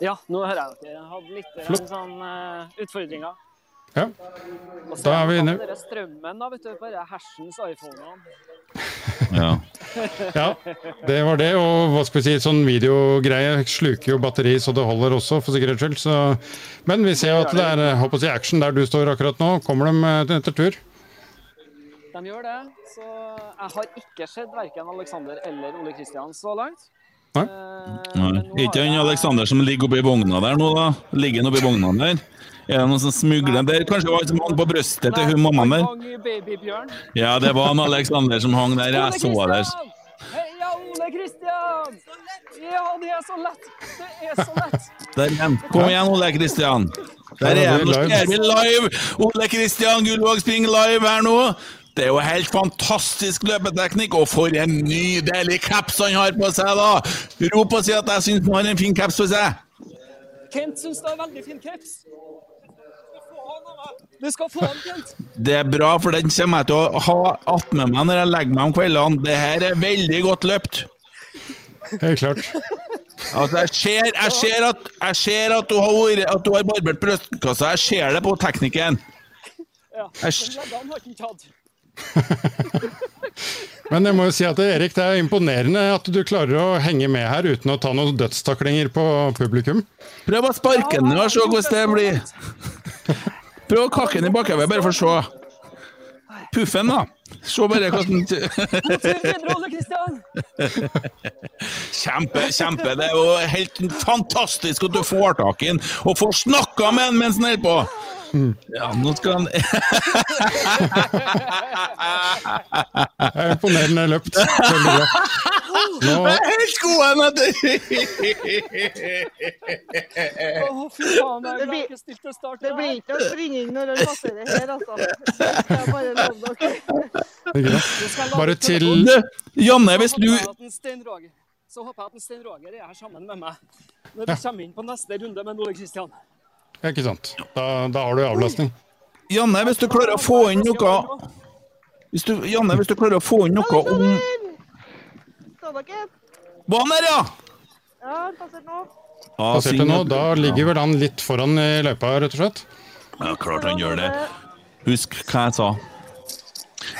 Ja, nå hører jeg dere. Jeg hadde litt eh,
Flott.
sånn uh, utfordringer.
Ja. Da er vi inne.
Strømmen da, vet du, på hersens iPhonene.
Ja.
Ja, det var det. Og hva skal vi si, sånn videogreie sluker jo batteri så det holder også, for sikkerhets skyld. Så. Men vi ser jo at det er eh, håper å si, action der du står akkurat nå. Kommer de eh, etter tur?
De gjør det. Så jeg har ikke sett verken Alexander eller Ole Kristian så langt.
Nei.
Nei. Er ikke han Alexander som ligger oppi vogna der nå, da? Ligger han oppi vogna der? Er det noen som smugler der? Kanskje det var han på brøstet til hun mammaen der? Ja, det var han Alexander som hang der. Jeg så det.
Heia Ole Kristian! Ja, det er så lett! Det er så lett!
Der igjen. Kom igjen, Ole Kristian. Der er han. Nå ser vi live! Ole Kristian Gullvåg springer live her nå. Det er jo helt fantastisk løpeteknikk, og for en nydelig caps han har på seg, da! Rop og si at jeg syns han har en fin caps på seg.
Kent syns det er veldig fin caps. Du skal få den, Kent.
Det er bra, for den kommer jeg til å ha attmed meg når jeg legger meg om kveldene. Det her er veldig godt løpt.
Helt klart.
Altså, jeg ser, jeg ser, at, jeg ser at, du har, at du har barbert brystkassa. Jeg ser det på teknikken.
Ja, men leggene har ikke tatt. *laughs*
Men jeg må jo si at Erik, det er imponerende at du klarer å henge med her uten å ta noen dødstaklinger på publikum.
Prøv å sparke den og se hvordan det blir. Prøv å kakke den i bakhodet, bare for å se. Puffen, da. Se bare hvordan! Kjempe, kjempe. Det er jo helt fantastisk at du får tak i den og får snakka med den mens den holder på. Ja, nå skal han
Jeg er imponerende løpt. Veldig bra. Nå,
Jeg er helt du.
Å, fy faen, jeg ble ikke stilt til start.
Det blir ikke noe springing når han passerer her, altså. Jeg bare love dere.
Bare til
Janne, hvis du
Så håper jeg at Stein Roger- er her sammen med meg når vi kommer inn på neste runde med Ole Kristian.
Ja, Ikke sant. Da, da har du avlastning.
Janne, hvis du klarer å få inn noe hvis du, Janne, hvis du klarer å få inn noe om
Så
Bånn der, ja?
Ja, han passerte nå.
Ja,
Passerte nå, da ligger vel han litt foran i løypa, rett og slett.
Ja, klart han gjør det. Husk hva jeg sa.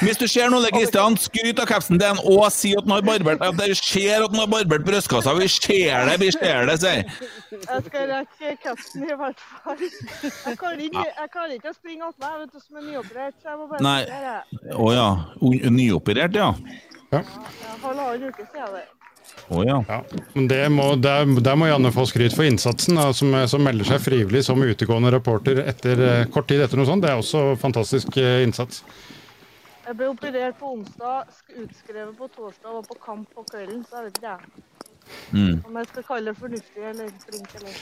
Hvis du ser Ole Kristian, skryt av capsen din og si at han har barbert at dere ser at han har barbert brystkassa. Vi ser det, vi ser det, sier
Jeg skal rekke capsen i hvert fall. Jeg klarer ikke, jeg klarer ikke å springe attmed, jeg vet du, som er nyoperert, så jeg må bare
Nei. Å oh, ja. Nyoperert, ja.
Ja, Halvannen uke siden det.
Å ja.
Men det må, der, der må Janne få skryt for innsatsen, da, som, som melder seg frivillig som utegående reporter etter eh, kort tid etter noe sånt. Det er også fantastisk eh, innsats.
Jeg ble operert på onsdag, utskrevet på torsdag og var på kamp på kvelden, så jeg vet ikke jeg.
Mm.
Om jeg skal kalle det fornuftig eller flink eller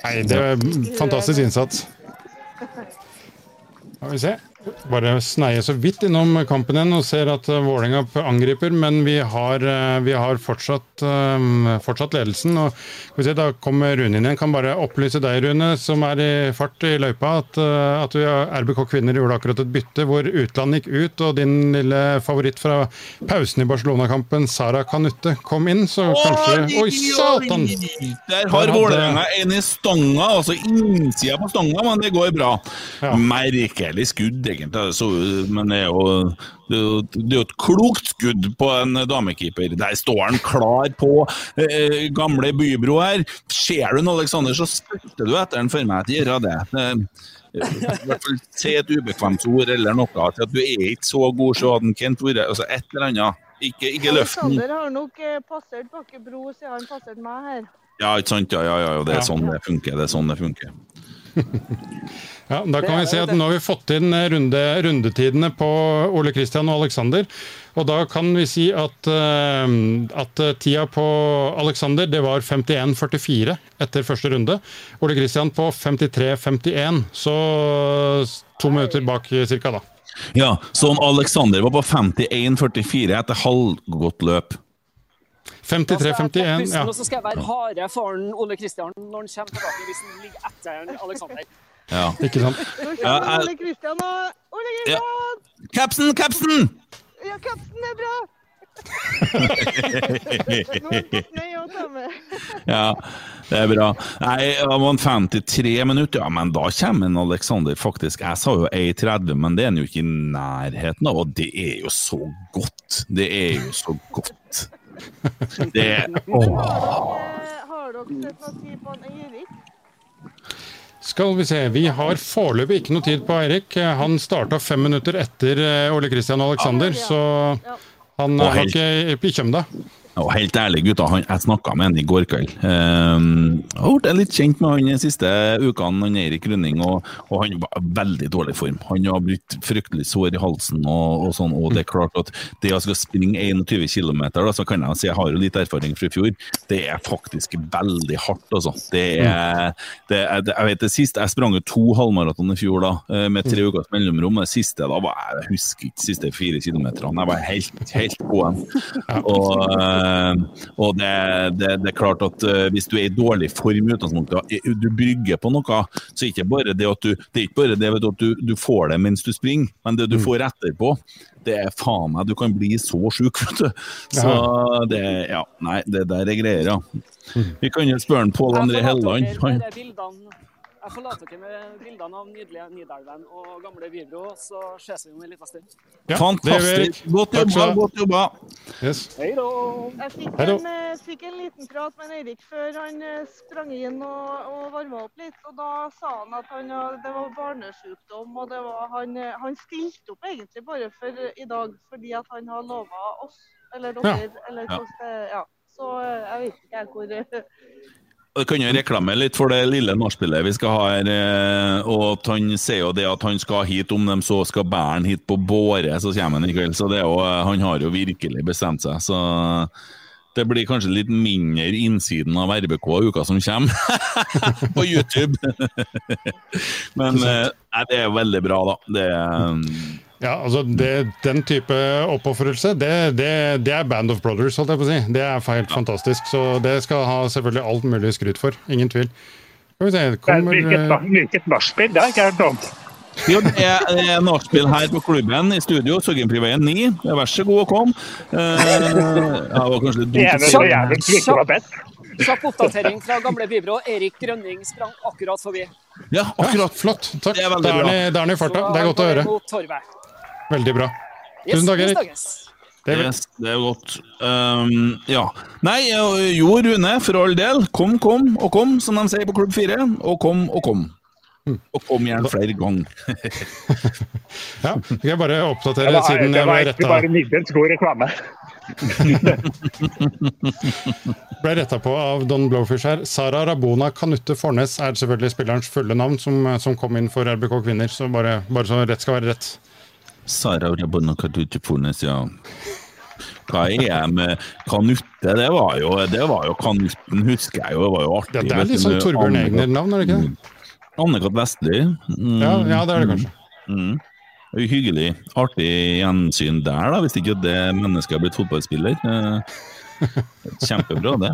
Nei, det er fantastisk innsats. *laughs* Skal vi se. Bare sneie så vidt innom kampen igjen og ser at uh, Vålerenga angriper, men vi har, uh, vi har fortsatt, um, fortsatt ledelsen. og vi se, Da kommer Rune inn igjen. Kan bare opplyse deg, Rune, som er i fart i løypa, at, at vi, RBK Kvinner gjorde akkurat et bytte hvor utland gikk ut, og din lille favoritt fra pausen i Barcelona-kampen, Sara Kanutte, kom inn. Så kanskje Oi, satan!
Der har Vålerenga en i stanga, altså innsida på stanga, men det går bra. Merkelig skudd, egentlig. det Så, men det er jo det er jo et klokt skudd på en damekeeper. Der står han klar på eh, gamle Bybro her. Ser du en Alexander, så spurter du etter den for meg til å gjøre det. Eh, I hvert fall Si et ubekvemt ord eller noe. Til at du er ikke så god, så hadde Kent vært altså Et eller annet. Ikke, ikke løft den.
Alexander har nok eh, passert Bakke Bro siden han passerte meg her.
Ja, ikke sant? Ja, ja, ja, det er sånn det funker. Det er sånn det funker. *laughs*
Ja, Da kan vi si at nå har vi fått inn eh, runde, rundetidene på Ole Kristian og Alexander. Og da kan vi si at, eh, at eh, tida på Alexander det var 51,44 etter første runde. Ole Kristian på 53,51. Så to minutter bak ca. cirka, da.
Ja, sånn Alexander var på 51,44 etter halvgått løp.
53-51, ja.
Nå skal jeg være harde for Ole Kristian når han kommer tilbake, hvis han ligger etter Alexander.
Ja.
Ikke sant?
Nå
Ja,
kommer
jeg-
Ole Kristian og Ole
Ja.
Kristian!
Capsen, capsen!
Ja, kapten er bra! *laughs*
Ja, det er bra. Nei, han var 53 minutter, ja, men da kommer en Alexander faktisk Jeg sa jo 1,30, men det er han jo ikke i nærheten av, og det er jo så godt. Det er jo så godt. *laughs* Det
Har dere sett noe tid på han Eirik?
Skal vi se, vi har foreløpig ikke noe tid på Eirik. Han starta fem minutter etter eh, Ole Kristian og Alexander, så han har ikke i kommet da.
Og helt ærlig, gutta, han, jeg snakka med han i går kveld. Um, jeg har blitt litt kjent med han de siste ukene, han Eirik Rønning, og, og han var i veldig dårlig form. Han har blitt fryktelig sår i halsen og, og sånn, og det er klart at det å skal springe 21 km, da, så kan jeg si jeg har jo litt erfaring fra i fjor, det er faktisk veldig hardt, altså. Det er, det er Jeg vet det siste, jeg sprang jo to halvmaraton i fjor da, eh, med tre ukers mellomrom. Det siste da var jeg husker ikke de siste fire kilometerne. Jeg var helt, helt på en. Og, eh, og det, det, det er klart at eh, hvis du er i dårlig form i utgangspunktet, eh, du brygger på noe, så ikke bare det at du det er ikke bare det du, at du, du får det mens du springer, men det du får etterpå, det er faen meg Du kan bli så sjuk, *laughs* vet du. Så det Ja, nei, det der er greier, ja. Vi kan jo spørre Pål André
Helleland.
Han,
forlater får med jeg forlater dere med bildene av nydelige Nidelven og gamle Vibro, så ses vi om en liten stund.
Fantastisk! Godt jobba, godt jobba!
Yes.
Hei da!
Jeg fikk en, eh, fikk en liten prat med Eirik før han eh, sprang inn og, og varma opp litt. og Da sa han at han, det var barnesykdom. og det var, han, eh, han stilte opp egentlig bare for eh, i dag fordi at han har lova oss, eller
Ja.
dere, eller
Ja.
hvordan det Ja. Så eh, jeg vet ikke jeg hvor eh,
Jeg kan jo reklame litt for det lille nachspielet vi skal ha her. eh, Og han sier jo det at han skal hit, om de så skal bære han hit på båre, så kommer han i kveld. Så det jo, eh, han har jo virkelig bestemt seg. Så det blir kanskje litt mindre innsiden av RBK uka som kommer, *laughs* på YouTube. *laughs* Men eh, nei, det er veldig bra, da. Det er
Ja, altså det, Den type oppofrelse, det, det, det er Band of Brothers, holdt jeg på å si. Det er helt fantastisk. Så det skal ha selvfølgelig alt mulig skryt for. Ingen tvil. Skal vi se, kommer
Hvilket,
eh,
nachspiel? Det har ikke hørt om.
Jo, det er, er nachspiel her på klubben i studio, Sorgenfriveien 9. Vær så god å komme. Uh, ja, var kanskje litt
Det
dumt å si.
Kjapp oppdatering fra gamle Bibro. Erik Grønning sprang akkurat forbi.
Ja, akkurat.
flott. Takk.
Det er veldig
er
bra.
Det da er han i farta. Det er godt å høre. Veldig bra.
Yes,
Tusen takk, Erik. Det er
Yes, det er godt. Um, ja. Nei, eh, jo, Rune, for all del. Kom, kom og kom, som de sier på Klubb 4. Og kom og kom. Og kom gjerne flere ganger. *laughs*
Ja, skal jeg bare oppdatere
Det var,
siden
det
jeg
var egentlig bare
retta,
middels god reklame. *laughs*
ble retta på av Don Blowfish her. Sara Rabona Kanutte Fornes er selvfølgelig spillerens fulle navn, som, som kom inn for RBK Kvinner. Så bare, bare så rett skal være rett.
Sara Rabona ja. Hva er med Kanutte? Det var jo, det var jo Kanutten, husker jeg jo. Det var jo artig.
Ja, det er litt sånn Torbjørn Egner-navn, er det ikke det?
Anne-Kat. Vestli. Mm.
Ja, ja, det er det kanskje.
Mm. Jo Hyggelig. Artig gjensyn der, da, hvis ikke det mennesket har blitt fotballspiller. Eh, *laughs* Kjempebra, det.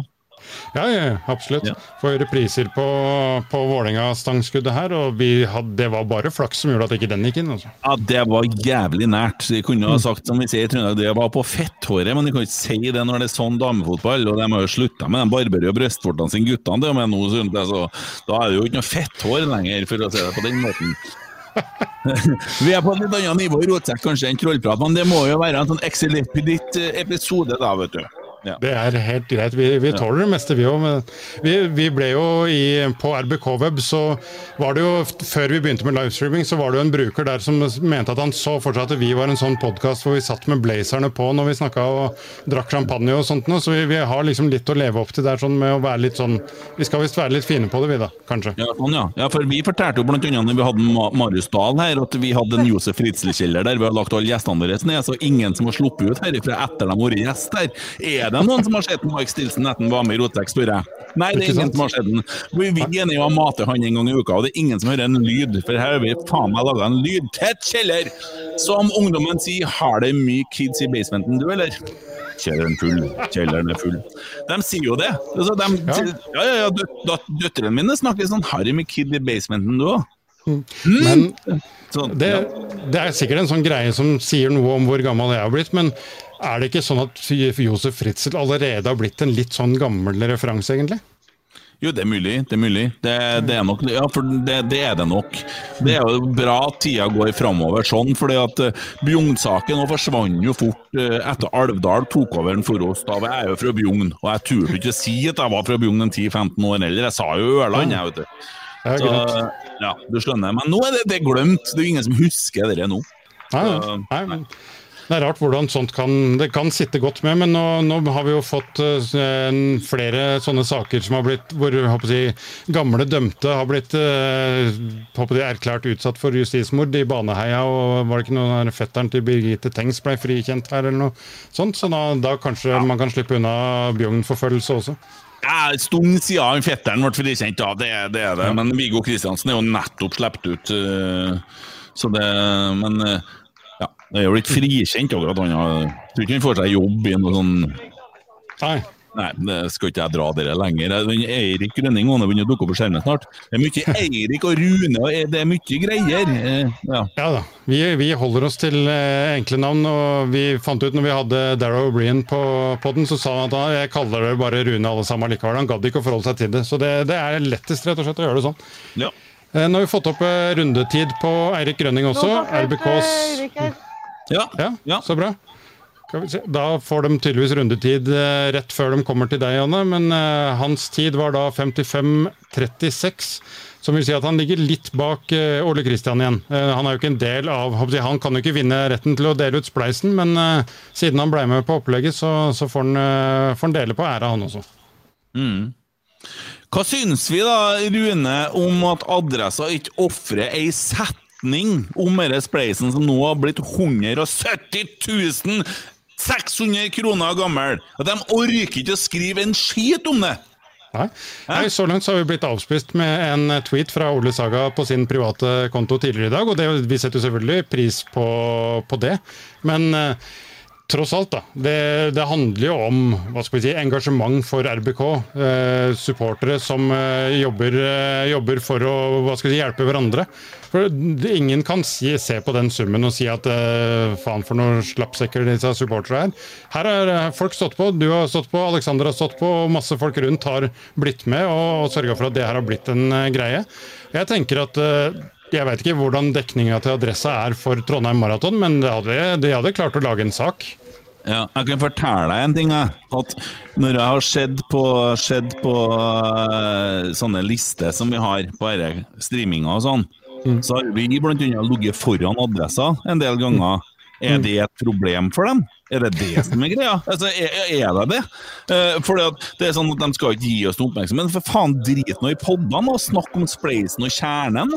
Ja, ja, absolutt. Får repriser på, på Vålerenga-stangskuddet her, og vi hadde, det var bare flaks som gjorde at ikke den gikk inn. Altså.
Ja, det var jævlig nært. De kunne ha sagt som vi sier i Trøndelag, det var på fetthåret, men de kan ikke si det når det er sånn damefotball. Og de har jo slutta med de barberi- og brystvortene sine guttene. Det med nå, så, altså, da er det jo ikke noe fetthår lenger, for å si det på den måten. *laughs* vi er på et litt annet nivå i rotsekk kanskje enn trollprat, men det må jo være en sånn Excelipeditt-episode da, vet du. Ja.
Det er helt greit. Vi, vi tåler det meste, vi òg. Men vi, vi ble jo i, på RBK-web, så var det jo Før vi begynte med livestreaming, så var det jo en bruker der som mente at han så fortsatt at vi var en sånn podkast hvor vi satt med blazerne på når vi snakka og drakk champagne og sånt noe. Så vi, vi, har liksom litt å leve opp til der sånn med å være litt sånn Vi skal visst være litt fine på det, vi da, kanskje.
Ja, sånn, ja. ja for vi fortalte jo blant annet når vi hadde Ma Marius Dahl her, at vi hadde en Josef Ritzel-kjeller der vi har lagt alle gjestene våre ned, så ingen som har sluppet ut herifra etter de har vært gjest der. Er det noen som har sett Mike Stilson etter han var med i Rotex, spør jeg? Nei, det er ingen som har sett den. Vi er å mate han en gang i uka, og det er ingen som hører en lyd. For her har vi faen meg laga en lydtett kjeller! Som ungdommen sier, har det mye kids i basementen, du, eller? Kjelleren full, kjelleren er full. De sier jo det. Altså, de, ja, ja, ja, dø Døtrene mine snakker sånn Har med kid i basementen, du òg?
Men det, det, er sikkert en sånn greie som sier noe om hvor gammel jeg har blitt, men er det ikke sånn at Josef Fritzel allerede har blitt en litt sånn gammel referanse, egentlig?
Jo, det er mulig. Det er mulig. Det, det er nok, ja, for det, det, er det nok. Det er jo bra at tida går framover sånn, fordi at uh, Bjugn-saken forsvant jo fort uh, etter Alvdal tok over den for oss. Da jeg jo fra Bjugn, og jeg turte ikke si at jeg var fra Bjugn en 10-15 år heller. Jeg sa jo Ørland, jeg, vet du. Så, ja, du skjønner. Men nå er det, det glemt. Det er jo ingen som husker det nå.
Nei, nei, nei. Det er rart hvordan sånt kan, det kan sitte godt med, men nå, nå har vi jo fått uh, flere sånne saker som har blitt, hvor jeg, gamle dømte har blitt uh, jeg, erklært utsatt for justismord i Baneheia. og Var det ikke noe fetteren til Birgitte Tengs ble frikjent her, eller noe sånt? Så da, da kanskje ja. man kan slippe unna Bjugn-forfølgelse også.
Ja, stund siden fetteren ble frikjent, ja, det, det, er det. Men Viggo Kristiansen er jo nettopp sluppet ut. Uh, så det, men det er jo blitt frikjent akkurat. Han har, tror ikke han får seg jobb i noe sånn
Nei.
Nei, det skal ikke jeg dra dere lenger. Eirik Grønning har begynt å dukke opp på skjermen snart. Det er mye Eirik og Rune, og det er mye greier. Ja,
ja da. Vi, vi, holder oss til eh, enkle navn. og Vi fant ut når vi hadde Darrow O'Brien på podden, så sa han at ah, jeg kaller dere bare Rune alle sammen likevel. Han gadd ikke å forholde seg til det. Så det, det er lettest rett og slett å gjøre det sånn.
Ja.
Nå har vi fått opp rundetid på Eirik Grønning også. RBKs
ja,
ja, så bra. Da får de tydeligvis rundetid rett før de kommer til deg, Janne. Men uh, hans tid var da 55.36. Som vil si at han ligger litt bak uh, Ole Kristian igjen. Han er jo ikke en del av Han kan jo ikke vinne retten til å dele ut spleisen, men siden han ble med på opplegget, så, så får, han, får, han, dele på æra, han også.
Mm. Hva syns vi da, Rune, om at Adressa ikke ofrer ei setning om denne spleisen som nå har blitt 170 600 kroner gammel? At de orker ikke å skrive en skit om det!
Nei. Nei. Så langt så har vi blitt avspist med en tweet fra Ole Saga på sin private konto tidligere i dag, og det, vi setter selvfølgelig pris på, på det. Men uh, tross alt, da. Det, det, handler jo om hva skal vi si, engasjement for RBK. Eh, supportere som eh, jobber, eh, jobber, for å hva skal vi si, hjelpe hverandre. For Ingen kan si, se på den summen og si at eh, faen for noen slappsekker disse supporterne er. Her har eh, folk stått på, du har stått på, Alexander har stått på, og masse folk rundt har blitt med og, og sørga for at det her har blitt en eh, greie. Jeg tenker at jeg vet ikke hvordan dekninga til Adressa er for Trondheim Maraton, men de hadde, de hadde klart å lage en sak.
Ja, jeg kan fortelle deg en ting. At når jeg har sett på, sett på uh, sånne lister som vi har på streaminga og sånn, mm. så har vi bl.a. ligget foran adressa en del ganger. Er mm. det et problem for dem? Er det det som er greia? Altså, er, er det det? Uh, for det er sånn at De skal ikke gi oss noe oppmerksomhet, men for faen, drit nå i podene og snakk om spleisen og kjernen.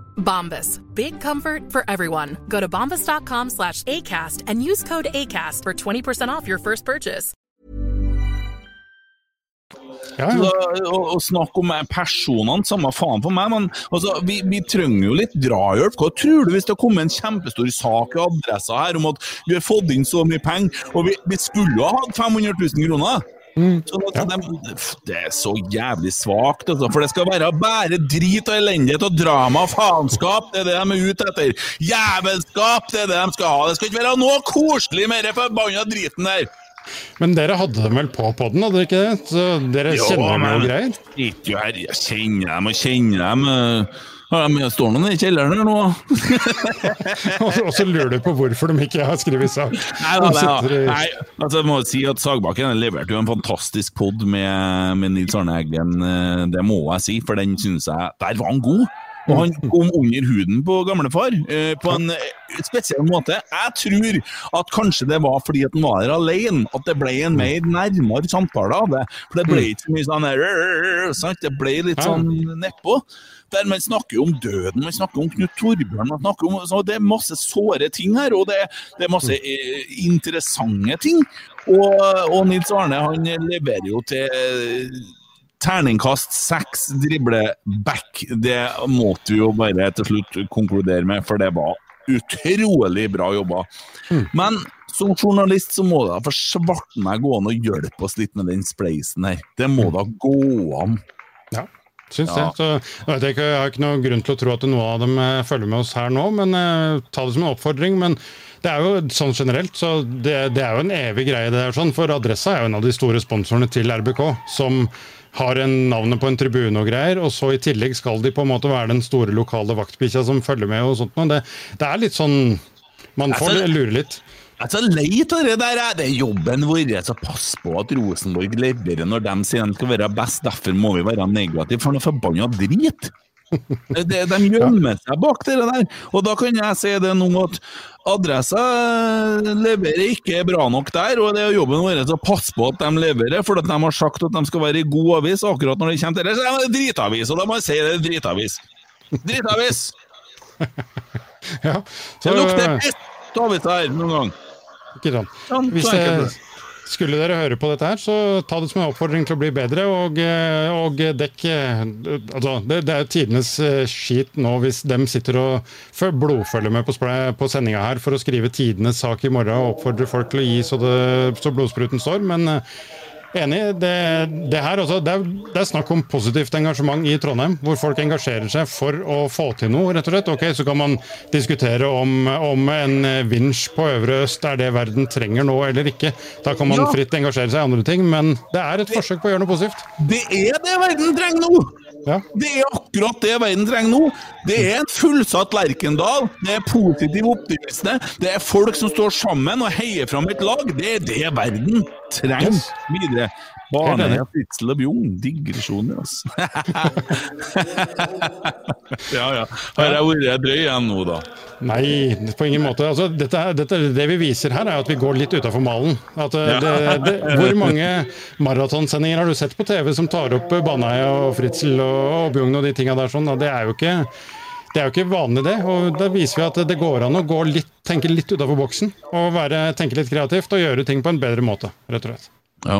Bombas. Big comfort for everyone. Go to bombas.com slash ACAST and use code ACAST for 20% off your first purchase.
Ja, ja.
Så, snakke om eh, personene, samme faen for meg, men altså, vi, vi trenger jo litt drahjelp. Hva tror du hvis det kommer en kjempestor sak i adressa her om at vi har fått inn så mye penger, og vi, vi skulle ha hatt 500 000 kroner? Sånn at de, det er så jævlig svakt, altså, for det skal være bare drit og elendighet og drama og faenskap. Det er det de er ute etter. Jævelskap, det er det de skal ha. Det skal ikke være noe koselig med den forbanna driten der.
Men dere hadde dem vel på podden, hadde dere ikke det? Så dere kjenner dem jo greier?
Jo jeg kjenner dem og kjenner dem. Eh, men jeg står noen i kjelleren her nå. *laughs*
Og så- lurer du på hvorfor de ikke har skrevet sak.
Nei, da, nei,
da.
nei, altså jeg må si at Sagbakken leverte jo en fantastisk pod med, med Nils Arne Eggen. eh, Det må jeg si, for den synes jeg Der var han god! Og han kom under huden på gamlefar eh, på en eh, spesiell måte. Jeg tror at kanskje det var fordi at han var her alene, at det ble en mer nærmere samtale av det. For det ble ikke så mye sånn sant? Det ble litt sånn nedpå. Der man snakker jo om døden, man snakker om Knut Torbjørn, man snakker om så Det er masse såre ting her, og det, det er masse eh, interessante ting. Og, og Nils Arne han leverer jo til eh, Terningkast seks drible back. Det måtte vi jo bare til slutt konkludere med, for det var utrolig bra jobba. Men som journalist så må det for svarten meg gå an å hjelpe oss litt med den spleisen her. Det må da gå an.
Ja, syns
Ja.
det. Så, jeg, ikke, jeg har ikke noen grunn til å tro at noe av dem eh, følger med oss her nå, men eh, ta det som en oppfordring. Men det er jo sånn generelt, så det, det er jo en evig greie, det der sånn. For Adressa er jo en av de store sponsorene til RBK, som har en navnet på en tribune og greier, og så i tillegg skal de på en måte være den store lokale vaktbikkja som følger med og sånt. Men det, det er litt sånn Man får lure litt.
Jeg er så lei av det der. Det er jobben vår å passe på at Rosenborg leverer når de sier de skal være best. Derfor må vi være negative, for noe forbanna drit. Det, de *laughs* gjemmer seg bak det der. Og da kan jeg si det nå at adressa leverer ikke bra nok der, og det er jobben vår å passe på at de leverer, for at de har sagt at de skal være i god avis. Akkurat når det kommer til det, så er det dritavis, og da må jeg si det er dritavis. Dritavis! *laughs*
Ja,
Det lukter piss av avisa her noen gang.
Ikke sant.
Sånn,
Hvis det, skulle dere høre på dette her, så ta det som en oppfordring til å bli bedre, og, eh, og dekk eh, altså, det, det er tidenes eh, skit nå hvis dem sitter og blodfølger med på, på sendinga her for å skrive tidenes sak i morgen og oppfordre folk til å gi så, det, så blodspruten står, men Enig. Det, det, her også, det, er, det er snakk om positivt engasjement i Trondheim, hvor folk engasjerer seg for å få til noe, rett og slett. Ok, Så kan man diskutere om, om en vinsj på Øvre Øst er det verden trenger nå eller ikke. Da kan man fritt engasjere seg i andre ting, men det er et forsøk på å gjøre noe positivt.
Det er det verden trenger nå! Det er akkurat det verden trenger nå. Det er en fullsatt Lerkendal. Det er positiv optimisme. Det er folk som står sammen og heier fram et lag. Det er det verden trenger videre.
Enig.
Fritzel og Bjugn. Digresjoner, altså. *laughs* ja, ja. Har jeg vært drøy igjen nå, da?
Nei, på ingen måte. Altså, dette, dette, det vi viser her, er at vi går litt utafor malen. At, eh, det, det, hvor mange maratonsendinger har du sett på TV som tar opp eh, Baneheia og Fritzel og, og Bjugn og de tinga der? sånn? Det er jo ikke det er jo ikke vanlig, det. og Da viser vi at det går an å gå litt, tenke litt utafor boksen. og være, Tenke litt kreativt og gjøre ting på en bedre måte, rett og slett.
Ja.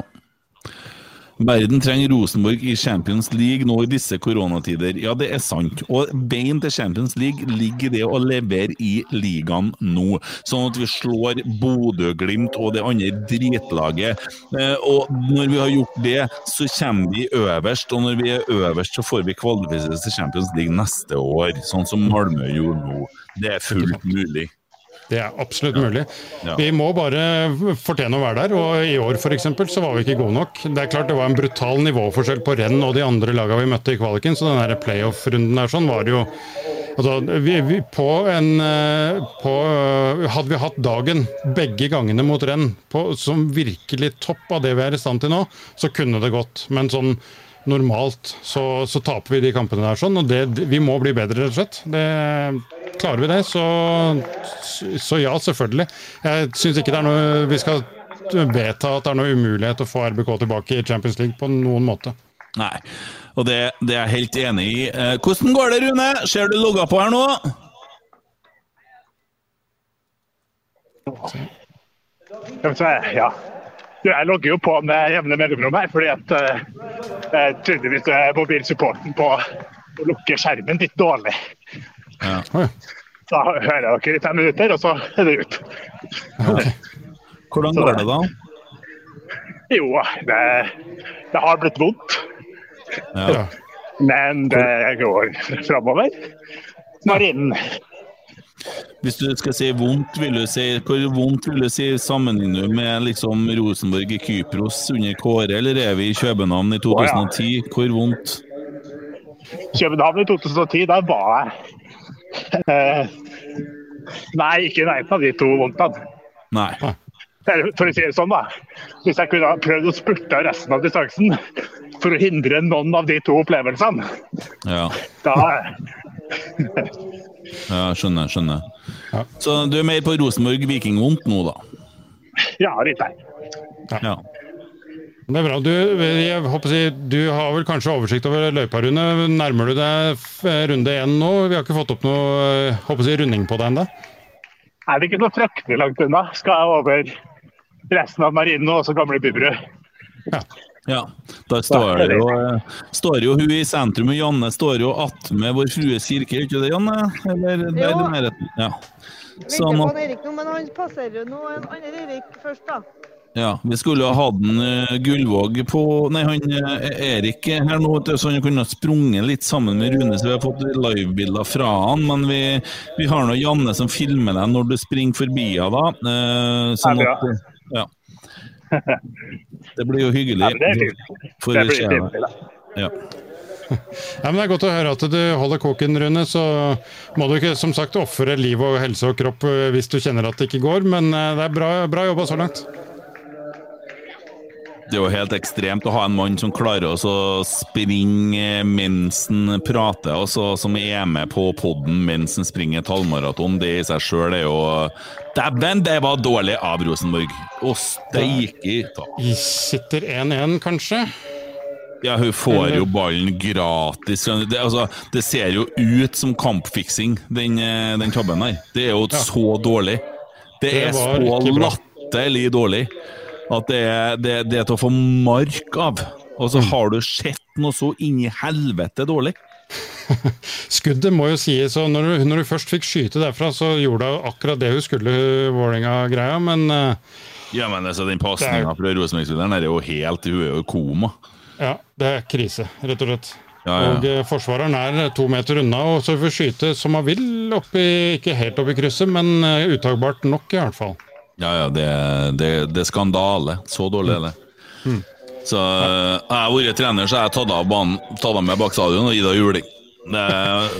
Verden trenger Rosenborg i Champions League nå i disse koronatider. Ja, det er sant. Og veien til Champions League ligger i det å levere i ligaen nå. Sånn at vi slår Bodø-Glimt og det andre dritlaget. Eh, Og når vi har gjort det, så kommer vi øverst. Og når vi er øverst, så får vi kvalifisere til Champions League neste år. Sånn som Malmö gjorde nå. Det er fullt mulig.
Det er absolutt mulig.
Ja.
Vi må bare fortjene å være der, og i år eksempel så var vi ikke gode nok. Det er klart det var en brutal nivåforskjell på renn og de andre lagene vi møtte i kvaliken, så den playoff-runden der sånn var det jo Altså, vi, vi, på en eh, på, eh, Hadde vi hatt dagen begge gangene mot renn på, som virkelig topp av det vi er i stand til nå, så kunne det gått. Men sånn normalt så, så taper vi de kampene der sånn, og det, vi må bli bedre, rett og slett. Det, klarer vi det, så, så ja, selvfølgelig. Jeg syns ikke det er noe vi skal vedta at det er noe umulighet å få RBK tilbake i Champions League på noen måte.
Nei, og det, det er jeg helt enig i. Eh, Hvordan går det, Rune? Ser du logga på her nå?
Ja. Jeg logger jo på med jevne mellomrom her, fordi at uh, tydeligvis er mobilsupporten på å lukke skjermen litt dårlig. Så hører jeg dere i fem minutter, og så er det ut.
Hvordan går det da?
Jo, det, det har blitt vondt.
Ja.
Men det går framover. Marinen.
Hvis du skal si vondt, vil du si, hvor vondt vil du si sammenligner du med liksom Rosenborg i Kypros under Kåre, eller er vi i København i 2010? Hvor vondt?
København i 2010, der var jeg Nei, ikke i nærheten av de to vondtene.
Nei.
For å si det sånn, da. Hvis jeg kunne ha prøvd å spurte resten av distansen for å hindre noen av de to opplevelsene,
Ja,
da
ja skjønner. skjønner. Så du er mer på Rosenborg-Vikingvondt nå, da?
Ja, litt der.
Ja.
Det er bra. Du, jeg håper å si, du har vel kanskje oversikt over løypa, Rune. Nærmer du deg runde én nå? Vi har ikke fått opp noe eh, håper å si, runding på deg ennå?
Er det ikke noe fryktelig langt unna? Skal jeg over resten av marinen og også gamle Bybru.
Ja, der står det jo, eh, står jo hun i sentrum, og Janne står jo attmed Vår Frues kirke, er ikke det, Janne? Eller der
Jo.
i nærheten? Ja.
Venter
Sånn
på Erik nå, men han passerer jo nå en annen Erik først, da.
Ja, vi skulle ha hatt en eh, Gullvåg på Nei, han eh, Erik er her nå, så han kunne ha sprunget litt sammen med Rune, så vi har fått livebilder fra han. Men vi, vi har nå Janne som filmer deg når du springer forbi henne, da. Uh, sånn
Ja,
at Ja. *laughs* Det blir jo hyggelig.
Ja, det.
For
Det blir hyggelig, da.
Ja.
Ja, men Det er godt å høre at du holder koken, Rune. Så må du ikke som sagt ofre liv og helse og kropp hvis du kjenner at det ikke går, men det er bra, bra jobba så langt.
Det er jo helt ekstremt å ha en mann som klarer å springe mens han prater, og så, som er med på podden mens han springer halvmaraton. Det i seg sjøl er jo Dæven, det var dårlig av Rosenborg! Å steike ta.
Sitter 1-1, kanskje?
Ja, hun får jo ballen gratis. Det, altså, det ser jo ut som kampfiksing, den, eh, den tabben her. Det er jo så dårlig. Det
Det
er så latterlig dårlig at det er, det, det er til å få mark av. Og så har du sett noe så inn i helvete dårlig. *laughs*
Skuddet må jo sies, og når du, når du først fikk skyte derfra, så gjorde hun akkurat det hun skulle, Vålerenga-greia, men uh,
Ja, men altså, den pasninga fra Rosenborg-spilleren er jo helt Hun er jo i koma.
ja, det er krise, rett og slett.
Ja, ja.
Og eh, forsvareren er to meter unna, og så får skyte som han vil, oppi, ikke helt opp i krysset, men uh, uttagbart nok i hvert fall.
Ja, ja, det, det, det er skandale. Så dårlig er det.
Mm.
Så eh, jeg har vært trener, så jeg har tatt av banen, tatt av med bak stadion og gitt henne juling. Det,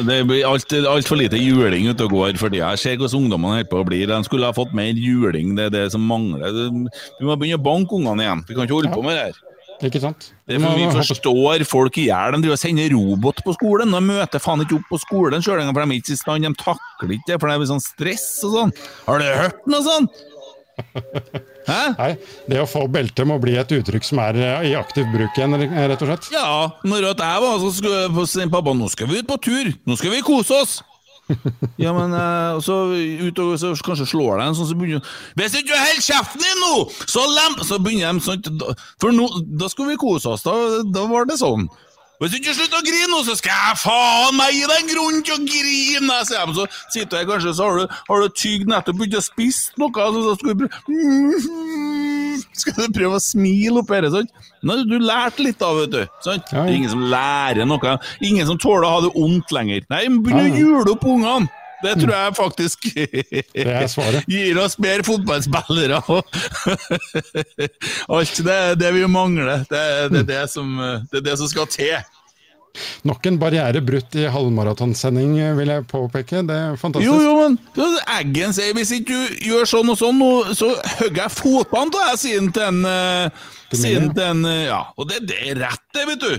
det blir altfor alt lite juling ute og går for tida. Jeg ser hvordan ungdommene holder på å bli. De skulle ha fått mer juling, det er det som mangler. Vi må begynne å banke ungene igjen. Vi kan ikke holde på med det her.
Ikke sant?
Det er for vi forstår folk i hjel. De driver og sender robot på skolen. De møter faen ikke opp på skolen sjøl engang, for de er ikke i stand. De takler ikke det, for det er sånn stress og sånn. Har du hørt noe sånt?
Nei, det å få belte må bli et uttrykk som er eh, i aktiv bruk igjen, rett og slett.
Ja, når jeg var så skulle på sin pappa, nå skal vi ut på tur, nå skal vi kose oss. Ja, men eh, så så og så kanskje slår deg en sånn, så begynner Hvis ikke du holder kjeften din nå, så lem... Så begynner de sånn For nå, da skulle vi kose oss, da, da var det sånn. Hvis du ikke slutter å grine nå, så skal jeg faen meg gi deg en grunn til å grine! sier de. Så sitter jeg kanskje, så har du, har du tygd nettopp begynt å spise noe, så, så skal du *laughs* Skal du prøve å smile oppi dette, sant? Nå har du lært litt da, vet du. Sant? Det er ingen som lærer noe. Ingen som tåler å ha det vondt lenger. Nei, men begynn å jule opp ungene! Det tror jeg faktisk
svaret. *laughs*
gir oss mer fotballspillere. og *laughs* Alt det, det vi mangler, det, det, er det, som, det er det som skal til.
Nok en barriere brutt i halvmaratonsending, vil jeg påpeke. Det er fantastisk.
Jo, jo, men Eggen sier hvis ikke du gjør sånn og sånn, så hogger jeg fotballen av deg, sier han til en eh, til en, eh, Ja, og det, det er rett, det, vet du.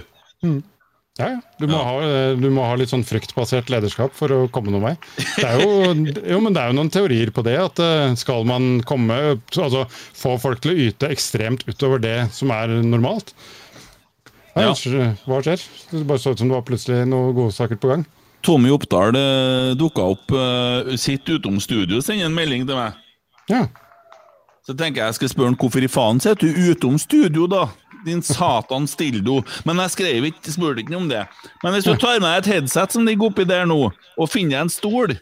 Ja, ja. Du må, Ha, du må ha litt sånn fryktbasert lederskap for å komme noen vei. Det er jo, *laughs* jo, men det er jo noen teorier på det. at eh, Skal man komme, altså få folk til å yte ekstremt utover det som er normalt Nei, Hva skjer? Det bare så ut som det var plutselig noen godsaker på gang.
Tommy Oppdal dukka opp, sitt sitter utom studio og sender en melding til meg.
Ja.
Så tenker jeg jeg skal spørre han hvorfor i faen sitter du utom studio, da? Din satans dildo. Men jeg skrev ikke, spurte ikke noe om det. Men hvis du tar med et headset som ligger oppi der nå, og finner deg en stol,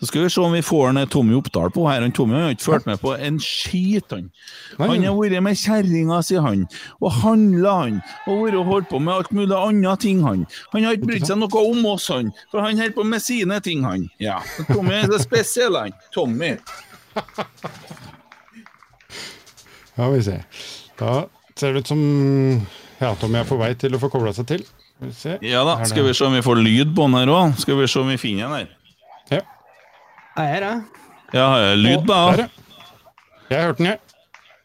så skal vi se om vi får en Tommy Oppdal på her. Han Tommy har ikke fulgt med på en skit, han. Han har vært med kjerringa si, han. Og handla, han. Og vært holdt på med alt mulig andre ting, han. Han har ikke brydd seg noe om oss, han. For han holder på med sine ting, han. Ja. Tommy er så spesiell, han. Tommy. *laughs*
Ja, vi ser. Da ser det ut som ja, Tommy er på vei til å få kobla seg til. Skal vi se.
Ja da, skal vi se om vi får lyd på den her òg. Skal vi se om vi finner den her.
Ja.
Jeg er her, jeg.
Ja, har jeg lyd, da?
Der, ja. Jeg hørte den, jeg.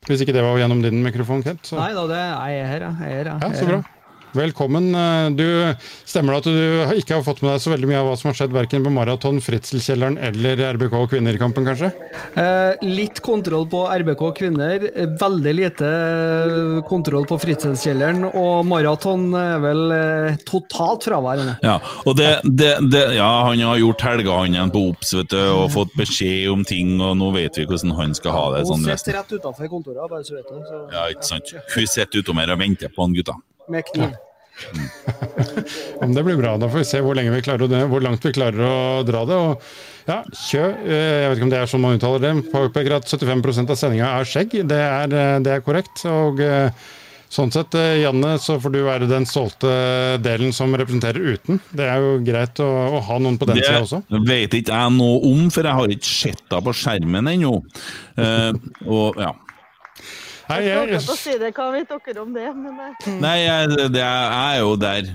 Hvis ikke det var gjennom din mikrofon, Kent. Så.
Nei da, det, jeg er her, jeg. jeg. Er her,
Ja,
jeg.
så bra. Velkommen. Eh, Du, stemmer det at du ikke har fått med deg så veldig mye av hva som har skjedd verken på Maraton, Fritzelkjelleren eller RBK kvinner-kampen, kanskje?
Eh, litt kontroll på RBK kvinner, eh, veldig lite kontroll på Fritzelkjelleren. og maraton er vel eh, totalt fraværende.
Ja, og det, det, det, ja, han har gjort helga han igjen på OBS vet du, og fått beskjed om ting, og nå vet vi hvordan han skal ha det.
Hun
sånn
sitter rett utenfor kontoret, bare så vet du. Så,
Ja, ikke sant. Hun sitter utom her og venter på han gutta.
med kniv. *laughs*
Om det blir bra, da får vi se hvor, lenge vi klarer hvor langt vi klarer å dra det. Og ja, Kjø, eh, jeg vet ikke om det er sånn man uttaler det, påpeker at 75% av sendinga er skjegg. Det er, eh, det er korrekt. og eh, Sånn sett, Janne, så får du være den stolte delen som representerer uten. Det er jo greit å, å ha noen på den
Det
sida også.
vet ikke jeg noe om, for jeg har ikke sett henne på skjermen ennå. Uh, og ja.
Nei,
Jeg skal ikke si det, hva vet dere om det? Men eh,
Nei, jeg, det, jeg er jo der.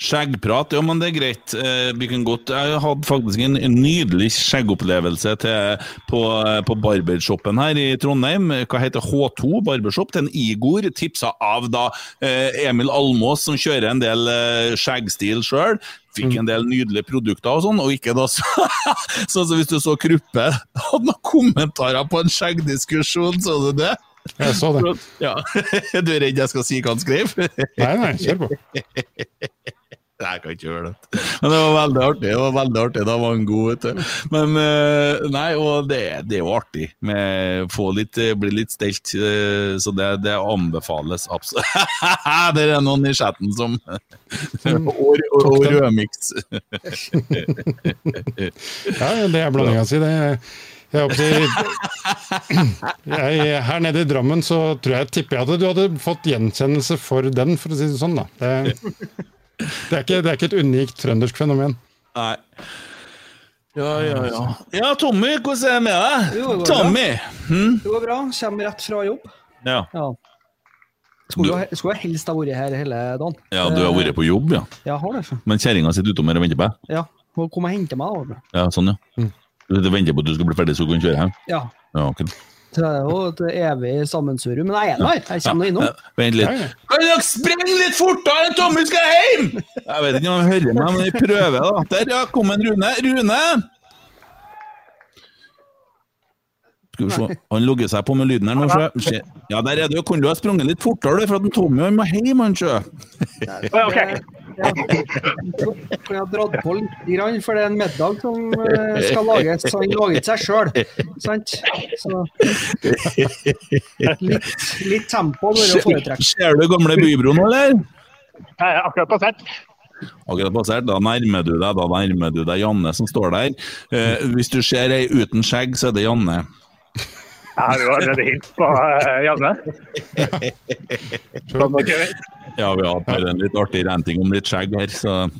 Skjeggprat, ja, men det er greit. Eh, vi kan godt, Jeg hadde faktisk en nydelig skjeggopplevelse til, på, på barbershoppen her i Trondheim. Hva heter H2 barbershop? Til en Igor, tipsa av da eh, Emil Almås, som kjører en del eh, skjeggstil sjøl. Fikk en del nydelige produkter og sånn, og ikke da så *laughs* Sånn som hvis du så Kruppe hadde noen kommentarer på en skjeggdiskusjon, så du det?
Jeg så det.
Ja. *laughs* Du er redd jeg skal si hva han skrev?
Nei, nei, kjør på. *laughs*
Nei, jeg kan ikke gjøre det. Men det var veldig artig. det var veldig artig, Da var han god, vet du. Men eh, nei, og det, det er jo artig. Med få litt, eh, bli litt stelt. eh, Så det, det anbefales absolutt. *laughs* Det er noen i chatten som Og, og, og rødmiks.
Ja, det er blandinga si. Det jeg jeg, her nede i Drammen så tror jeg tipper jeg at du hadde fått gjenkjennelse for den, for å si det sånn. da. Det, det, er, ikke, det er ikke et unikt trøndersk fenomen.
Nei. Ja, ja, ja. Ja, Tommy, hvordan er det med deg?
Jo, det går bra.
Tommy! Hm?
Det går bra. Kommer rett fra jobb.
Ja.
Ja. Skulle, jo- skulle helst ha vært her hele dagen.
ja, du har vært på jobb, ja.
Ja, jeg har det.
Men kjerringa sitter utom her og venter på deg?
Ja. Hun kom og henter meg. da.
Ja, sånn, ja. Du venter på at du skal bli ferdig så du kan kjøre hjem?
Ja.
Ja,
okay. Det er jo et evig sammensurium. Men jeg er der. Jeg kommer innom.
Ja, Vent litt. Kan dere sprenge litt fortere Tommy skal hjem?! Jeg vet ikke om han hører meg, men vi prøver, da. Der ja, kom en Rune. Rune! Skal vi se. Han logger seg på med lyden her nå. sjø. ja, der er du. Kunne du ha sprunget litt fortere, for at Tommy han må hjem, han sjø.
Ja, *laughs* ok.
har dratt på litt, grann, for det er en middag som eh, skal lages. Så han lager ikke seg sjøl, sant? Så litt, litt tempo bør å foretrekke.
Ser du gamle Bybro nå, eller?
Jeg er akkurat passert.
Akkurat passert. Da nærmer du deg da nærmer du deg Janne som står der. Eh, hvis du ser ei uten skjegg, så er det Janne.
Jeg har jo allerede hilst på eh, Janne.
Ja, vi har hatt bare en litt artig renting om litt skjegg her, så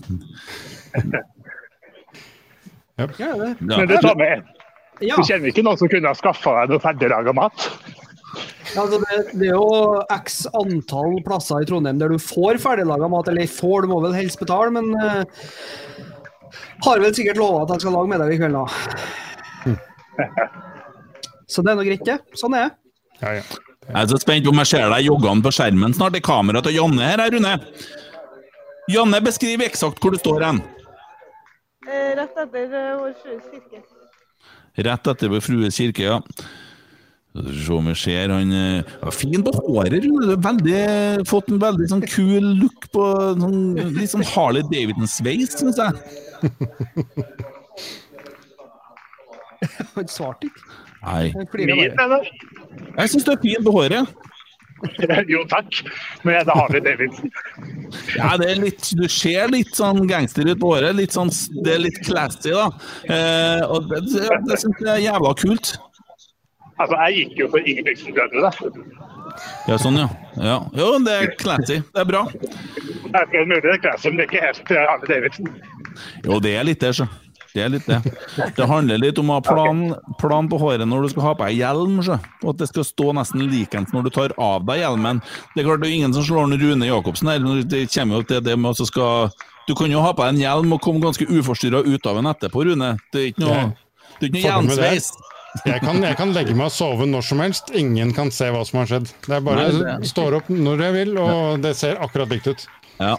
Ja, det.
Men du tar med
Ja.
Du kjenner ikke noen som kunne ha skaffa deg noe ferdiglaga mat?
Ja, altså det, det er jo x antall plasser i Trondheim der du får ferdiglaga mat. Eller får, du må vel helst betale, men uh, har vel sikkert lova at jeg skal lage middag i kveld, da. Så det er nå greit, det. Sånn er det.
Jeg er så spent på om jeg ser deg joggende på skjermen snart Det er kameraet til Janne her, Rune. Janne, beskriv eksakt hvor du står hen.
Eh, Rett etter eh, vår Frues kirke.
Rett etter Vår Frues kirke, ja. Skal vi Se om vi ser han eh, ja, Fin på håret, Rune. Du har veldig, fått en veldig sånn kul look på sånn, litt sånn Harley Davidson-sveis, syns jeg. *laughs*
Han svarte ikke.
Nei. Jeg syns du er fin på håret. *laughs*
Jo, takk. Men det har vi Davidsen.
Ja, det er litt, du ser litt sånn gangster ut på håret. Litt sånn, det er litt classy, da. Eh, og det, det, det syns jeg er jævla kult.
Altså, jeg gikk jo for Ingebrigtsen-brødrene.
Ja, sånn, ja. ja. Jo, det er classy. Det er bra.
Det er mulig, det er classy, men det er ikke helt Arne Davidsen.
Jo, det er litt det, så. Det er litt det. Det handler litt om å ha plan, plan på håret når du skal ha på deg hjelm, så. og at det skal stå nesten likens når du tar av deg hjelmen. Det er klart det er ingen som slår en Rune Jacobsen her. Det kommer jo til det med at du skal Du kan jo ha på deg en hjelm og komme ganske uforstyrra ut av den etterpå, Rune. Det er ikke noe, det er ikke noe hjelmsveis.
Jeg kan, jeg kan legge meg og sove når som helst. Ingen kan se hva som har skjedd. Det er bare
Nei, det-
står opp når jeg vil, og det ser akkurat likt ut.
Ja.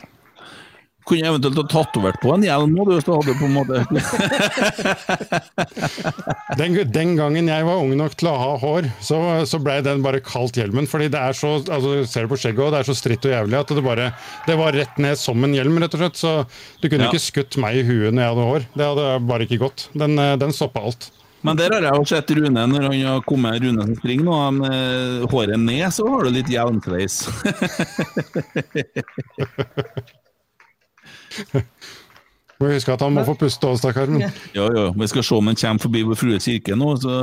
Kunne eventuelt ha tatovert på en hjelm nå, hvis du hadde på en måte *laughs*
Den, den gangen jeg var ung nok til å ha hår, så, så ble den bare kalt hjelmen. Fordi det er så altså, du ser det på skjegget også, det er så stritt og jævlig at det bare Det var rett ned som en hjelm, rett og slett. Så du kunne
Ja.
ikke skutt meg i huet når jeg hadde hår. Det hadde bare ikke gått. Den, eh, den stoppa alt.
Men der har jeg jo sett Rune, når han har kommet Rune som springer nå, med håret ned, så har du litt hjelmsveis. *laughs* *laughs*
Må huske at han må få puste òg, stakkar.
Ja, ja. vi skal se om han kommer forbi Vår frue kirke nå, så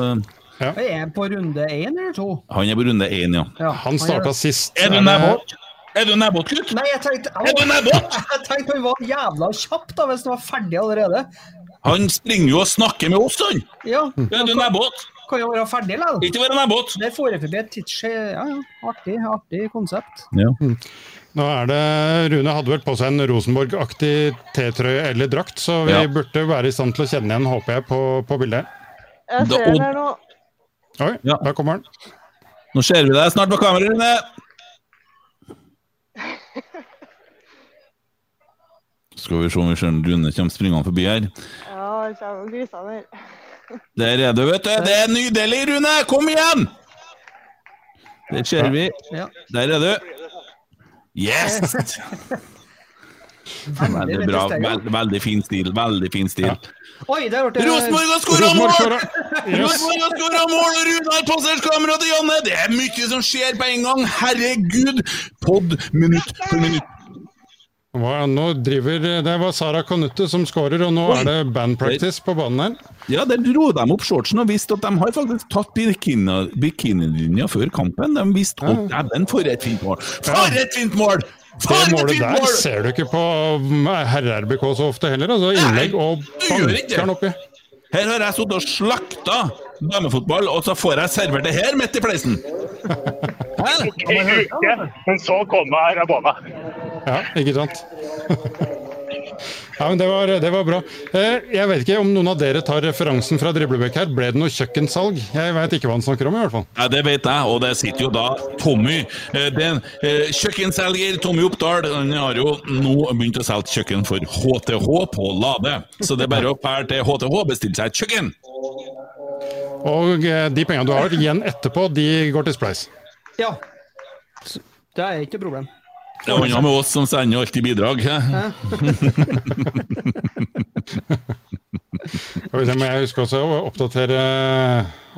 Jeg er på runde én eller to.
han er på runde én, ja.
Ja,
Han starta sist.
Er du nebbåt? Er du nebbåt, gutt?
Nei, jeg tenkte
Er du nebbåt? *laughs*
Jeg tenkte han var jævla kjapp, da, hvis han var ferdig allerede.
Han springer jo og snakker med oss, han!
Ja.
Er du nebbåt?
Kan jo være ferdig likevel.
Ikke være nebbåt!
Det får jeg forbi et tidsskje... Ja, ja. Artig, artig konsept.
Ja.
Nå er det Rune hadde vel på seg en Rosenborg-aktig T-trøye eller drakt, så vi
Ja.
burde være i stand til å kjenne igjen, håper jeg, på, på bildet.
Jeg ser den her nå.
Oi, der kommer han.
Nå ser vi deg snart på kamera, Rune! Skal vi se om vi ser Rune kommer springende forbi her.
Ja, det kommer griser der.
Der er du, vet du. Det er nydelig, Rune! Kom igjen! Der ser vi. Der er du. Yes! *laughs* Veldig bra. Veldig, veldig fin stil. Veldig fin stil.
Oi, der ble
Rosenborg har skåra mål! Rosenborg har skåra mål, og Rune har passert kameraet til Janne! Det er mye som skjer på en gang! Herregud! Pod minutt for minutt.
Nå driver, Det var Sara Konutte som skårer, og nå
Oi.
er det bandpractice på banen her.
Ja, der dro de opp shortsen og visste at de har faktisk tatt bikini- før kampen. De visste at dæven, for et fint mål! For et fint mål! For
Det målet der
mål!
ser du ikke på um, herre-RBK så ofte heller. altså Innlegg og banker den oppi.
Her har jeg sittet og slakta damefotball, og så får jeg servert det her midt i fleisen! Hæ?
En uke, men så kommer Rabona.
Ja, ikke sant? Ja, men det var, det var bra. Eh, Jeg vet ikke om noen av dere tar referansen fra Driblebekk her. Ble det noe kjøkkensalg? Jeg vet ikke hva han snakker om, i hvert fall.
Ja, Det vet jeg, og det sitter jo da Tommy. eh, Den eh, kjøkkenselger Tommy Oppdal han har jo nå begynt å selge kjøkken for HTH på Lade. Så det er bare å fære til HTH og bestille seg et kjøkken.
Og de pengene du har igjen etterpå, de går til Spleis.
Ja. Det er ikke noe problem.
Det er annet med oss som sender alltid bidrag.
jeg huske også å oppdatere,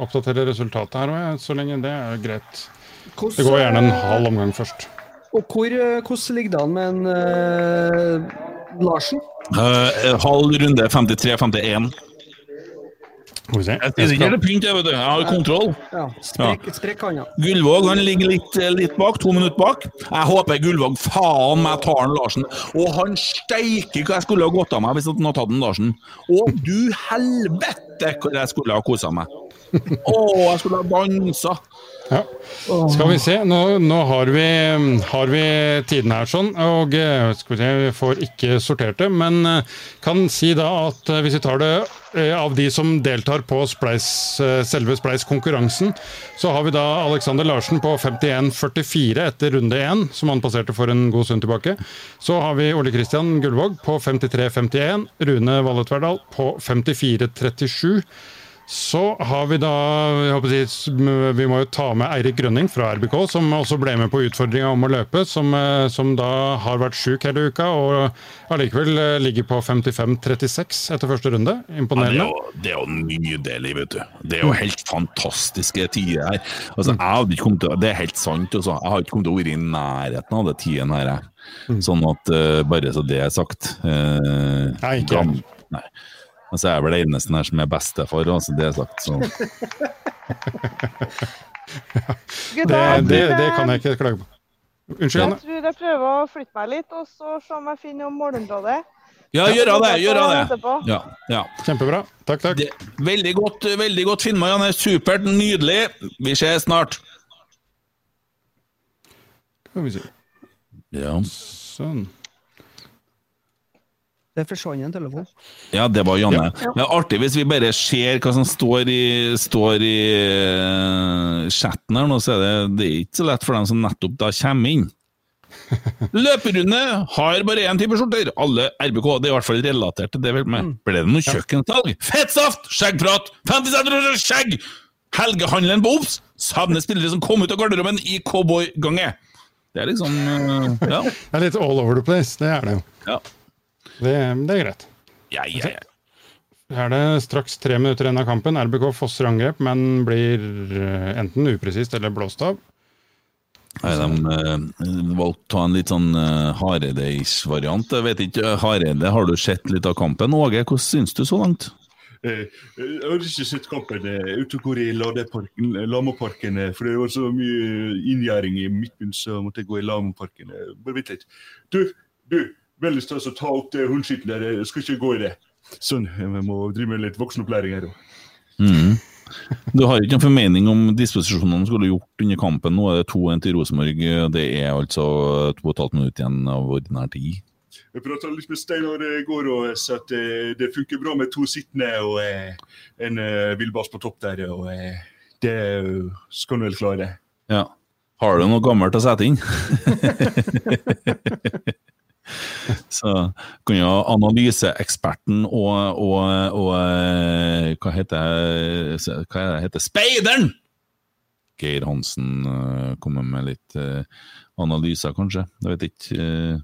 oppdatere resultatet her òg, så lenge det er greit. Det går gjerne en halv omgang først.
Og hvor, eh, hvordan ligger det an med en uh, Larsen?
Uh, halv runde 53-51.
Skal vi se.
Jeg sier ikke det pynt, jeg, vet du. Jeg har kontroll.
Ja, sprekk, sprekk han, ja.
Gullvåg han ligger litt, litt bak, to minutter bak. Jeg håper Gullvåg faen meg tar han Larsen. Og han steiker hva jeg skulle ha gått av meg hvis han hadde tatt den Larsen. Å, du helvete hvor jeg skulle ha kosa meg. Å, jeg skulle ha dansa.
Ja. Skal vi se, nå, nå har, vi, har vi tiden her sånn, og eh, vi får ikke sortert det, men eh, kan si da at eh, hvis vi tar det av de som deltar på spleis, selve Spleis-konkurransen, så har vi da Alexander Larsen på 51,44 etter runde 1, som han passerte for en god stund tilbake. Så har vi Ole Kristian Gullvåg på 53,51, Rune Valle Tverdal på 54,37. Så har vi da jeg håper Vi må jo ta med Eirik Grønning fra RBK, som også ble med på utfordringa om å løpe. Som, eh, som da har vært sjuk hele uka, og allikevel eh, ligger på 55-36 etter første runde.
Ja, det, er jo, det er jo nydelig, vet du. Det er jo helt fantastiske tider her. Altså, jeg hadde ikke kommet til, det er helt sant, også. Jeg har ikke kommet til å være i nærheten av det tiden her. jeg. Sånn at, uh, bare så det er sagt. Uh,
Nei, ikke
gam, nei. Altså, jeg er vel den eneste her som er bestefar, altså, det er sagt. Så. *laughs*
Det, det, det kan jeg ikke klage på. Unnskyld,
Jeg tror jeg prøver å flytte meg litt, og så se om jeg finner om målområdet.
Ja, gjør det, gjør det. Ja, ja.
Kjempebra. Takk, takk.
veldig godt, veldig godt filma, Janne. Supert, nydelig. Vi ses snart.
Skal vi se.
Ja.
Sånn.
Det forsvant en telefon.
Ja, det var Janne.
Ja.
Men artig hvis vi bare ser hva som står i, står i eh, chatten her nå, så er det, det er ikke så lett for dem som nettopp da kommer inn. *laughs* Løperunde har bare én type skjorter. Alle RBK. Det er i hvert fall relatert til det. vel med. Ble det noe kjøkkensalg? Fettsaft! Skjeggprat! 50 cm skjegg! Helgehandelen på Obs! Savner spillere som kom ut av garderoben i cowboygange. Det er liksom uh, Ja. *laughs*
Det er litt all over the place, det er det jo.
Ja.
Det, det er greit.
Ja, ja, ja.
Her er det straks tre minutter igjen av kampen. RBK fosser angrep, men blir eh, enten upresist eller blåst av.
Nei, de uh, valgte å ta en litt sånn uh, Hareide-ish-variant. Jeg vet ikke, Hareide, har du sett litt av kampen? Åge, hvordan syns du så langt?
Eh, Jeg har ikke sett kampen eh, ute går i eh, Lamoparken, eh, for det var så mye inngjerding i midtbyen, så måtte jeg gå i Lamoparken. eh. Bare vent litt. Du, du, veldig stas å ta opp det hundskitten der, jeg skal ikke gå i det. Sånn, jeg må drive med litt voksenopplæring her òg.
Mm. Du har ikke noen formening om disposisjonene skulle gjort under kampen. Nå er det 2-1 til Rosenborg. Det er altså to og et halvt minutt igjen av ordinær tid.
Jeg prata litt med Steinar i går og sa at eh, det funker bra med to sittende og eh, en eh, villbass på topp der. og Det skal du vel klare.
Ja. Har du noe gammelt å sette inn? *laughs* *laughs* Så kan jo analyseeksperten og, og, og eh, hva heter hva er det heter Speideren! Geir Hansen eh, kommer med litt eh, analyser, kanskje. Jeg vet ikke. eh.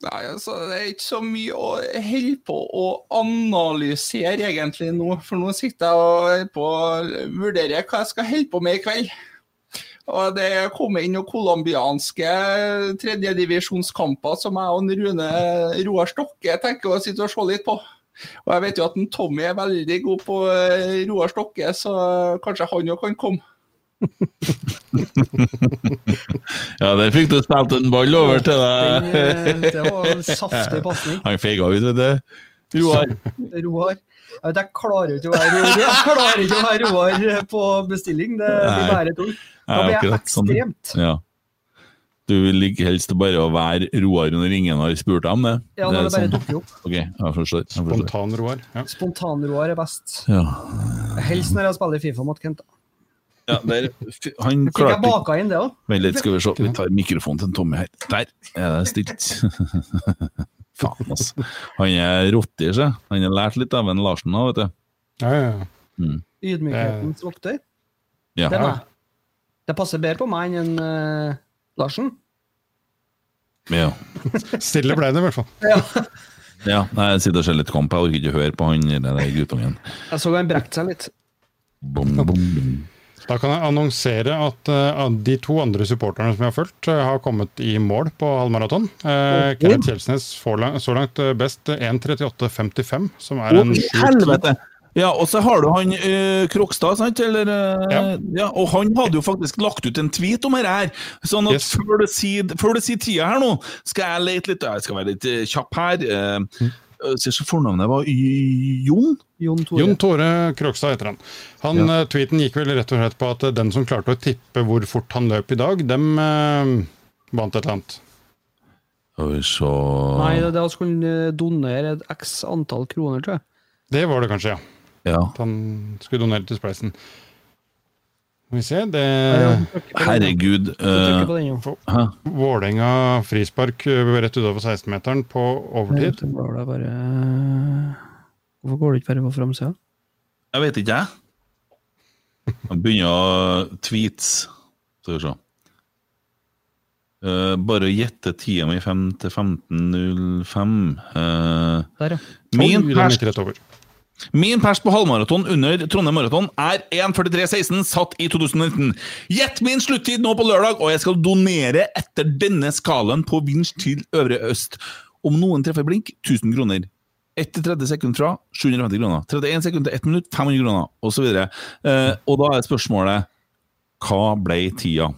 Nei, altså, Det er ikke så mye å holde på å analysere egentlig nå. For nå sitter jeg og vurderer hva jeg skal holde på med i kveld. Og Det kommer inn noen colombianske tredjedivisjonskamper som jeg og Rune Roar Stokke tenker å sitte og se litt på. Og jeg vet jo at en Tommy er veldig god på eh, Roar Stokke, så kanskje han òg kan komme. *laughs*
Ja, der fikk du spilt en ball over til
eh,
deg.
det var en saftig pasning.
Han feiga ut, vet du. Roar.
Roar. Jeg, vet, jeg klarer ikke å være Roar, jeg klarer ikke å være Roar på bestilling. Det blir bare tull. Da blir jeg
sånn.
ekstremt.
Ja. Du vil ikke helst bare å være Roar når ingen har spurt deg om det?
Ja, når det bare
sånn.
dukker opp.
Ok, jeg forstår. Jeg forstår.
Spontan-Roar. Ja.
Spontan-Roar er best.
Ja.
Helst når jeg spiller Fifa mot Kent. da.
Ja, der, han klarte
baka inn det òg?
Vent litt, skal vi se. Vi tar mikrofonen til Tommy her. Der er det stilt. *laughs* Faen, altså. Han er rotter, seg. Han har lært litt av en Larsen nå, vet du.
Ja, ja, ja.
Mm.
Ydmykhetens vokter.
Ja.
Det. Det passer bedre på meg enn uh, Larsen.
Ja. *laughs*
Stille ble det i hvert fall.
ja. Nei, Jeg sitter og ser litt kamp. Jeg orker ikke høre på han eller guttungen.
Jeg så han brekte seg litt.
Bom, bom, bom.
Da kan jeg annonsere at uh, de to andre supporterne som jeg har fulgt, uh, har kommet i mål på halvmaraton. Uh,
Ok.
Kenneth Kjelsnes får lang- så langt eh, best 1.38,55, som er en sjukt...
helvete! Ja, og så har du han eh, Krokstad, sant? Eller, eh, ja. Og han hadde jo faktisk lagt ut en tweet om dette her. Sånn at før, du sier, før du sier tida her nå, skal jeg lete litt Jeg skal være litt eh, kjapp her. Uh, så fornavnet var Y- Jon?
Jon
Jon Tore Krokstad heter han. han
Ja.
eh, tweeten gikk vel rett og slett på at eh, den som klarte å tippe hvor fort han løp i dag, dem eh, vant et eller annet.
Vi
Nei, det, det han skulle donere et x antall kroner, tror jeg.
Det var det kanskje, ja.
Ja.
At han skulle donere til Spleisen. Skal vi se det
Herregud. eh, hæ?
Vålerenga frispark eh, rett utover 16-meteren på overtid.
Så det bare Hvorfor går det ikke bare på framsida?
Jeg vet ikke, jeg. Han begynner å tweets. Skal vi se. Uh, bare å gjette tida mi 5 til 15.05. Uh,
Der, ja.
Min
Oi,
min pers på halvmaraton under Trondheim Maraton er 1.43,16, satt i 2019. Gjett min sluttid nå på lørdag, og jeg skal donere etter denne skalaen på vinsj til Øvre Øst. Om noen treffer blink, 1000 kroner. 1-30 sekunder fra 750 kroner. 31 sekunder til 1 minutt, 500 kroner, osv. Eh, og da er spørsmålet Hva ble tida?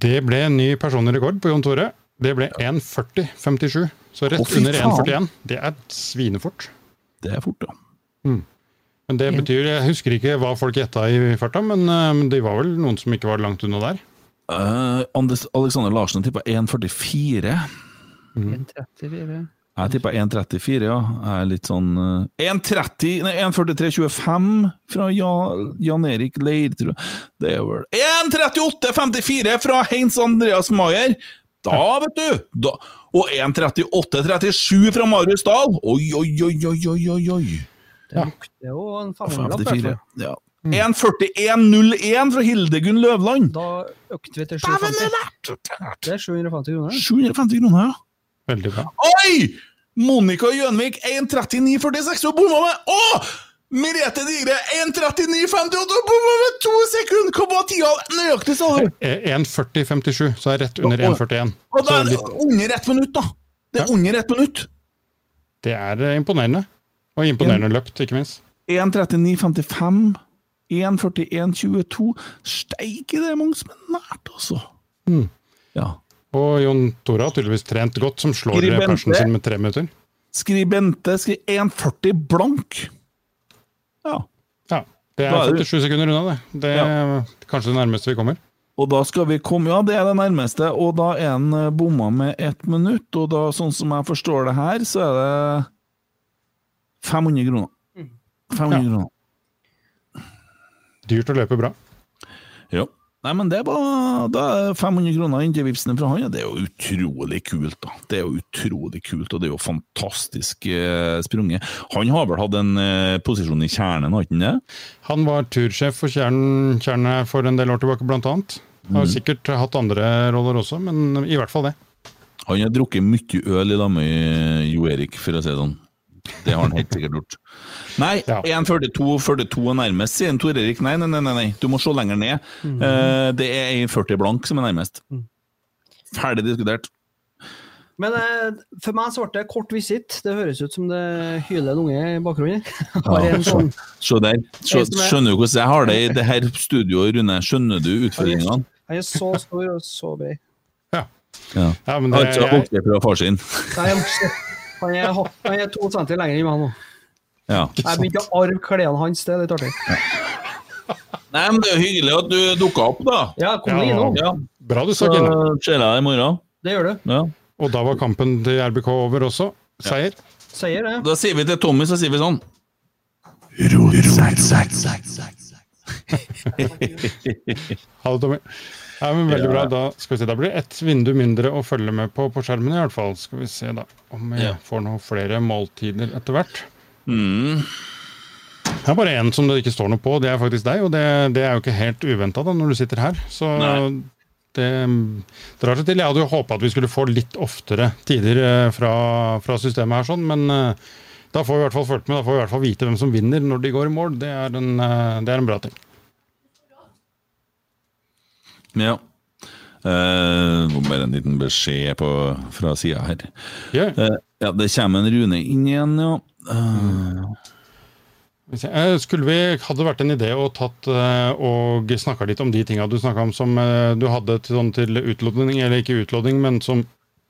Det ble en ny personlig rekord på Jon Tore. Det ble 1.40,57. Så rett under 1.41. Det er svinefort.
Det er fort, ja.
Mm. Men det betyr Jeg husker ikke hva folk gjetta i farta, men eh, men det var vel noen som ikke var langt unna der.
Uh, Anders Alexander Larsen tippa 1,44.
1,34.
Jeg tippa 1,34, ja. Jeg er litt sånn uh, 1,30 Nei, 1,43,25 fra Jan, Jan Erik Leir, tror jeg. Det er vel 1,38,54 fra Heinz Andreas Maier! Da, vet du! Da. Og 1,38,37 fra Marius Dahl! Oi, oi, oi, oi, oi, oi.
Det lukter jo en 500-lapp, i
54.
hvert fall.
Ja. 1,41,01 fra Hildegunn Løvland!
Da økte vi til 750. Det er 750 kroner.
750 kroner, ja.
Veldig bra.
Oi! Monica Gjønvik 1.39,46 og bomma med Å! Merete Digre 1.39,58 og bomma med to sekunder! Hva var tida? Nøyaktig, sa du!
Eh, 1.40,57, så er rett under 1.41.
Og da er det under ett minutt, da! Det er under ett minutt!
det er eh, imponerende. Og imponerende løpt, ikke minst.
1.39,55 1.41,22 Steike, det er mange som er nært, altså!
Mm.
Ja.
Og Jon Tore har tydeligvis trent godt, som slår persen sin med tre minutter.
Skribente skriver 1.40 blank. Ja.
Ja, Det er 47 sekunder unna, det. Det er kanskje det nærmeste vi kommer.
Og da skal vi komme Ja, det er det nærmeste, og da er han eh, bomma med ett minutt. Og da, sånn som jeg forstår det her, så er det 500 kroner. 500 kroner.
Dyrt å løpe bra.
Ja. Nei, men det var da er 500 kroner inntil vipsene fra han. og det er jo utrolig kult, da. Det er jo utrolig kult, og det er jo fantastisk eh, sprunget. Han har vel hatt en eh, posisjon i kjernen, har han det?
Han var tursjef for Kjernen, kjernen for en del år tilbake, blant annet. Har
Mm.
sikkert hatt andre roller også, men i hvert fall det.
Han har drukket mye øl i lag med Jo Erik, for å si det sånn. Det har han helt sikkert gjort. Nei, 1,42 42 er nærmest, sier en Tor Erik. Nei, nei, nei, nei, du må se lenger ned. Eh, det er 1,40 blank som er nærmest. Ferdig diskutert.
Men eh, for meg så ble det kort visitt. Det høres ut som det hyler en unge i bakgrunnen. *laughs*
Ja,
Har en
se,
sånn,
se der. Se,
er-
skjønner du hvordan jeg har det i det her studioet, Rune? Skjønner du utfordringene?
han er så stor og så bred.
Ja.
men
Han
det-
har vokst fra far sin.
Nei, Han er, han er to centimeter lenger enn meg nå.
Ja.
Jeg begynte å arve klærne hans, det er litt artig.
Nei, men det er jo hyggelig at du dukka opp, da.
Ja, kom ja, innom.
Ja.
Bra du
sa,
stakk innom.
ser jeg deg i morgen.
Det gjør du.
Ja.
Og da var kampen til RBK over også. Seier.
Ja. Seier, ja.
Da sier vi til Tommy, så sier vi sånn
Ha det, Tommy. Ja, men veldig bra. Da skal vi se, da blir det ett vindu mindre å følge med på på skjermen, i hvert fall. Skal vi se da om
vi
får noen flere måltider etter hvert.
Mm.
Det er bare én som det ikke står noe på, det er faktisk deg. Og det, det er jo ikke helt uventa når du sitter her. Så
Nei.
det drar seg til. Jeg hadde jo håpa at vi skulle få litt oftere tider eh, fra, fra systemet her, sånn, men eh, da får vi i hvert fall fulgt med, da får vi i hvert fall vite hvem som vinner når de går i mål. Det er en, eh, det er en bra ting.
Ja. Uh, bare en liten beskjed på, fra sida her. Eh, ja, det kommer en Rune inn igjen, ja.
Uh. Skulle vi, hadde vært en idé å tatt og snakka litt om de tinga du snakka om som du hadde til, sånn til utlodning, eller ikke utlodning, men som,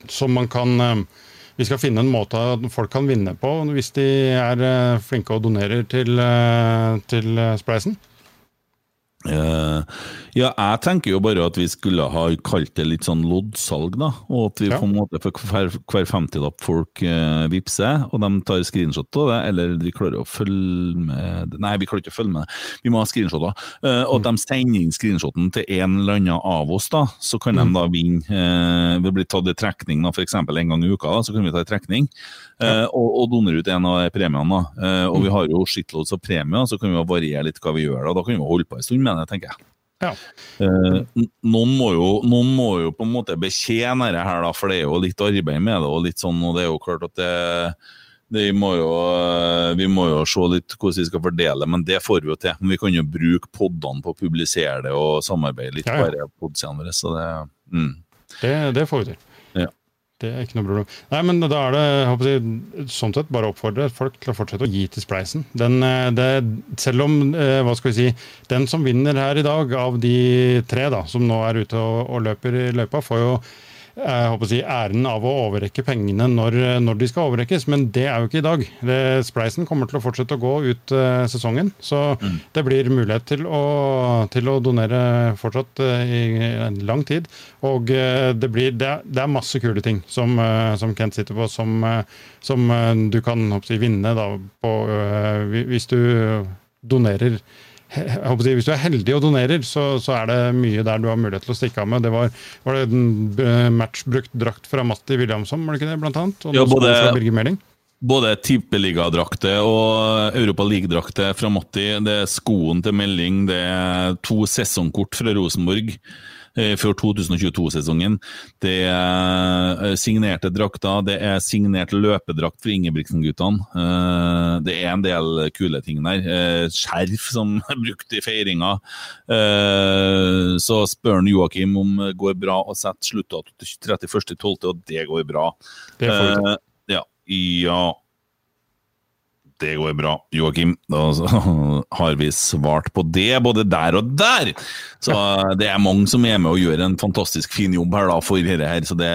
som man kan Vi skal finne en måte folk kan vinne på hvis de er flinke og donerer til, til Spleisen.
Eh, ja, jeg tenker jo bare at vi skulle ha kalt det litt sånn loddsalg, da. Og at vi
Ja.
på en måte for hver, hver 50-lapp folk uh, vippser, og de tar screenshot av det, eller de klarer å følge med Nei, vi klarer ikke å følge med. Vi må ha screenshoter. Uh, og at de sender inn screenshoten til en eller annen av oss, da. Så kan de da vinne. Uh, vi blir tatt i trekning da, f.eks. en gang i uka, da, så kan vi ta i trekning. Uh, og, og donere ut en av premiene. da. Eh, og vi har jo shitloads av premier, så kan vi jo variere litt hva vi gjør da. Da kan vi jo holde på en stund med det, tenker jeg.
Ja.
Eh, noen, må jo, noen må jo på en måte betjene det her, da, for det er jo litt arbeid med det. og litt sånn, og det er jo klart at det, det må jo, eh, Vi må jo se litt hvordan vi skal fordele, men det får vi jo til. Men vi kan jo bruke podene på å publisere det og samarbeide litt
Ja, ja.
på podsidene våre. Så det, mm.
Det, det får vi til. Det er ikke noe problem. Nei, men da er det jeg, sånn sett bare å oppfordre folk til å fortsette å gi til Spleisen. Den, eh, det, selv om, eh, hva skal vi si, den som vinner her i dag, av de tre da, som nå er ute og, og løper i løypa, får jo jeg håper å si, æren av å overrekke pengene når, når de skal overrekkes, men det er jo ikke i dag. Det, Spleisen kommer til å fortsette å gå ut uh, sesongen, så det blir mulighet til å, til å donere fortsatt uh, i en lang tid. Og uh, det, blir, det, er, det er masse kule ting som, eh, som Kent sitter på, som, eh, som eh, du kan håper jeg, vinne da, på, eh, hvis du donerer jeg håper Hvis du er heldig og donerer, så, så er det mye der du har mulighet til å stikke av med. Det var, var det en eh, matchbrukt drakt fra Matti Williamson, var det ikke det, blant annet? Og
Ja, både-
fra Birger Meling?
Både tippeligadrakter og Europa League-drakter fra Matti. Det er skoen til melding, det er to sesongkort fra Rosenborg for 2022-sesongen. Det er eh, signerte drakter, det er signert løpedrakt for Ingebrigtsen-guttene. Eh, Det er en del kule ting der. Eh, Skjerf som *laughs* er brukt i feiringa. Eh, Så spør han Joakim om det går bra å sette sluttdato til 31.12., og det går bra.
Det får vi.
Eh, Ja, ja. Det går bra, Joakim. Da *laughs* har vi svart på det, både der og der. Så det er mange som er med og gjør en fantastisk fin jobb her da, for dette her. Så det,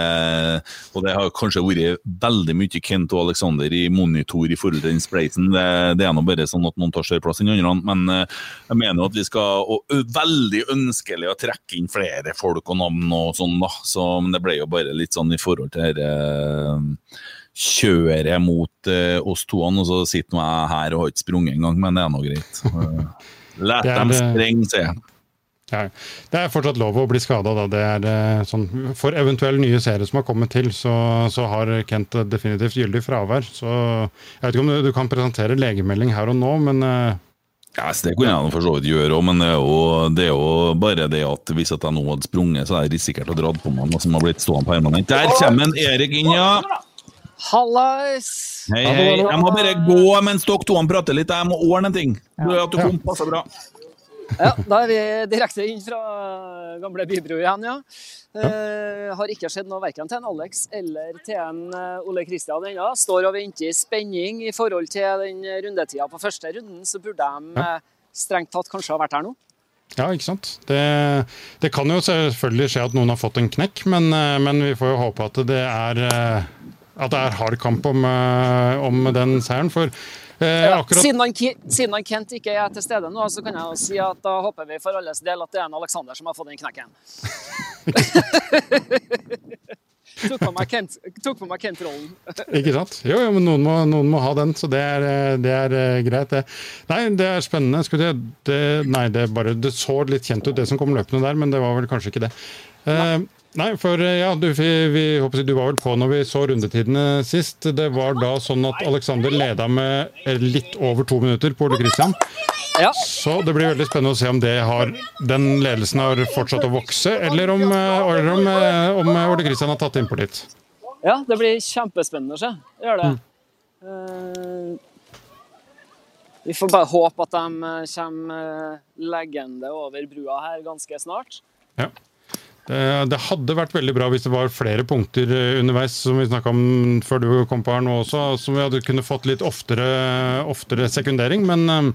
og det har kanskje vært veldig mye Kent og Alexander i monitor i forhold til den spleisen. Det, det er nå bare sånn at noen tar større plass enn andre. Men eh, jeg mener at vi skal og Veldig ønskelig å trekke inn flere folk og navn og sånn, da. Så, men det ble jo bare litt sånn i forhold til dette kjøret mot eh, oss to, og så sitter jeg her og har ikke sprunget engang, men det er nå greit. Uh, La *laughs* dem
det-
sprenge, sier jeg.
Ja, det er fortsatt lov å bli skada. Det eh, sånn, for eventuelle nye serier som har kommet til, så, så har Kent definitivt gyldig fravær. Så jeg vet ikke om du, du kan presentere legemelding her og nå, men uh...
Ja, det kunne jeg for så vidt gjøre òg, men det er, jo, det er jo bare det at hvis at jeg nå hadde sprunget, så hadde jeg risikert å dra på meg noe som har blitt stående permanent. Der kommer en Erik inn, ja!
Hallais!
Hei, hei. Jeg må bare gå mens dere to prater litt. Jeg må ordne en ting. Du, at du kom, passer bra.
Ja, da er vi direkte inn fra gamle Bybro igjen, ja. Eh, har ikke skjedd noe verken til en Alex eller til en eh, Ole Kristian ennå. Står og venter i spenning i forhold til den rundetida på første runden, så burde de eh, strengt tatt kanskje ha vært her nå.
ja, ikke sant. Det, det kan jo selvfølgelig skje at noen har fått en knekk, men, eh, men vi får jo håpe at det er at det er hard kamp om, eh, om den seieren. For eh, akkurat
siden, han, siden han Kent ikke er til stede nå, så kan jeg jo si at da håper vi for alles del at det er en Alexander som har fått den knekken. *laughs* tok på meg Kent-rollen.
Kent *laughs* Ikke sant? Jo, jo, men noen må, noen må ha den, så det er, eh, det er eh, greit, det. Nei, det er spennende. Skal du det, Nei, det, bare, det så litt kjent ut, det som kom løpende der, men det var vel kanskje ikke det. Eh, Nei, for eh, ja, du, vi, vi, du var vel på når vi så rundetidene sist. Det var da sånn at Alexander leda med eh, litt over to minutter på Ole Christian. Så det blir veldig spennende å se om det har, den ledelsen har fortsatt å vokse, eller om, eh, eller om, om Ole Christian har tatt innpå litt.
Ja, det blir kjempespennende å se. Det gjør det. Eh, vi får bare håpe at de kommer leggende over brua her ganske snart.
Ja. Det, det hadde vært veldig bra hvis det var flere punkter eh, underveis, som vi snakka om før du kom på her nå også, som vi hadde kunne fått litt oftere, oftere sekundering. Men, eh,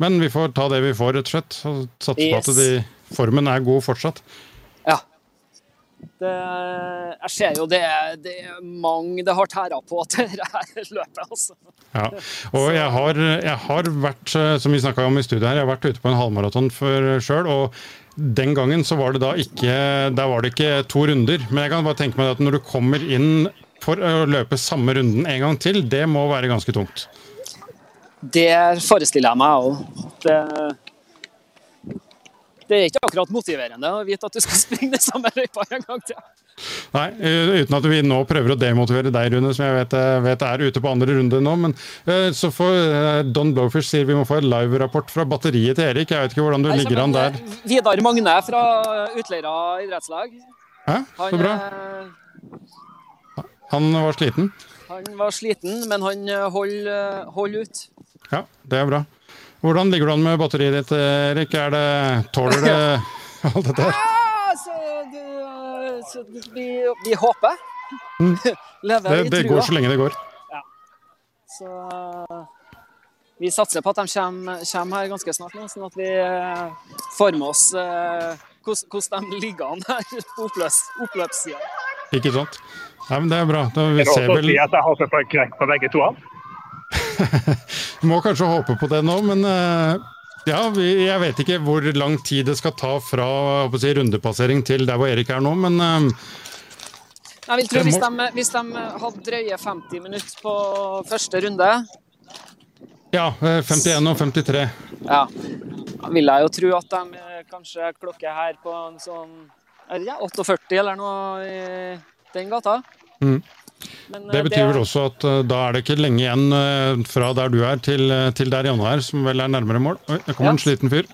men vi får ta det vi får, rett og slett. Og satse på at de, formen er god fortsatt.
Ja. Det, jeg ser jo det, det er mange det har tæra på til *laughs* det her løpet, altså.
Ja, og jeg har, jeg har vært, eh, som vi snakka om i studiet her, jeg har vært ute på en halvmaraton sjøl. Og den gangen så var det da ikke Der var det ikke to runder. Men jeg kan bare tenke meg at når du kommer inn for å løpe samme runden en gang til, det må være ganske tungt.
Det forestiller jeg meg òg. Det, er ikke akkurat motiverende å vite at du skal *laughs* springe det samme løypa en gang til.
Nei, eh, uten at vi nå prøver å demotivere deg, Rune, som jeg vet, eh, vet er ute på andre runde nå. Men eh, så får Don Blowfish sier vi må få en live-rapport fra batteriet til Erik. Jeg vet ikke hvordan du
Nei,
ligger an der.
Vidar Magne fra Utleira idrettslag.
Hæ? Så bra.
eh,
Han var sliten.
han var sliten, men han holder hold ut.
Ja, det er bra. Hvordan ligger du an med batteriet ditt, Erik? Er det, tåler det *laughs* alt dette her?
Ah, så, det, så vi, vi håper.
Mm. *laughs*
Lever
Det,
i
det går så lenge det går.
Så vi satser på at de kommer, kommer her ganske snart nå, sånn at vi eh, får med oss eh, hvordan de ligger an her *laughs* på oppløpssida.
Ikke sant? Nei, men Det er bra. Da, vi
Det er
ser vel
si at jeg håper på en knekk på begge to.
Vi *laughs* må kanskje håpe på det nå, men eh, ja, jeg vet ikke hvor lang tid det skal ta fra si, rundepassering til der hvor Erik er nå, men eh,
Jeg vil tro hvis de, hvis de hadde drøye 50 minutter på første runde,
ja, eh, 51 og 53.
ja, da vil jeg jo tro at de eh, kanskje klokker her på en sånn er det, ja, 48 eller noe i den gata.
Mm.
Men,
Det
eh,
betyr vel også at uh, da er det ikke lenge igjen uh, fra der du er til, uh, til der Janne er, som vel er nærmere mål. Oi, det kommer en sliten fyr.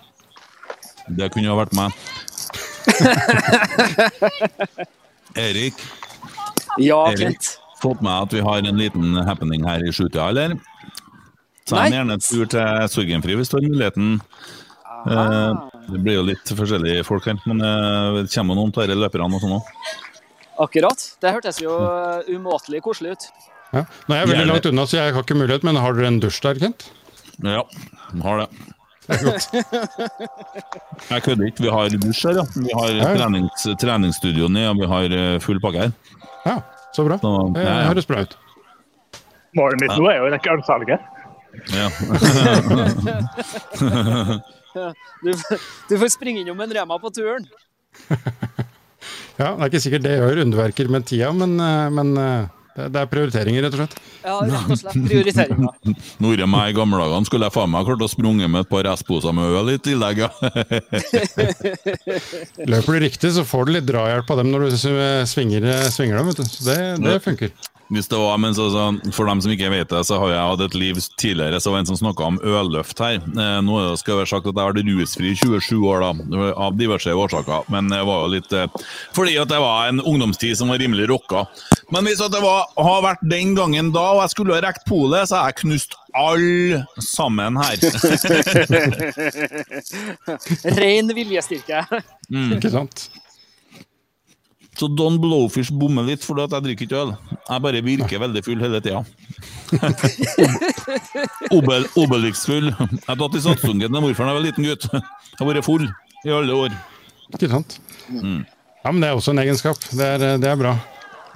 Det kunne jo vært meg. *laughs* Erik?
Ja,
Erik, fått med at vi har en liten happening her i sjutida, eller? Så
Nei.
er gjerne en tur til Sorgenfri hvis du har muligheten. Eh, det blir jo litt forskjellige folk her, men det kommer noen av disse løperne og sånn òg.
Akkurat. Det hørtes jo eh, umåtelig koselig ut.
Ja. Nå er jeg veldig langt unna, så jeg har ikke mulighet, men har dere en dusj der, Kent?
Ja, har det. Jeg kødder ikke. Vi har dusj her, ja. Vi har
Ja.
trenings, treningsstudio nede, og vi har eh, full pakke her.
Ja, så bra. Det
ja, ja.
høres bra ut.
Målet mitt nå er jo ikke ølsalget.
Ja. *laughs*
Du, du får springe innom en Rema på turen. *laughs*
Ja, Det er ikke sikkert det gjør underverker med tida, men, eh, men eh, det er prioriteringer, rett og slett.
Ja, rett og slett prioriteringer. *laughs*
Nore meg i gamle dager skulle jeg faen meg klart å sprunge med et par restposer med øl i tillegg, ja. *laughs*
Løper du riktig, så får du litt drahjelp av dem når du svinger, svinger dem. vet du. Så det, det funker.
Hvis det var, men så, så, For dem som ikke vet det, så har jeg hatt et liv tidligere så var det en som snakka om ølløft her. Eh, nå skal det- være sagt at jeg har vært rusfri i 27 år, da, av diverse årsaker. Men det var jo litt eh, fordi at det var en ungdomstid som var rimelig rocka. Men hvis at det var, har vært den gangen da, og jeg skulle ha rekt polet, så har jeg knust alle sammen her. *laughs*
Ren viljestyrke.
Mm.
Ikke sant?
Så Don Blowfish bommer litt fordi at jeg drikker ikke øl. Jeg bare virker veldig full hele tida. *laughs* Obel, Obelix-full. Jeg har tatt i satsungen da morfaren var liten gutt. Jeg har vært full i alle år.
Ikke sant?
Mm.
Ja, men det er også en egenskap. Det er, det er bra.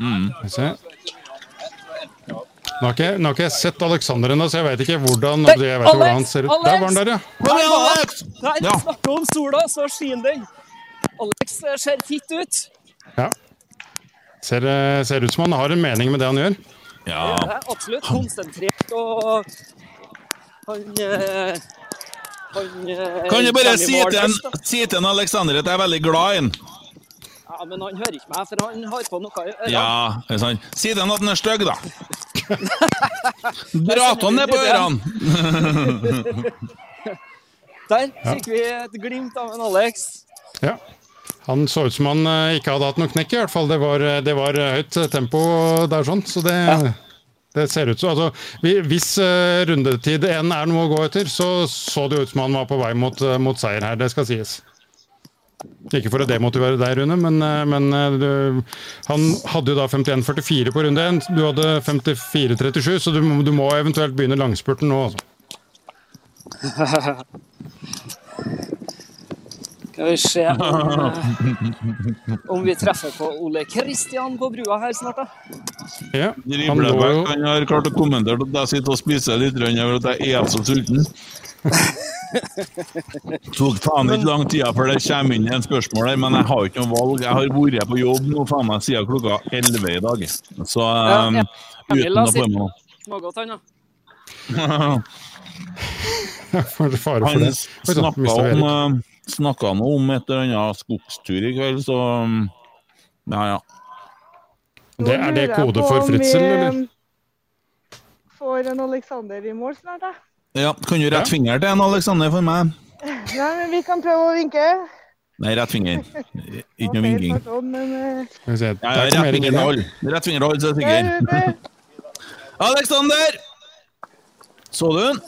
Mm.
Se. Nå har, ikke, nå har ikke jeg sett Alexander ennå, så jeg vet ikke hvordan, jeg vet Alex, hvordan han ser ut. Der var han der, ja.
Der var han! Der,
Ja.
Snakker om sola, så skinner den. Alex eh, ser fitt ut.
Ja. Ser, eh, ser ut som han har en mening med det han gjør.
Det er absolutt konsentrert og Han eh, Han eh,
Kan du bare si til, en, si til en Alexander at jeg er veldig glad i han?
Ja, men han hører ikke meg, for han har på noe i ørene.
Ja, er det sant? Si til han at han er stygg, da. *laughs* Dra til han ned på ørene! *laughs*
Der fikk vi et glimt av en Alex.
Ja. Han så ut som han eh, ikke hadde hatt noe knekk, i hvert fall. Det var, eh, det var eh, høyt tempo der, sånn. Så det, det ser ut som altså, Hvis rundetid én er noe å gå etter, så så det ut som han var på vei mot, mot seier her, det skal sies. Ikke for å demotivere deg, Rune, men, men du, han hadde jo da 51,44 på runde én. Du hadde 54,37, så du, du må eventuelt begynne langspurten nå. Altså. *laughs*
Skal vi se om, *laughs* eh, om vi treffer på Ole Kristian på brua her snart, da.
Ja,
jo. han har klart å kommentere at jeg sitter og spiser litt over at jeg er så sulten. *laughs* Tok faen ikke lang tid før det kommer inn en spørsmål her, men jeg har jo ikke noe valg. Jeg har vært på jobb nå faen meg siden klokka 11 i dag. Så
Ja,
um,
ja.
Uten å få med noe.
Smågodt, han, da. *laughs*
Fare for
Han
det.
Snakka om, uh, snakka nå om et eller annet skogstur i kveld, så um, ja, ja.
Det, er det kode for
fritsel,
eller?
eh, Får en Alexander i mål snart, da?
ja. Kan du rette finger til en Alexander for meg?
Nei, men vi kan prøve å vinke.
Nei, rett finger. Ikke noe vinking.
Eh,
rett
Erik
finger
inn,
til alle. Rett finger til alle, så er jeg sikker.
ute.
Alexander! Så du den?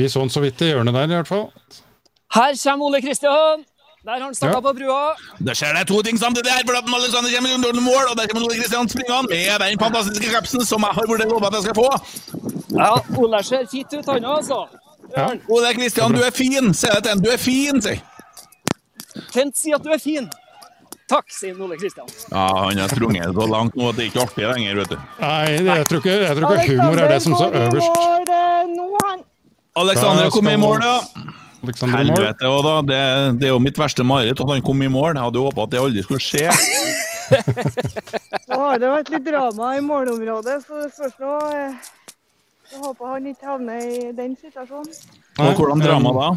Vi så den så vidt i hjørnet der, i hvert fall.
Her kommer Ole Kristian! Der har han starta
Ja.
på brua.
Det skjer det to ting samtidig her, at Alexander kommer under mål, og der kommer Ole Kristian springende med den fantastiske kapsen som jeg har vært lovet at jeg skal få.
Ja, Ole ser fint ut, han òg, altså.
Ole Kristian, du er fin! Sier det til ham, du er fin, sier
Kent sier at du er fin. Takk, sier Ole Kristian.
Ja, han har sprunget så langt nå at det er ikke artig lenger, vet du.
Nei, jeg tror ikke, jeg tror ikke humor er det som står øverst.
Alexander kom i mål, ja.
Alexander i mål.
Helvete òg, da. Det, det er jo mitt verste mareritt at han kom i mål. Jeg hadde jo håpa at det aldri skulle skje. *laughs*
Nå har det vært litt drama i målområdet, så det spørs nå eh, Jeg håper han ikke havner i den situasjonen.
Og hvordan drama da?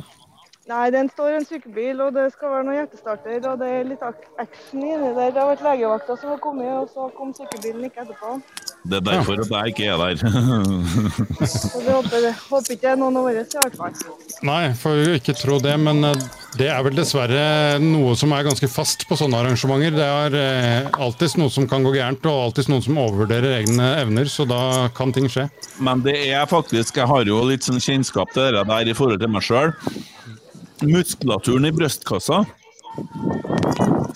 Nei, den står en sykebil, og det skal være noen hjertestarter, og det er litt action inni der. Det har vært legevakta som har kommet, og så kom sykebilen ikke etterpå.
Det er derfor at jeg ikke er der. *laughs*
Håper, håper ikke det er noen av våre i hvert fall.
Nei, får ikke tro det, men eh, det er vel dessverre noe som er ganske fast på sånne arrangementer. Det er eh, alltid noe som kan gå gærent, og alltid noen som overvurderer egne evner, så da kan ting skje.
Men det er faktisk Jeg har jo litt sånn kjennskap til det der i forhold til meg sjøl. Muskulaturen i brystkassa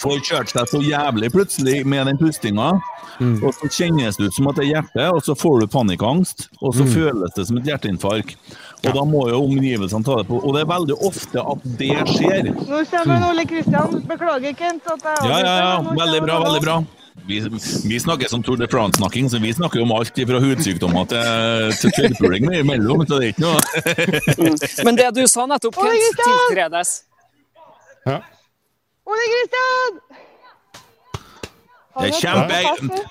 får kjørt seg så jævlig plutselig med den pustinga. Og så kjennes det ut som at det er hjertet, og så får du panikkangst. Og så
Mm.
føles det som et hjerteinfarkt. Og da må jo omgivelsene ta det på. Og det er veldig ofte at det skjer.
Nå kommer Ole Kristian. Beklager, Kent. at jeg
Ja, ja, ja. Veldig bra, veldig bra. Vi, vi snakker som Tour de France-snakking, så vi snakker om alt fra hudsykdommer til, til tørrpuling imellom. Så det er ikke noe *laughs*
Men det du sa nettopp, Kent, tiltredes.
Ja.
Ole Kristian!
Det er kjempe...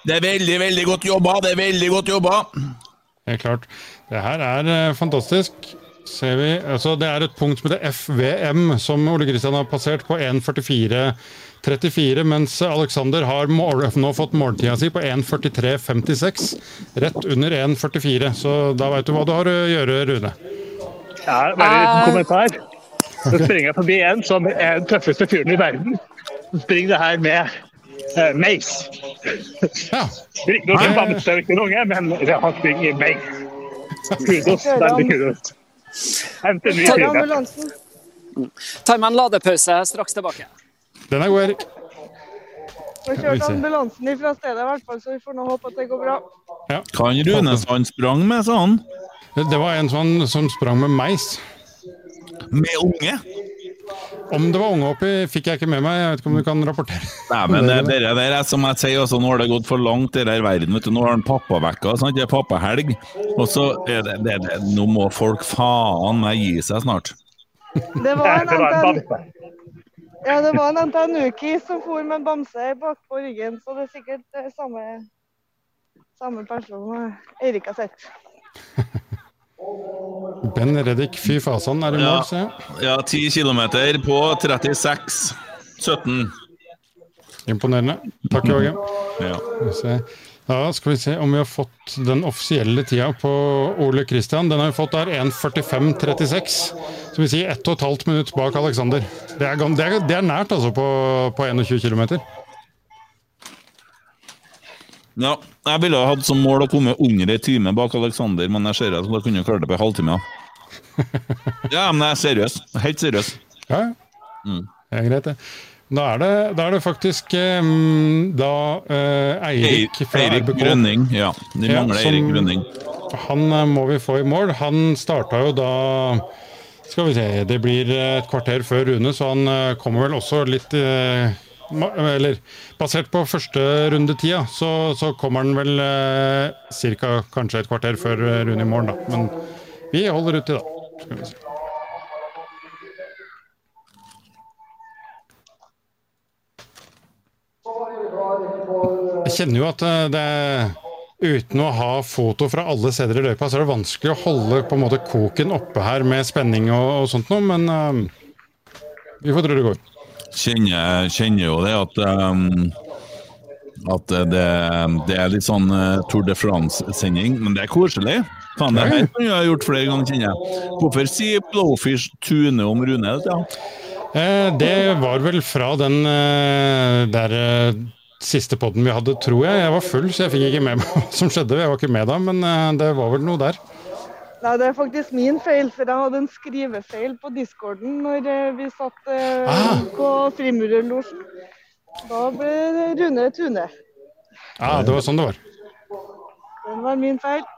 Det er veldig, veldig godt jobba. Det er veldig godt jobba.
Helt klart. Det her er eh, fantastisk. Ser vi, altså det er et punkt som heter FVM, som Ole Kristian har passert på 1.44,34, mens Alexander har mål, nå fått måltida si på 1.43,56. Rett under 1.44, så da veit du hva du har å gjøre, Rune.
Ja, bare en liten kommentar. Så springer jeg forbi en som er den tøffeste fyren i verden. Så springer det her med uh, meis. Riktignok en bamse og ikke en unge, men det han springer i meis. Kudos. Veldig kudos. Hent en ny
Kjører
side.
ambulansen.
Tar meg en ladepause, straks tilbake.
Den er god, Erik.
Får kjørte ambulansen ifra stedet, i hvert fall, så vi får nå håpe at det går bra.
Kan Rune så han sprang med, sa han?
Det det var en sånn som sprang med meis.
Med unge?
Om det var unge oppi, fikk jeg ikke med meg. Jeg vet ikke om du kan rapportere.
Nei, men det, det der er som jeg sier, altså, nå har det gått for langt i denne verden. vet du, Nå har han pappavekka, sant? det er pappahelg. Og så er det, det, det Nå må folk faen meg gi seg snart.
Det var en *laughs*
bamse.
ja, det var en NTNU-kis som for med en bamse bakpå ryggen, så det er sikkert eh, samme, samme person eh, Eirik har sett. *laughs*
Ben Reddik, fy fasan, er i mål,
Ja,
ser
ja 10 km på 36 17.
Imponerende. Takk, Joakim.
Ja.
Da skal vi se om vi har fått den offisielle tida på Ole Kristian. Den har vi fått der 1.45,36. Så vi sier ett og et halvt minutt bak Alexander. Det det det er nært, altså, på, på 21 km.
Ja, jeg ville ha hatt som mål å komme under ei time bak Aleksander, men jeg ser at da kunne jeg klart det på en halvtime. Ja, *laughs* ja men jeg er seriøs. Helt seriøs.
Ja,
Mm.
er greit, det. Da er det, da er det faktisk um, da uh, Eirik fra
Eirik
RBK.
Grønning. Ja, de
Ja,
mangler
som-
Eirik Grønning.
Han uh, må vi få i mål. Han starta jo da Skal vi se, det blir et kvarter før Rune, så han uh, kommer vel også litt ma- Eller basert på første rundetida, så, så kommer han vel eh, cirka, kanskje et kvarter før eh, Rune i morgen, da. Men vi holder ut da. Skal vi se. Jeg kjenner jo at eh, det Uten å ha foto fra alle steder i løypa, så er det vanskelig å holde på en måte koken oppe her med spenning og, og sånt noe, men eh, vi får tro det går.
Kjenner, kjenner jo det at um, At det, det er litt sånn uh, Tour de France-sending, men det er koselig. Faen, det her kunne jeg gjort flere ganger, kjenner jeg. Hvorfor sier Blowfish Tune om Rune? Ja.
Eh, det var vel fra den eh, der eh, siste podden vi hadde, tror jeg. Jeg var full, så jeg fikk ikke med meg hva som skjedde. Jeg var ikke med da, men eh, det var vel noe der.
Nei, det er faktisk min feil, for jeg hadde en skrivefeil på discorden når eh, vi satt eh,
Ah.
på Frimurerlosjen. Da ble det Rune Tune.
Ja, det var sånn det var.
Den var min feil. *laughs*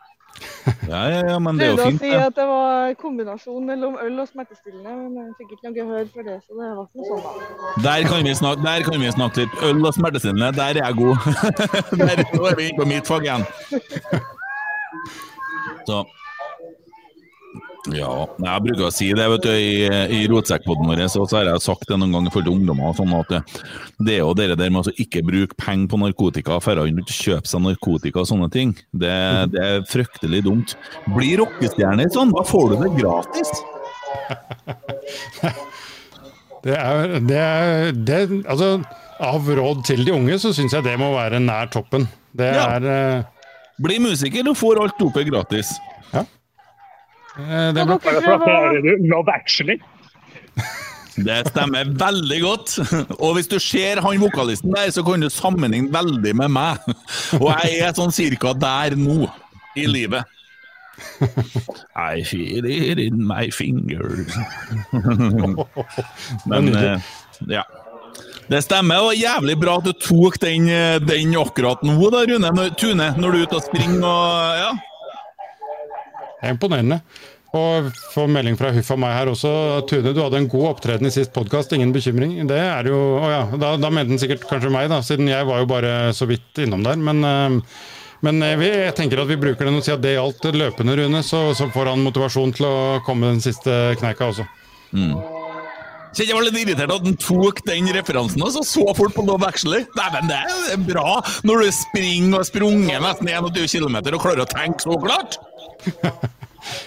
Ja, ja, ja, men det er jo
Prøvde å si at det var kombinasjon mellom øl og smertestillende, men jeg fikk ikke noe gehør for det, så det var ikke noe sånn da.
Der kan, vi snakke, der kan vi snakke litt. Øl og smertestillende, der er jeg god. *laughs* der, nå er vi inne på mitt fag igjen. *laughs* Så Ja, jeg bruker å si det vet du, i, i rotsekkpoden vår, så, så har jeg sagt det noen ganger for ungdommer. Sånn at det, det er jo det der med å ikke bruke penger på narkotika, dra inn og kjøpe seg narkotika og sånne ting. Det, det er fryktelig dumt. Bli rockestjerne sånn, da får du det gratis. *laughs*
Det er, det er det, Altså, av råd til de unge, så syns jeg det må være nær toppen. Det
Ja.
er uh...
Bli musiker, du får alt dopet gratis.
Eh, det
Kan
blir-
dere
du Love Actually?
Det stemmer veldig godt. Og hvis du ser han vokalisten der, så kan du sammenligne veldig med meg. Og jeg er sånn cirka der nå i livet. I feel it in my fingers. Men eh, ja. Det stemmer, og jævlig bra at du tok den, eh, den akkurat nå, da, Rune. Tune, når du er ute og springer og ja.
Det er imponerende. Og få melding fra Huff og meg her også. Tune, du hadde en god opptreden i sist podkast, ingen bekymring. Det er jo Å ja, da, da mente den sikkert kanskje meg, da, siden jeg var jo bare så vidt innom der. Men, eh, men eh, jeg tenker at vi bruker den og sier at det gjaldt løpende, Rune. Så, så får han motivasjon til å komme den siste kneika også.
Så jeg var litt irritert at han tok den referansen altså, så fort på Love Actually. Dæven, det er bra når du springer og sprunget nesten 21 km og klarer å tenke så klart!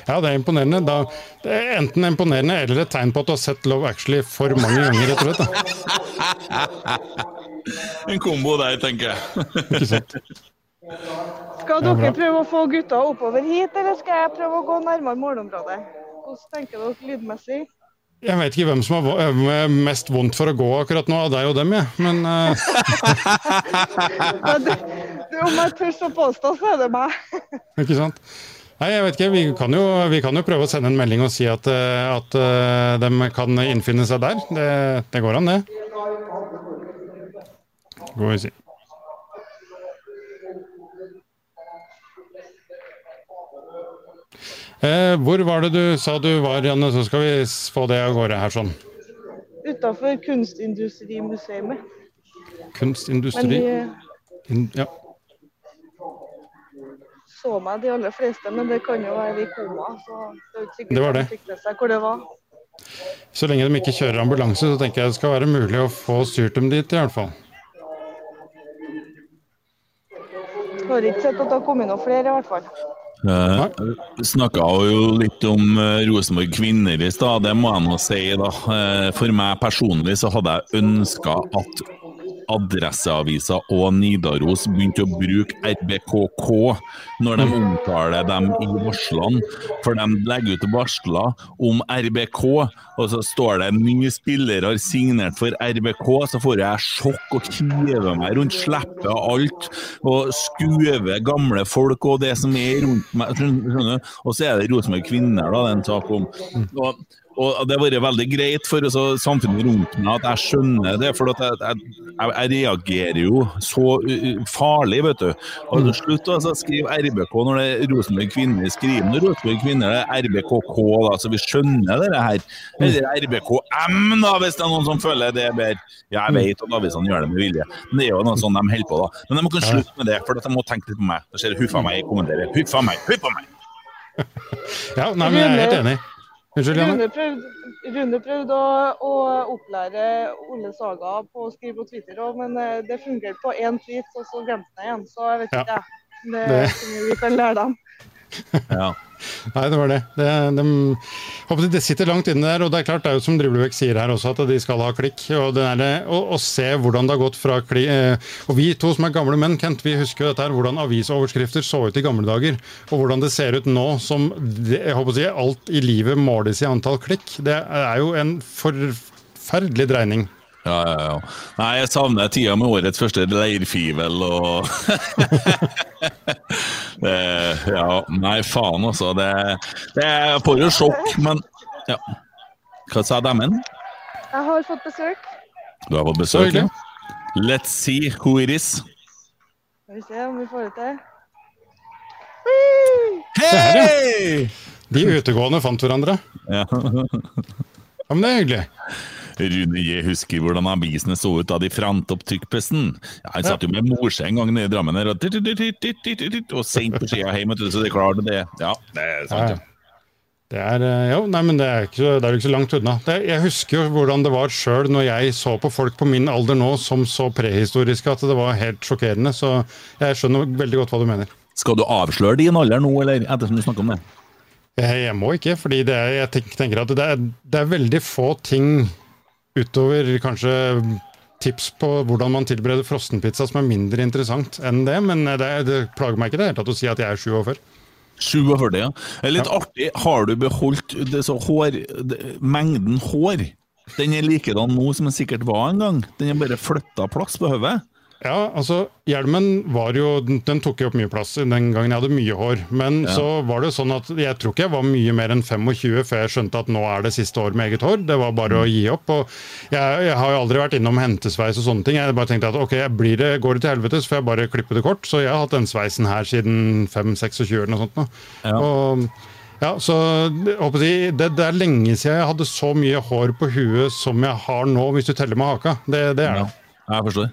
Ja, det er imponerende. Da, det er enten imponerende eller et tegn på at du har sett Love Actually for mange ganger, rett og slett. *laughs*
En kombo der, tenker jeg.
Ikke sant?
Skal dere prøve å få gutta oppover hit, eller skal jeg prøve å gå nærmere målområdet? Hvordan tenker dere lydmessig?
Jeg vet ikke hvem som har mest vondt for å gå akkurat nå, av deg og dem, jeg. Men uh...
Ja, det, det, *laughs* om jeg tør å påstå, så er det meg.
Ikke sant? Nei, jeg vet ikke. Vi kan jo, vi kan jo prøve å sende en melding og si at, øh, at øh, de kan innfinne seg der. Det, det går an, det. Går vi si. Eh, hvor var det du sa du var, Janne? Så skal vi få det av gårde her sånn.
Utafor Kunstindustrimuseet.
Kunstindustri.
Men
In, ja.
Så meg, de aller fleste, men det kan jo være i koma. Så det er ikke sikkert
Det var det.
de fikk med seg hvor det var.
Så lenge de ikke kjører ambulanse, så tenker jeg det skal være mulig å få styrt dem dit, i hvert fall.
Har ikke sett at det har kommet noen flere, i hvert fall.
Eh, Snakka jo litt om eh, Rosenborg kvinner i stad, det må jeg nå si. da. Eh, for meg personlig så hadde jeg ønska at Adresseavisa og Nidaros begynte å bruke RBKK når de omtaler dem i varslene. For de legger ut varsler om RBK, og så står det 'nye spillere har signert for RBK'. Så får jeg sjokk og hiver meg rundt, slipper alt og skuver gamle folk og det som er rundt meg. Og så er det Rosenborg Kvinner, da, det er en sak om. Og, og det har vært veldig greit for altså, samfunnet rundt meg at jeg skjønner det, for jeg, jeg, jeg, reagerer jo så farlig, vet du. Og til slutt altså, skriv RBK når det er Rosenborg Kvinner. Skriv når Rosenborg Kvinner det er RBKK, da, så vi skjønner det her. Eller RBKM, da, hvis det er noen som føler det er bedre. Ja, jeg vet at avisene gjør det med vilje, men det er jo noe sånn de holder på, da. Men de må kunne slutte med det, for de må tenke litt på meg. Da ser huffa meg i kommentere. Huffa meg, huffa meg! *laughs*
Ja, nei, men jeg er helt enig. Unnskyld,
Rune
Janne.
prøvde, Rune prøvde å, å opplære Ole Saga på å skrive på Twitter òg, men eh, det fungerte på én tweet, og så glemte han det igjen. Så jeg vet ikke, ja. Det
Det-
vi kan lære dem.
Ja.
Nei, det var det. Det, de, det sitter langt inne der. og Det er klart, det er jo som Driblebekk sier her også, at de skal ha klikk. og det er, og, og se hvordan det har gått fra klikk eh, Og vi to som er gamle menn, Kent, vi husker jo dette her, hvordan avisoverskrifter så ut i gamle dager. Og hvordan det ser ut nå, som jeg håper å si, alt i livet måles i antall klikk. Det er jo en forferdelig dreining.
Ja, ja, ja. Nei, jeg savner tida med årets første leirfivel og *laughs* det, Ja, nei, faen, altså. Det, det Jeg får jo sjokk, men ja. Hva sa demmen?
Jeg har fått besøk.
Du har fått besøk, ja? Let's see who it is.
Skal vi se om vi får det til.
Hei!
De utegående fant hverandre.
Ja.
ja, men det er hyggelig.
Rune J. husker hvordan avisene så ut da de frant opp trykkpressen. Ja, han satt jo med morse en gang nede i Drammen her, og, og sent på skia hjem, så det klarte det. Ja, det er sant.
Ja, Det er, eh, jo, nei, men det er, ikke, det er ikke så langt unna. Det, jeg husker jo hvordan det var sjøl når jeg så på folk på min alder nå som så prehistoriske, at det var helt sjokkerende. Så jeg skjønner veldig godt hva du mener.
Skal du avsløre din alder nå, eller ettersom du snakker om det?
Jeg, jeg må ikke, fordi det er, jeg tenker, tenker at det er, det er veldig få ting utover kanskje tips på hvordan man tilbereder frossenpizza som er mindre interessant enn det, men det, det plager meg ikke det hele tatt å si at jeg er 47.
47, ja. Litt artig. Har du beholdt hår, mengden hår? Den er likedan nå som den sikkert var en gang. Den er bare flytta plass på hodet.
Ja, altså, hjelmen var jo Den den tok jo opp mye plass den gangen jeg hadde mye hår. Men
Ja.
så var det sånn at jeg tror ikke jeg var mye mer enn 25 før jeg skjønte at nå er det siste år med eget hår. Det var bare å gi opp. Og jeg, jeg har jo aldri vært innom hentesveis og sånne ting. Jeg bare tenkte at ok, blir det, går det til helvete, så får jeg bare klippe det kort. Så jeg har hatt den sveisen her siden 5-26 eller noe sånt. Nå. Og ja, så jeg det, det er lenge siden jeg hadde så mye hår på huet som jeg har nå, hvis du teller med haka. Det, det er det.
Jeg forstår.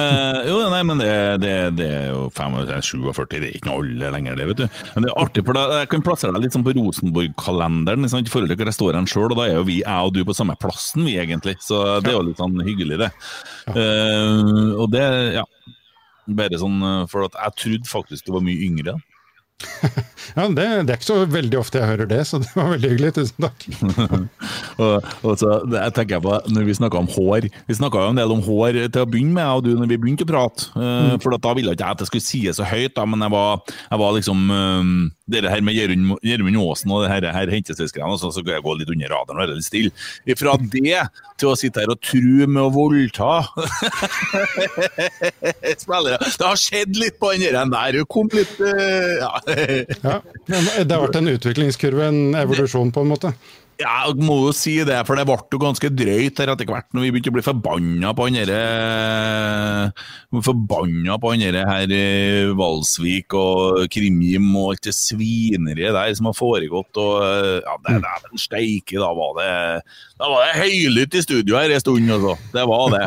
Eh, jo, nei, men det, det, det er jo 45, 47, det er ikke noe alle lenger, det, vet du. Men det er artig, for da, jeg kan plassere deg litt sånn på Rosenborg-kalenderen liksom, i forhold til hvor jeg står hen sjøl, og da er jo vi, jeg og du, på samme plassen, vi egentlig. Så det er jo litt sånn hyggelig, det. Eh, og det, ja Bare sånn eh, for at jeg trodde faktisk du var mye yngre.
Ja, det, det er ikke så veldig ofte jeg hører det, så det var veldig hyggelig. Tusen takk. *laughs*
og, og så, det, jeg tenker på, når vi snakka om hår Vi snakka jo en del om hår til å begynne med, og du, når vi begynte å prate. eh, For at da ville ikke jeg at jeg skulle si det så høyt, da, men jeg var, jeg var liksom um, Det her med Gjermund Aasen og det her, her hentesøsknene, så, så skal jeg gå litt under radaren og være litt stille. Fra det til å sitte her og true med å voldta *laughs* spillere Det har skjedd litt på den der. Det kom litt eh, ja.
Ja, det har vært en utviklingskurve, en evolusjon på en måte.
Ja, må jo si det, for det ble jo ganske drøyt her etter hvert, når vi begynte å bli forbanna på han derre Forbanna på han derre her Valsvik og Krimjim og alt det svineriet der som har foregått, og ja, det den steike, da var det Da var det høylytt i studio her en stund, altså. Det var det.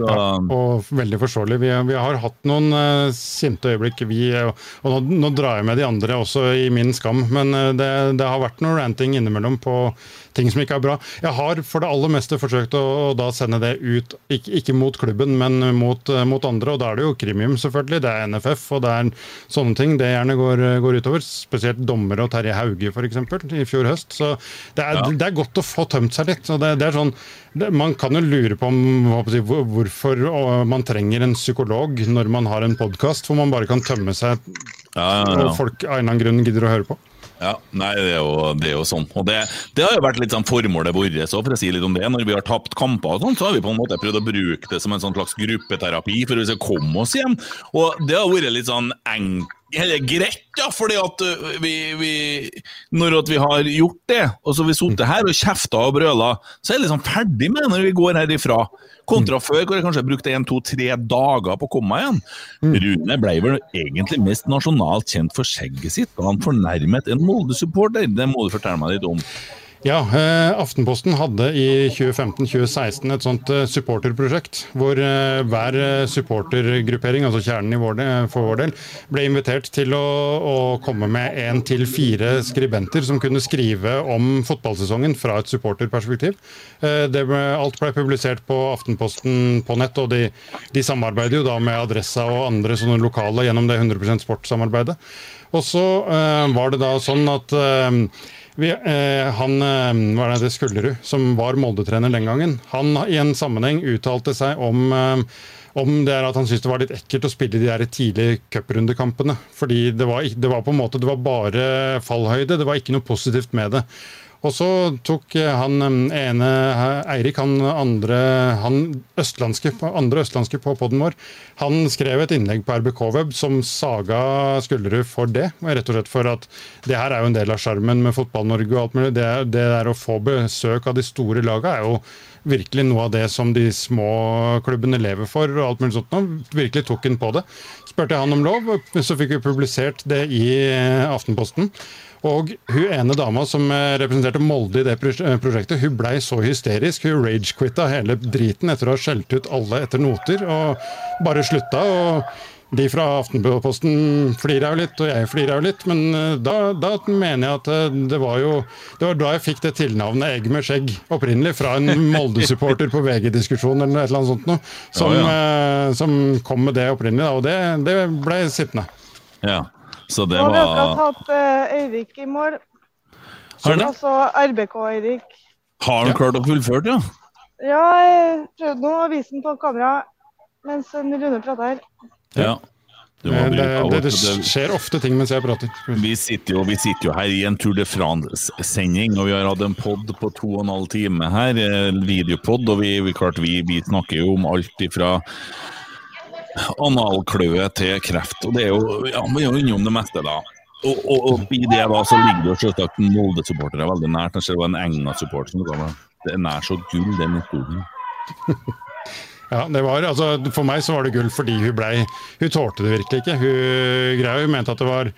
Så,
Og veldig forståelig. Vi, vi har hatt noen uh, sinte øyeblikk, vi. Og, og nå, nå drar jeg med de andre også i min skam, men eh, det, det har vært noe ranting innimellom på ting som ikke er bra. Jeg har for det aller meste forsøkt å, å da sende det ut, ikke, ikke mot klubben, men mot, eh, mot andre. Og da er det jo Krimium, selvfølgelig. Det er NFF, og det er sånne ting det gjerne går, går utover. Spesielt dommer og Terje Hauge, f.eks., i fjor høst. Så det er,
Ja.
det er godt å få tømt seg litt. og det, det er sånn, Man kan jo lure på om, si, hvorfor hvorfor man trenger en psykolog når man har en podkast hvor man bare kan tømme seg,
Ja, ja, ja.
og folk av en eller annen grunn gidder å høre på.
Ja, nei, det er jo, det er jo sånn. Og det, det har jo vært litt sånn formålet vårt, så for å si litt om det. Når vi har tapt kamper og sånn, så har vi på en måte prøvd å bruke det som en sånn slags gruppeterapi for å komme oss hjem. Og det har vært litt sånn enkelt eller greit, ja, fordi at vi, vi Når at vi har gjort det, og så har vi sittet her og kjefta og brøla, så er jeg liksom ferdig med det når vi går herifra. Kontra før, hvor jeg kanskje brukte en, to, tre dager på å komme meg igjen. Rune ble vel egentlig mest nasjonalt kjent for skjegget sitt, da han fornærmet en Molde-supporter. Det må du fortelle meg litt om.
Ja, eh, Aftenposten hadde i 2015-2016 et sånt eh, supporterprosjekt, hvor eh, hver supportergruppering, altså kjernen i vår del, for vår del, ble invitert til å, å komme med én til fire skribenter som kunne skrive om fotballsesongen fra et supporterperspektiv. Det ble, alt ble publisert på Aftenposten på nett, og de, de samarbeider jo da med Adressa og andre sånne lokale gjennom det 100% sportssamarbeidet. Og så var det da sånn at vi, eh, han eh, hva er det, Skullerud, som var Molde-trener den gangen, han i en sammenheng uttalte seg om eh, om det er at han syntes det var litt ekkelt å spille de der tidlige cuprundekampene. Fordi det var, det var på en måte det var bare fallhøyde, det var ikke noe positivt med det. Og så tok eh, han eh, ene eh, Eirik, han andre han østlandske, andre østlandske på poden vår, han skrev et innlegg på RBK-web som saga Skullerud for det. Rett og slett for at det her er jo en del av sjarmen med Fotball-Norge og alt mulig. Det, det der å få besøk av de store lagene er jo virkelig noe av det som de små klubbene lever for. og alt mulig sånt. Han Virkelig tok han på det. Spurte han om lov, så fikk vi publisert det i Aftenposten. Og hun ene dama som eh, representerte Molde i det eh, prosjektet, hun blei så hysterisk. Hun rage-quitta hele driten etter å ha skjelt ut alle etter noter, og bare slutta. og de fra Aftenposten flirer jo litt, og jeg flirer jo litt, men eh, da, da mener jeg at det var jo Det var da jeg fikk det tilnavnet Egg med skjegg, opprinnelig, fra en *laughs* Molde-supporter på VG-diskusjonen eller et eller annet sånt noe, som,
Ja,
ja. som kom med det opprinnelig, og det, det ble sittende.
Ja, så det
Nå har vi
var
hatt eh, Eirik i mål.
Har han det?
Altså RBK-Eirik.
Har han klart å fullføre, ja?
Ja, jeg prøvde nå å vise den på kamera mens en Rune prater her.
Ja. Du
Eh, Det, det, det skjer ofte ting mens jeg prater.
Vi sitter, jo, vi sitter jo her i en Tour de France-sending, og vi har hatt en pod på to og en halv time her, eh, videopod, og vi, vi, klart, vi, vi snakker jo om alt ifra analkløe til kreft, og det er jo, ja, man er jo innom det meste da. Og, og, og i det da, så ligger det jo selvsagt Molde-supportere veldig nært, kanskje det var en Enga-supporter som meg. Det er nær så gull, den historien. *laughs*
Ja, det var, altså, For meg så var det gull fordi hun blei Hun tålte det virkelig ikke. Hun greia, hun mente at det var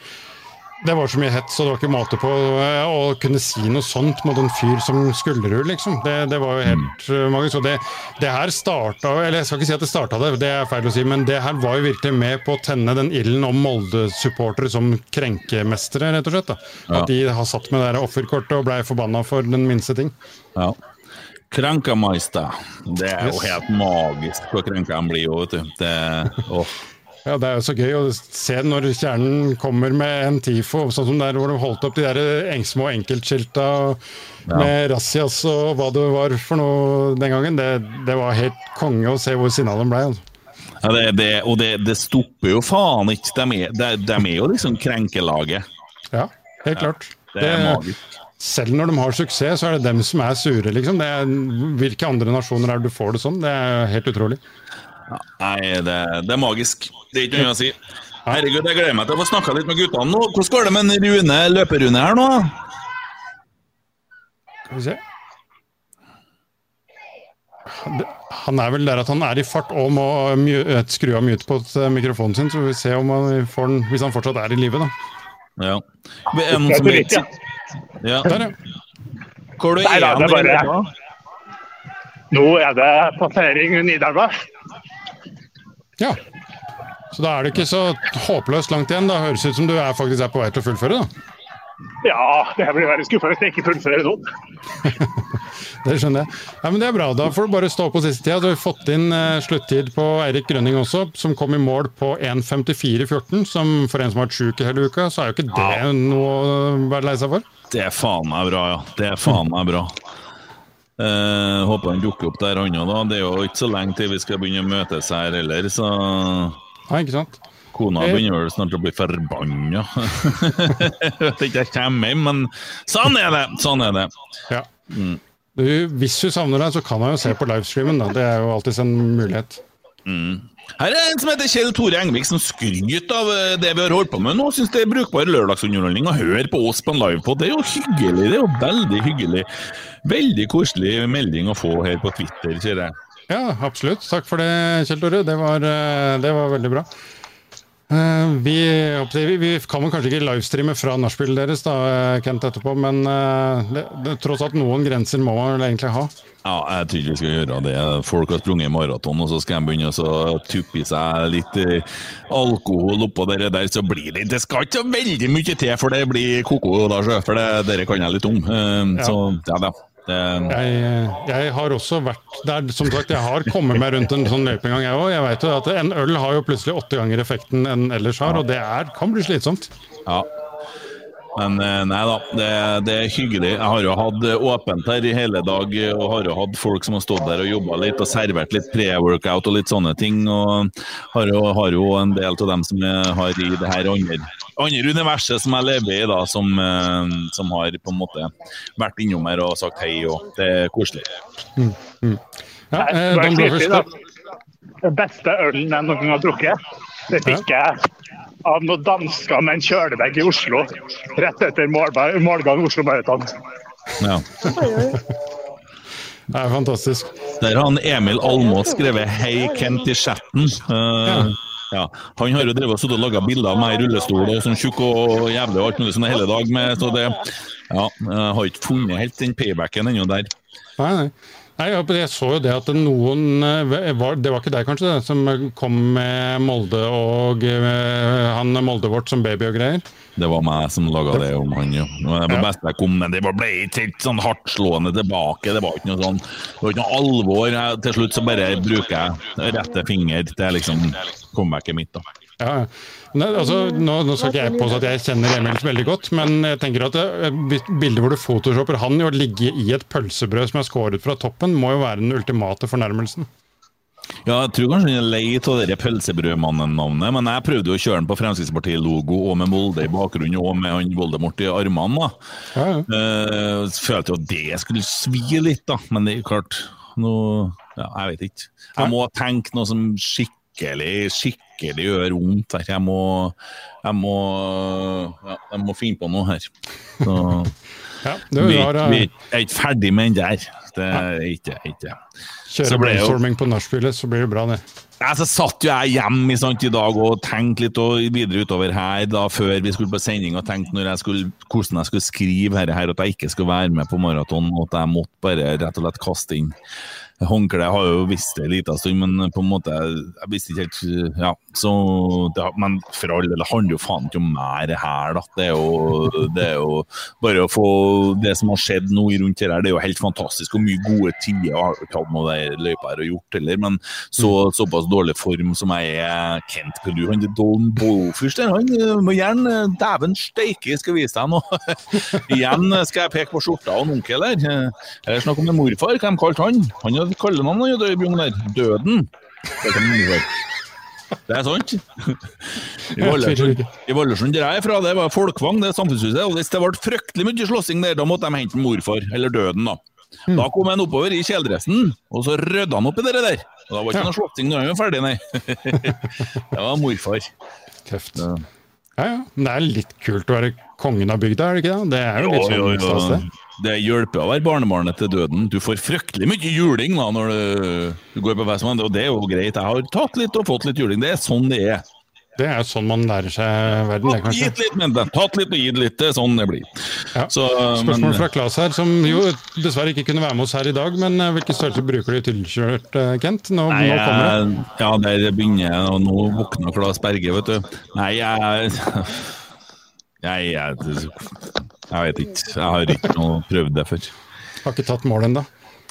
det var så mye hets, og det var ikke måte på eh, å kunne si noe sånt mot en fyr som Skullerud, liksom. Det, det var jo helt mm. magisk. Og det, det her starta Eller jeg skal ikke si at det starta det, det er feil å si, men det her var jo virkelig med på å tenne den ilden om Molde-supportere som krenkemestere, rett og slett. da.
Ja.
At de har satt med det offerkortet og blei forbanna for den minste ting.
Ja. Krankameister. Det er jo helt magisk hvor krenka han blir, jo, vet du. Det, åh.
Ja, Det er jo så gøy å se når kjernen kommer med en TIFO, sånn som der hvor de holdt opp de der små enkeltskilta
Ja.
med razzias og hva det var for noe den gangen. Det, det var helt konge å se hvor sinna de ble. Altså.
Ja, det, det, og det, det stopper jo faen ikke. De er, de, de er jo liksom krenkelaget.
Ja, helt klart.
det er magisk.
Selv når de har suksess, så er det dem som er sure, liksom. Det er, hvilke andre nasjoner er det du får det sånn? Det er helt utrolig.
Nei, det, det er magisk. Det er ikke noe å si. Herregud, jeg gleder meg til å få snakka litt med guttene nå. Hvordan går det med en Rune, løperune her nå?
Skal vi se. Han er vel der at han er i fart og må eh, skru av mute på mikrofonen sin, så vi får se om han får den, hvis han fortsatt er i live, da.
Ja. Det er noen som vet ja.
Der, ja.
Hvor du
Nei da,
er
det er bare? Nå er det passering Nidelva.
Ja. Så da er det ikke så håpløst langt igjen. Da høres ut som du er faktisk er på vei til å fullføre, da.
Ja, det blir veldig skuffa hvis jeg ikke fullfører nå. *laughs*
Det skjønner jeg. Ja, men Det er bra. Da får du bare stå på siste tida. Du har fått inn eh, sluttid på Eirik Grønning også, som kom i mål på 1.54,14. Som for en som har vært sjuk i hele uka, så er jo ikke det noe å være lei seg for.
Det er faen meg bra, ja. Det er faen meg bra. Eh, håper han dukker opp der, han òg. da. Det er jo ikke så lenge til vi skal begynne å møtes her heller, så
Ja, ikke sant?
Kona begynner vel snart å bli forbanna. *laughs* Jeg vet ikke jeg kommer hjem, men sånn er det! Sånn er det.
Ja. Du, hvis hun savner deg, så kan hun jo se på livestreamen. da. Det er jo alltids en mulighet.
Mm. Her er en som heter Kjell Tore Engvik, som skryter av eh, det vi har holdt på med nå. Syns det er brukbar lørdagsunderholdning å høre på oss på en livepod. Det er jo hyggelig. Det er jo veldig hyggelig. Veldig koselig melding å få her på Twitter, sier jeg.
Ja, absolutt. Takk for det, Kjell Tore. Det var, eh, det var veldig bra. Eh, Vi, vi, kan vel kanskje ikke livestreame fra nachspielet deres, da, eh, Kent, etterpå, men eh, det, det, tross alt noen grenser må man vel egentlig ha.
Ja, jeg tror ikke vi skal gjøre det. Folk har sprunget maraton, og så skal de begynne å tuppe i seg litt alkohol oppå det der, så blir det Det skal ikke så veldig mye til for det blir koko da, for det dere kan jeg litt om. Så ja da. Det,
Jeg, jeg har også vært der, som sagt, jeg har kommet meg rundt en sånn løype en gang, jeg òg. Jeg vet jo at en øl har jo plutselig åtte ganger effekten enn ellers har, og det er, kan bli slitsomt.
Ja. Men eh, nei da, det, det er hyggelig. Jeg har jo hatt eh, åpent her i hele dag eh, og har jo hatt folk som har stått der og jobba litt og servert litt pre-workout og litt sånne ting. Og har jo, har jo en del av dem som har i det her andre, andre universet som jeg lever i, da, som, eh, som har på en måte vært innom her og sagt hei, og det er koselig.
Mm, mm. Ja, eh, Dan
at Den beste ølen jeg noen gang har drukket, det fikk jeg av noen dansker med en kjølevegg i Oslo rett etter målgang målgang Oslo Maraton.
Ja.
Det er fantastisk.
Der har han Emil Almås skrevet 'Hei, Kent' i chatten. Uh, ja. Han har jo drevet og laga bilder av meg i rullestol og sånn tjukk og jævlig og alt mulig sånn hele dag. Med, så det Ja, jeg har ikke funnet helt den paybacken ennå der.
Nei, nei. Nei, jeg så jo det at noen eh, var, Det var ikke deg, kanskje, det, som kom med Molde og eh, han Molde vårt som baby og greier?
Det var meg som laga det om han, jo. Det var det
Ja.
beste jeg kom med. Det ble ikke helt sånn hardtslående tilbake. Det var ikke noe sånn Det var ikke noe alvor. Til slutt så bare bruker jeg rette finger. Det er liksom comebacket mitt, da.
Ja, ja. Nei, altså, nå, nå skal ikke jeg påstå at jeg kjenner Emil veldig godt, men jeg tenker at bildet hvor du photoshopper han i å ligge i et pølsebrød som er skåret fra toppen, må jo være den ultimate fornærmelsen.
Ja, jeg tror kanskje han er lei av det Pølsebrødmannen-navnet, men jeg prøvde jo å kjøre den på Fremskrittspartiet-logo og med Molde i bakgrunnen og med han Voldemort i armene. da. uh, følte jo at det skulle svi litt, da, men det er klart nå, ja, Jeg vet ikke. Jeg må tenke noe som skikkelig, skikkelig gjør vondt her. Jeg må, jeg må, ja, jeg må finne på noe her. Så, *laughs*
Ja, det
vi, vi er ikke ferdig med den der. Det er ikke, ikke.
Kjøre brainstorming på nachspielet, så blir det bra, det.
Nei, så satt jo jeg hjemme sant, i dag og tenkte litt og videre utover her da, før vi skulle på sending, og tenkte jeg skulle, hvordan jeg skulle skrive dette, her, at jeg ikke skulle være med på maraton, og at jeg måtte bare rett og slett kaste inn håndkle. Jeg har jo visst det en liten stund, men på en måte Jeg visste ikke helt Ja, så det, Men for all del, det handler jo faen ikke om mer her, da. Det er jo, det er jo bare å få det som har skjedd nå rundt her, det er jo helt fantastisk. Og mye gode tider. Jeg har ikke hatt noe der løypa her og gjort heller, men så, såpass dårlig form som jeg er Kent du, han Don Bolfyrst der, han eh, må gjerne Dæven steike, skal vise deg noe. *laughs* Igjen skal jeg peke på skjorta og en onkel her. Eh, Er det snakk om en morfar? Hvem kalte han? Han hadde kallenavn, han hadde Bjørn der. Døden. Det er er sant. *laughs* I Valdresund, der jeg er fra, det var Folkvang, det samfunnshuset. Og hvis det ble fryktelig mye slåssing der, da måtte de hente morfar, eller døden, da. Da kom han oppover i kjeledressen, og så rydda han opp i det der. Og da var ikke noe slåssing når han var ferdig, nei. *laughs* det var morfar.
Tøft. Ja, ja. Men det er litt kult å være kongen av bygda, er det ikke det? Det er jo litt
Jo, jo,
sånn stas,
jo.
det.
Det hjelper å være barnebarnet til døden. Du får fryktelig mye juling da når du, du går på Vestmann, og det er jo greit. Jeg har tatt litt og fått litt juling. Det er sånn det er.
Det er sånn man lærer seg verden, det, kanskje.
Gitt litt, men tatt litt og gitt litt. Det er sånn det blir. Så,
Spørsmål
men-
fra Klas her, som jo dessverre ikke kunne være med oss her i dag, men eh, hvilke størrelser bruker du tilkjørt, eh, Kent? Nå,
Nei,
nå kommer det.
ja, der begynner jeg, og nå våkner Klas Berge, vet du. Nei, jeg *laughs* Nei, jeg, jeg vet ikke. Jeg har ikke noe prøvd det før.
Har ikke tatt mål ennå.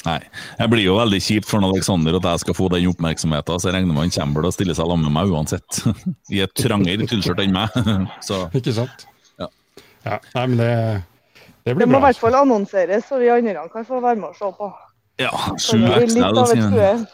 Nei. Det blir jo veldig kjipt for Alexander at jeg skal få den oppmerksomheten, så jeg regner med han kommer og stiller seg sammen med meg uansett. *laughs* I et trangere tilskjørt enn meg. *laughs* Så
Ikke sant?
Ja.
Ja, nei, men det, det
Det må i hvert fall annonseres, så vi andre kan få være med og se på.
Ja,
sju XL, sier han.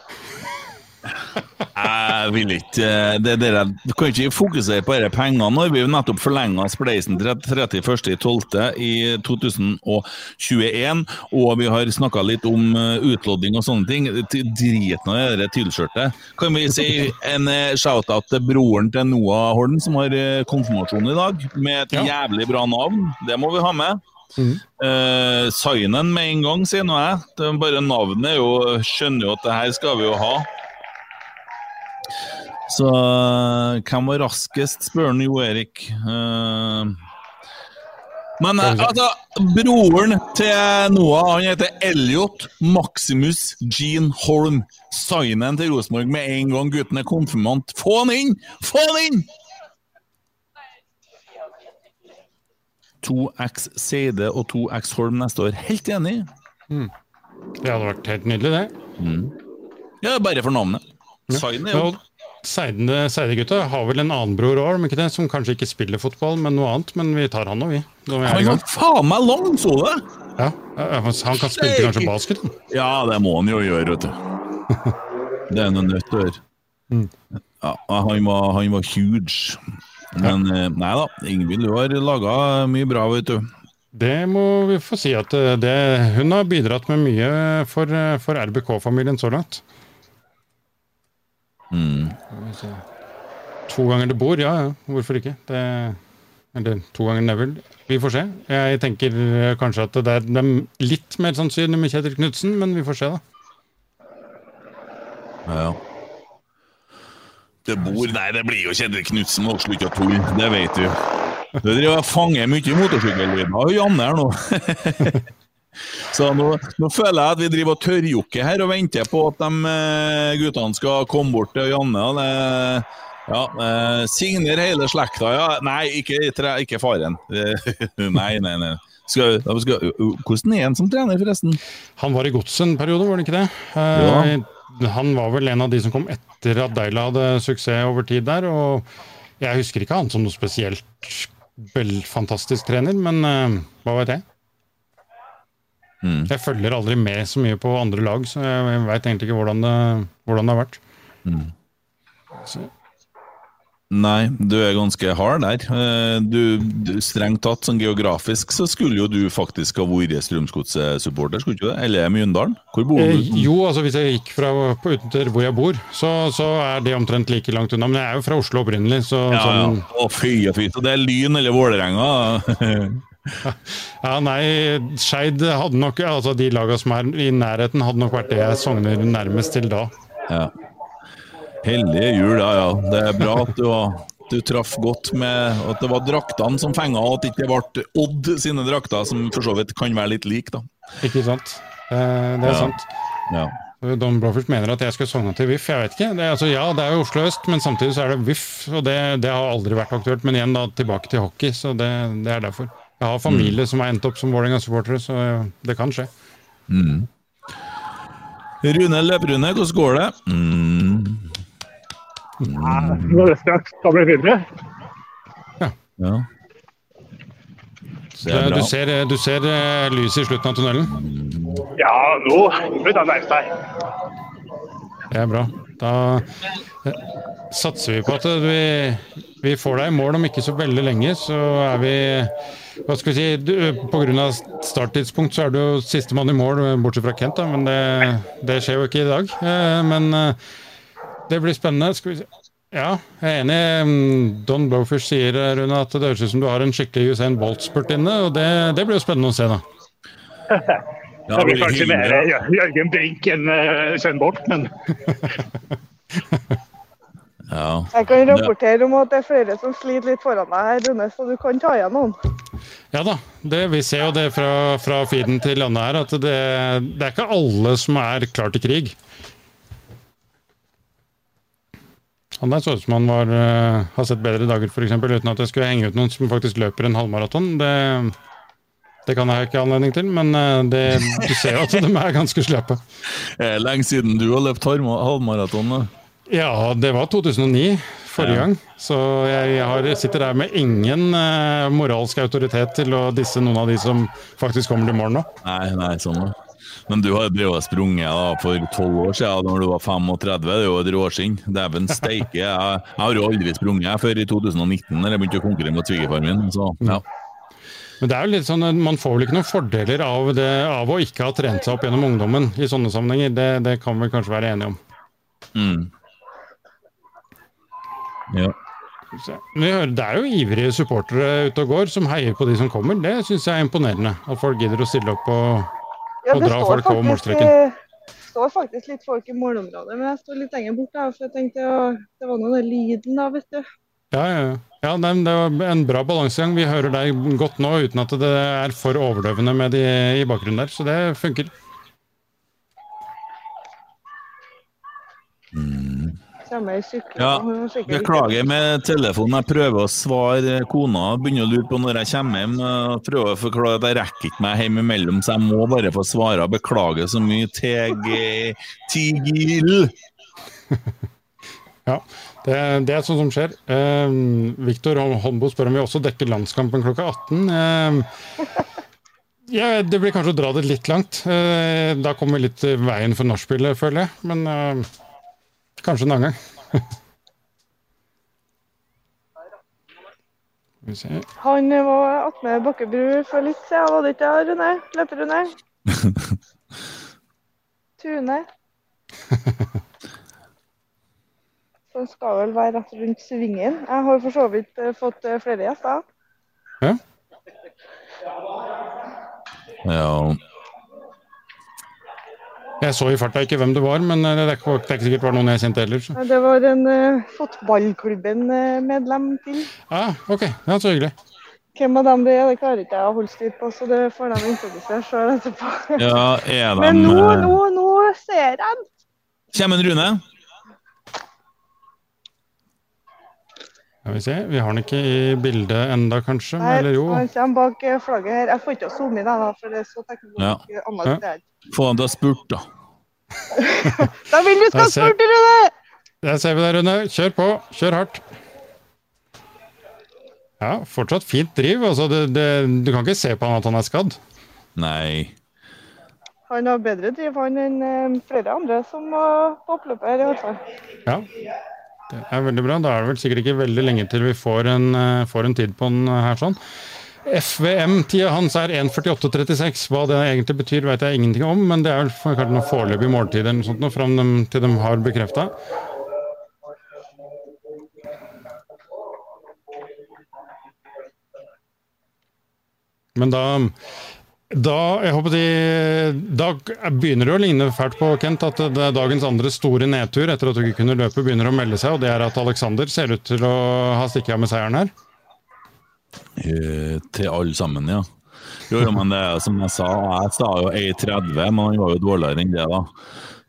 Jeg vil ikke eh, det dere, Du kan ikke fokusere på disse pengene når vi nettopp forlenga spleisen til 31.12. i 2021, og vi har snakka litt om eh, utlodding og sånne ting. Drit nå i det tilskjørtet. Kan vi si en eh, shout-out til broren til Noah Holm, som har konfirmasjon i dag, med et jævlig bra navn? Det må vi ha med. Uh, Signen med en gang, sier nå jeg. Det er bare navnet jo Skjønner jo at det her skal vi jo ha. Så øh, hvem var raskest, spør han Jo Erik. Uh, men øh, altså, broren til Noah han heter Elliot Maximus Jean Holm. Signen til Rosenborg med en gang gutten er konfirmant. Få han inn! Få han inn! 2X Seide og 2X Holm neste år. Helt enig.
Mm. Det hadde vært helt nydelig, det.
Mm. Ja, bare for navnet. Er jo
Seide- Seide-gutta har vel en annen bror òg. Som kanskje ikke spiller fotball, men noe annet. Men vi tar han òg, vi. Er
Han var faen meg lang, så du det?
Ja, ja, Han kan spille kanskje basket?
Ja, det må han jo gjøre, vet du. *laughs* Det er noe nødt til å gjøre.
Mm.
Ja, han var, han var huge. Men eh, nei da, Ingvild du har laga mye bra, vet du.
Det må vi få si at eh, det, hun har bidratt med mye for, eh, for RBK-familien så langt.
Mm.
To ganger det bor, ja ja, hvorfor ikke? Det, eller to ganger Neville. Vi får se. Jeg tenker eh, kanskje at det er, det litt mer sannsynlig med Kjetil Knutsen, men vi får se, da.
Ja. Det bor Nei, det blir jo Kjetil Knutsen og slutt å tulle, det vet du. Du driver og fanger mye motorsykkellyder av Janne her nå. *laughs* Så nå, nå føler jeg at vi driver og tørrjokker her og venter på at de eh, guttene skal komme bort til Janne. og Det, ja, eh, signer hele slekta, ja. Nei, ikke, ikke faren. *laughs* nei, nei, nei. Skal, skal, hvordan er han som trener, forresten?
Han var i godset en periode, var det ikke det? Eh, Han var vel en av de som kom etter at Deila hadde suksess over tid der. og Jeg husker ikke han som noe spesielt vel fantastisk trener, men eh, hva vet jeg? Jeg følger aldri med så mye på andre lag, så jeg veit egentlig ikke hvordan det, hvordan det har vært. Så,
Nei, du er ganske hard der. Eh, Du, du, strengt tatt, sånn geografisk, så skulle jo du faktisk ha vært Strømsgodset-supporter, skulle ikke det? Eller Mjøndalen? Hvor bor
eh,
du?
jo, altså hvis jeg gikk fra på utenfor hvor jeg bor, så, så er det omtrent like langt unna. Men jeg er jo fra Oslo opprinnelig, så
Ja, ja.
sånn
Å, fy og fy. Så det er Lyn eller Vålerenga? *laughs* *laughs*
Ja, nei, Skeid hadde nok Altså, de lagene som er i nærheten, hadde nok vært det jeg sogner nærmest til da.
Ja. Hellige jul, ja ja. Det er bra at du, har- du traff godt med at det var draktene som fenga, og at det ikke ble Odd sine drakter, som for så vidt kan være litt like, da.
Ikke sant? Eh, det er
Ja.
sant.
Ja.
Don Blåfurt mener at jeg skal sogne til VIF. Jeg vet ikke. Det altså, ja, det er jo Oslo øst, men samtidig så er det VIF, og det, det har aldri vært aktuelt. Men igjen da, tilbake til hockey, så det, det er derfor. Jeg har familie som har endt opp som Vålerenga-supportere, så det kan skje.
Mm. Rune Løprune, hvordan går det? Mm.
Nå er det straks skal bli videre.
Ja.
ja.
Det er bra.
du ser, du ser eh, lyset i slutten av tunnelen?
Ja, nå begynner det å nærme seg.
Det er bra. Da eh, satser vi på at vi, vi får deg i mål om ikke så veldig lenge. Så er vi hva skal vi si, Pga. starttidspunkt så er du jo sistemann i mål, bortsett fra Kent. da, Men det, det skjer jo ikke i dag. Eh, Men eh, det blir spennende. Skal vi se. Ja, jeg er enig. Mm, Don Blowfish sier Rune, at det høres ut som du har en skikkelig Usain Bolt-spurt inne. og det, det blir jo spennende å se, da. *laughs*
det blir kanskje mer Jørgen Brink enn uh, Sven Bolt, men *laughs*
Ja.
Jeg kan rapportere om at det er flere som sliter litt foran deg her, Rune, så du kan ta igjen noen.
Ja da, det, vi ser jo det fra, fra feeden til landet her, at det, det er ikke alle som er klar til krig. Han der så ut som han var, uh, har sett bedre dager, f.eks., uten at jeg skulle henge ut noen som faktisk løper en halvmaraton. Det, det kan jeg ikke ha anledning til, men eh, det, du ser jo at de er ganske slappe. *laughs*
Er lenge siden du har løpt halvmaraton.
Ja, det var 2009 forrige
Ja.
gang, så jeg har, sitter der med ingen eh, moralsk autoritet til å disse noen av de som faktisk kommer til mål nå.
Nei, nei, sånn da. Men du har drevet og sprunget da, for tolv år siden, når du var 35. Det er jo et råskinn. Dæven steike. Jeg, jeg har jo aldri sprunget før i 2019, da jeg begynte å konkurrere mot svigerfaren min. Så, ja.
Men det er jo litt sånn, at Man får vel ikke noen fordeler av, det, av å ikke ha trent seg opp gjennom ungdommen i sånne sammenhenger. Det, det kan vi kanskje være enige om.
Mm. Ja.
Vi hører, det er jo ivrige supportere ute og går som heier på de som kommer. Det syns jeg er imponerende. At folk gidder å stille opp og,
Ja,
og dra
står
folk over målstreken.
Det står faktisk litt folk i målområdet, men jeg står litt lenger bort. Da, for jeg tenkte ja, det var noe den lyden da, vet du.
Ja, ja, ja. Ja nei, det var en bra balansegang. Vi hører deg godt nå uten at det er for overdøvende med de i bakgrunnen der, så det funker.
Ja, beklager med telefonen. Jeg prøver å svare kona. Begynner å lure på når jeg kommer hjem. Prøver å forklare at jeg rekker ikke meg hjem imellom, så jeg må bare få svare. Beklager så mye. TG Tigil. *laughs*
Ja, det, det er sånt som skjer. Eh, Viktor Holmbo spør om vi også dekker landskampen klokka 18. Eh, ja, det blir kanskje å dra det litt langt. Eh, da kommer vi litt i veien for nachspielet, føler jeg. Men eh, kanskje en annen gang. *laughs* Skal vi se.
Han var attmed Bakkebru for litt siden, var det ikke det, Rune? Løper-Rune? *laughs* Tune? *laughs* Han skal vel være rett rundt svingen. Jeg har for så vidt eh, fått eh, flere gjester.
Ja.
Ja.
Jeg så i farta ikke hvem det var, men eh, det er ikke, det er ikke sikkert det var noen jeg kjente heller. Så.
Det var en uh, fotballklubben-medlem til.
Ah, ok, ja, så hyggelig.
Hvem av dem det er, det klarer ikke jeg å holde styr på, så det får de introdusere sjøl etterpå.
Ja, er de
Men nå, nå, nå ser jeg den!
Kommer en Rune?
Skal vi se, vi har den ikke i bildet enda, kanskje?
Nei,
Eller jo?
han kommer bak flagget her. Jeg får ikke zoome inn, da, for det er så teknologisk
Ja.
annerledes det.
Få han til å spurt, da. *laughs*
Da vil du skal
ha spurt
spurte, Rune!
Der ser vi deg, Rune. Kjør på. Kjør hardt. Ja, fortsatt fint driv. Altså, det, det, du kan ikke se på han at han er skadd.
Nei.
Han har bedre driv han enn eh, flere andre som var på oppløpet her, i hvert fall.
Ja, det er veldig bra. Da er det vel sikkert ikke veldig lenge til vi får en, eh, får en tid på den her sånn. FVM-tida hans er 1.48,36. Hva det egentlig betyr, vet jeg ingenting om, men det er vel kanskje noe foreløpig måltid eller noe sånt fram til de har bekrefta. Men da da, de, da begynner det å ligne fælt på Kent at det er dagens andre store nedtur etter at du ikke kunne løpe, begynner å melde seg, og det er at Alexander ser ut til å ha stikket av med seieren her.
Eh, Til alle sammen, ja. Jo, jo, men det er som jeg sa, jeg sa jo 1,30, men han var jo dårligere enn det, da.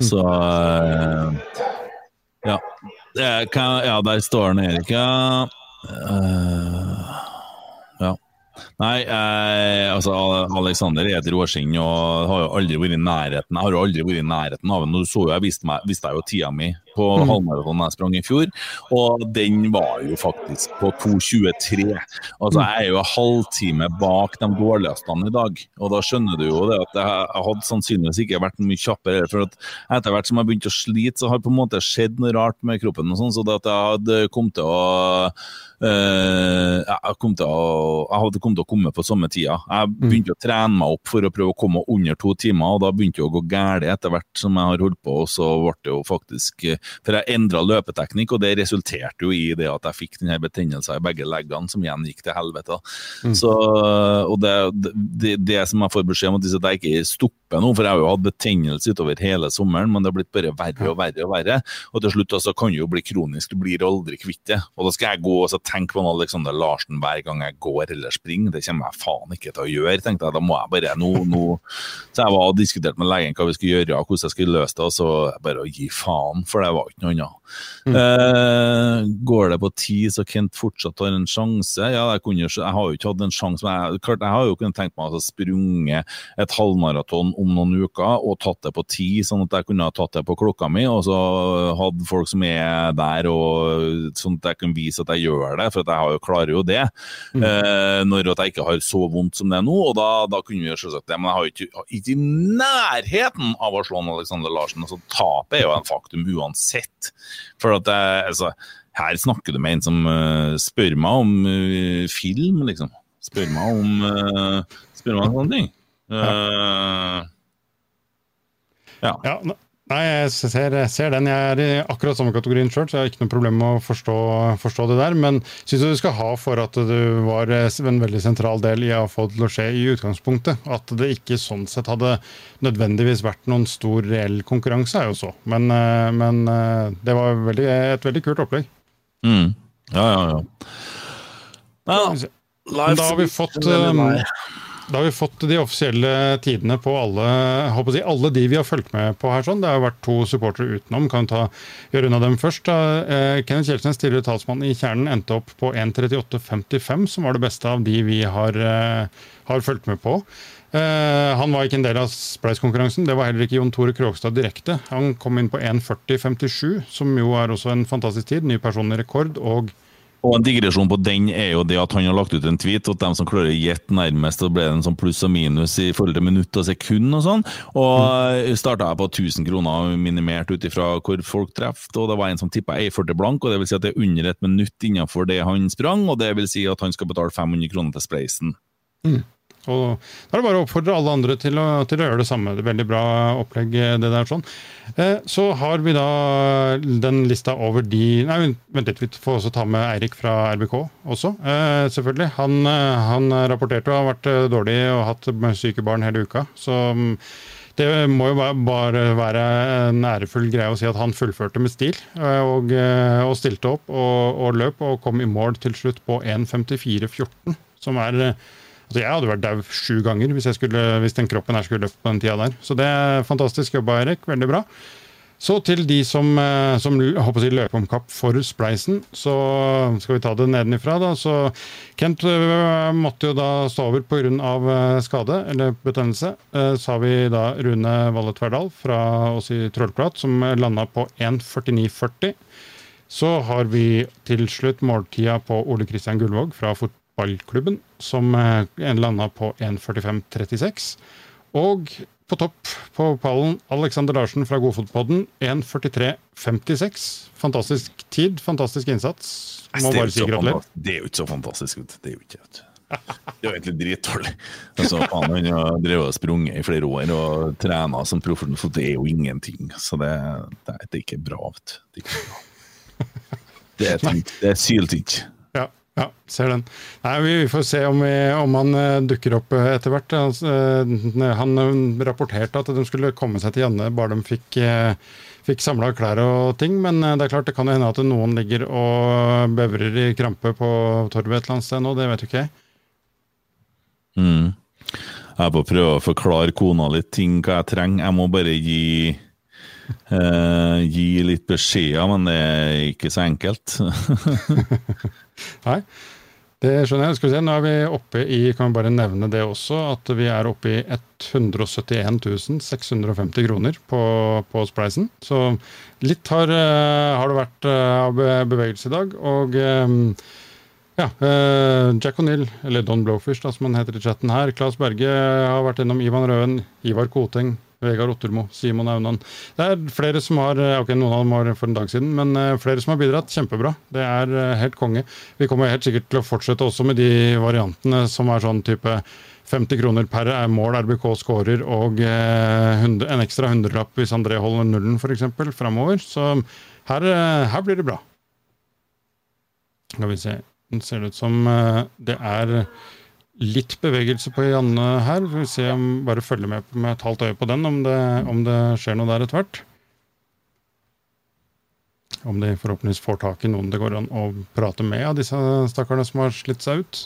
Så eh, Ja. Kan, ja, der står han, Erik, ja. Eh, ja. Nei, eh, altså Alexander er råskinn og har jo aldri vært i nærheten Jeg har jo aldri vært i nærheten av ham. Du så jo, jeg viste, meg, viste jeg jo tida mi på
Mm.
halvmaratonen jeg sprang i fjor, og den var jo faktisk på 2.23. Altså, jeg er jo en halvtime bak de dårligste i dag, og da skjønner du jo det at jeg, hadde sannsynligvis ikke vært mye kjappere. For at etter hvert som jeg begynte å slite, så har det på en måte skjedd noe rart med kroppen, og sånn, så det at jeg hadde kommet til å eh, jeg, kom til å, jeg hadde kommet til å komme på samme tida. Jeg begynte å trene meg opp for å prøve å komme under to timer, og da begynte det å gå galt etter hvert som jeg har holdt på, og så ble det jo faktisk eh, For jeg endra løpeteknikk, og det resulterte jo i det at jeg fikk denne betennelsen i begge leggene, som igjen gikk til helvete.
Mm.
Så, og det, det, det som jeg får beskjed om, at jeg ikke stopper nå, for jeg har jo hatt betennelse utover hele sommeren, men det har blitt bare verre og verre og verre. Og til slutt altså, kan det jo bli kronisk, du blir aldri kvitt det. Og da skal jeg gå og så tenke på en Alexander Larsen hver gang jeg går eller springer. Det kommer jeg faen ikke til å gjøre, tenkte jeg. Da må jeg bare nå, nå. Så jeg var og diskuterte med legen hva vi skulle gjøre, hvordan jeg skulle løse det, og så bare å gi faen, for det var ikke noe annet. Eh, går det på ti, så Kent fortsatt har en sjanse? Ja, jeg, kunne, jeg har jo ikke hatt en sjanse, men jeg, klart, jeg har jo kunnet tenkt meg å sprunge et halvmaraton om noen uker og tatt det på ti, sånn at jeg kunne ha tatt det på klokka mi, og så hadde folk som er der, og sånn at jeg kunne vise at jeg gjør det, for at jeg har jo, klarer jo det.
Mm.
Eh, når at jeg ikke har så vondt som det er nå, og da, da kunne vi selvsagt det. Men jeg har ikke, ikke i nærheten av å slå Alexander Larsen. altså Tapet er jo en faktum uansett. For at jeg, altså, her snakker du med en som uh, spør meg om uh, film, liksom. Spør meg om uh, Spør meg om sånne ting. Eh, ja.
ne- Nei, jeg ser, jeg ser den. Jeg er i akkurat samme kategorien sjøl, så jeg har ikke noe problem med å forstå, forstå det der. Men syns du skal ha for at du var eh, en veldig sentral del i å få det til å skje i utgangspunktet. At det ikke sånn sett hadde nødvendigvis vært noen stor reell konkurranse, er jo så. Men, eh, men det var veldig, et veldig kult opplegg.
Mm. Ja, ja, ja.
ja. da har vi fått da har vi fått de offisielle tidene på alle si, alle de vi har fulgt med på her. sånn. Det har vært to supportere utenom. Kan ta, gjøre unna dem først. Da. Eh, Kenneth Kjelsnes, tidligere talsmann i Kjernen, endte opp på 1.38,55, som var det beste av de vi har, eh, har fulgt med på. Eh, han var ikke en del av Spleis-konkurransen. Det var heller ikke Jon Tore Krogstad direkte. Han kom inn på 1.40,57, som jo er også en fantastisk tid. Ny personlig rekord. og
Og en digresjon på den er jo det at han har lagt ut en tweet at dem som klarer å gjette nærmest, så ble det en sånn pluss og minus i forhold til minutt og sekund og sånn. Og starta jeg på 1000 kroner minimert ut ifra hvor folk treffer, og det var en som tippa 1,40 blank, og det vil si at det er under et minutt innenfor det han sprang, og det vil si at han skal betale 500 kroner til Spleisen.
Mm. Og Da er det bare å oppfordre alle andre til å, til å gjøre det samme. Det er Veldig bra opplegg. det der sånn. Eh, så har vi da den lista over de Nei, vent litt, vi får også ta med Eirik fra RBK også. Eh, selvfølgelig. Han, eh, han rapporterte og har vært eh, dårlig og hatt syke barn hele uka. Så mm, det må jo bare være en ærefull greie å si at han fullførte med stil. eh, Og, eh, og stilte opp og, og løp og kom i mål til slutt på 1.54,14. Som er eh, Altså Jeg hadde vært dau sju ganger hvis, skulle, hvis den kroppen her skulle løpt på den tida der. Så det er fantastisk jobba, Erik. Veldig bra. Så til de som, eh, som håper å løper om kapp for Spleisen, så skal vi ta det nedenifra. da. Så Kent eh, måtte jo da stå over pga. skade eller betennelse. Eh, Så har vi da Rune Valle Tverdal fra oss i Trollprat, som landa på 1.49,40. Så har vi til slutt måltida på Ole Kristian Gullvåg fra fotballklubben, som landa på 1.45,36. Og på topp på pallen Alexander Larsen fra Godfotpodden, 1.43,56. Fantastisk tid, fantastisk innsats. Må bare si gratulerer.
Det er jo ikke så fantastisk. vet. Det er jo ikke det. Det er jo egentlig dritdårlig. Altså, han har drevet og sprunget i flere år og trena som proff, for Det er jo ingenting. Så det, det, er- det er ikke bra, vet du. Er. Det er, tynt. det er syltynt.
Ja, ser den. Nei, vi, får se om, vi, om han eh, dukker opp eh, etter hvert. Altså, eh, han eh, rapporterte at de skulle komme seg til Janne bare de fikk, fikk samla klær og ting. Men eh, det er klart det kan hende at noen ligger og bevrer i krampe på torvet et eller annet sted nå. Det vet jo ikke jeg.
Mm. Jeg er på prøve å forklare kona litt ting hva jeg trenger. Jeg må bare gi eh, gi litt beskjeder, men det er ikke så enkelt. *laughs*
Nei, det skjønner jeg. Skal vi se, Nå er vi oppe i kan vi bare nevne det også, at vi er oppe i 171 650 kroner på, på Spleisen. Så litt har, eh, har det vært eh, av bevegelse i dag. Og ja, Jack O'Neill, eller Don Blowfish da, som han heter i chatten her. Claes Berge har vært innom Ivan Røen, Ivar Koteng, Vegard Ottermo, Simon Aunan. Det er flere som har eh, ok, noen av dem var for en dag siden, men eh, flere som har bidratt. Kjempebra. Det er eh, helt konge. Vi kommer helt sikkert til å fortsette også med de variantene som er sånn type 50 kroner per er mål RBK skårer, og 100, en ekstra hundrelapp hvis André holder nullen f.eks. framover. Så her, her blir det bra. Skal vi se. Det ser ut som det er litt bevegelse på Janne her. Vi får se om bare følge med med et halvt øye på den, om det, om det skjer noe der etter hvert. Om de forhåpentligvis får tak i noen det går an å prate med av disse stakkarene som har slitt seg ut.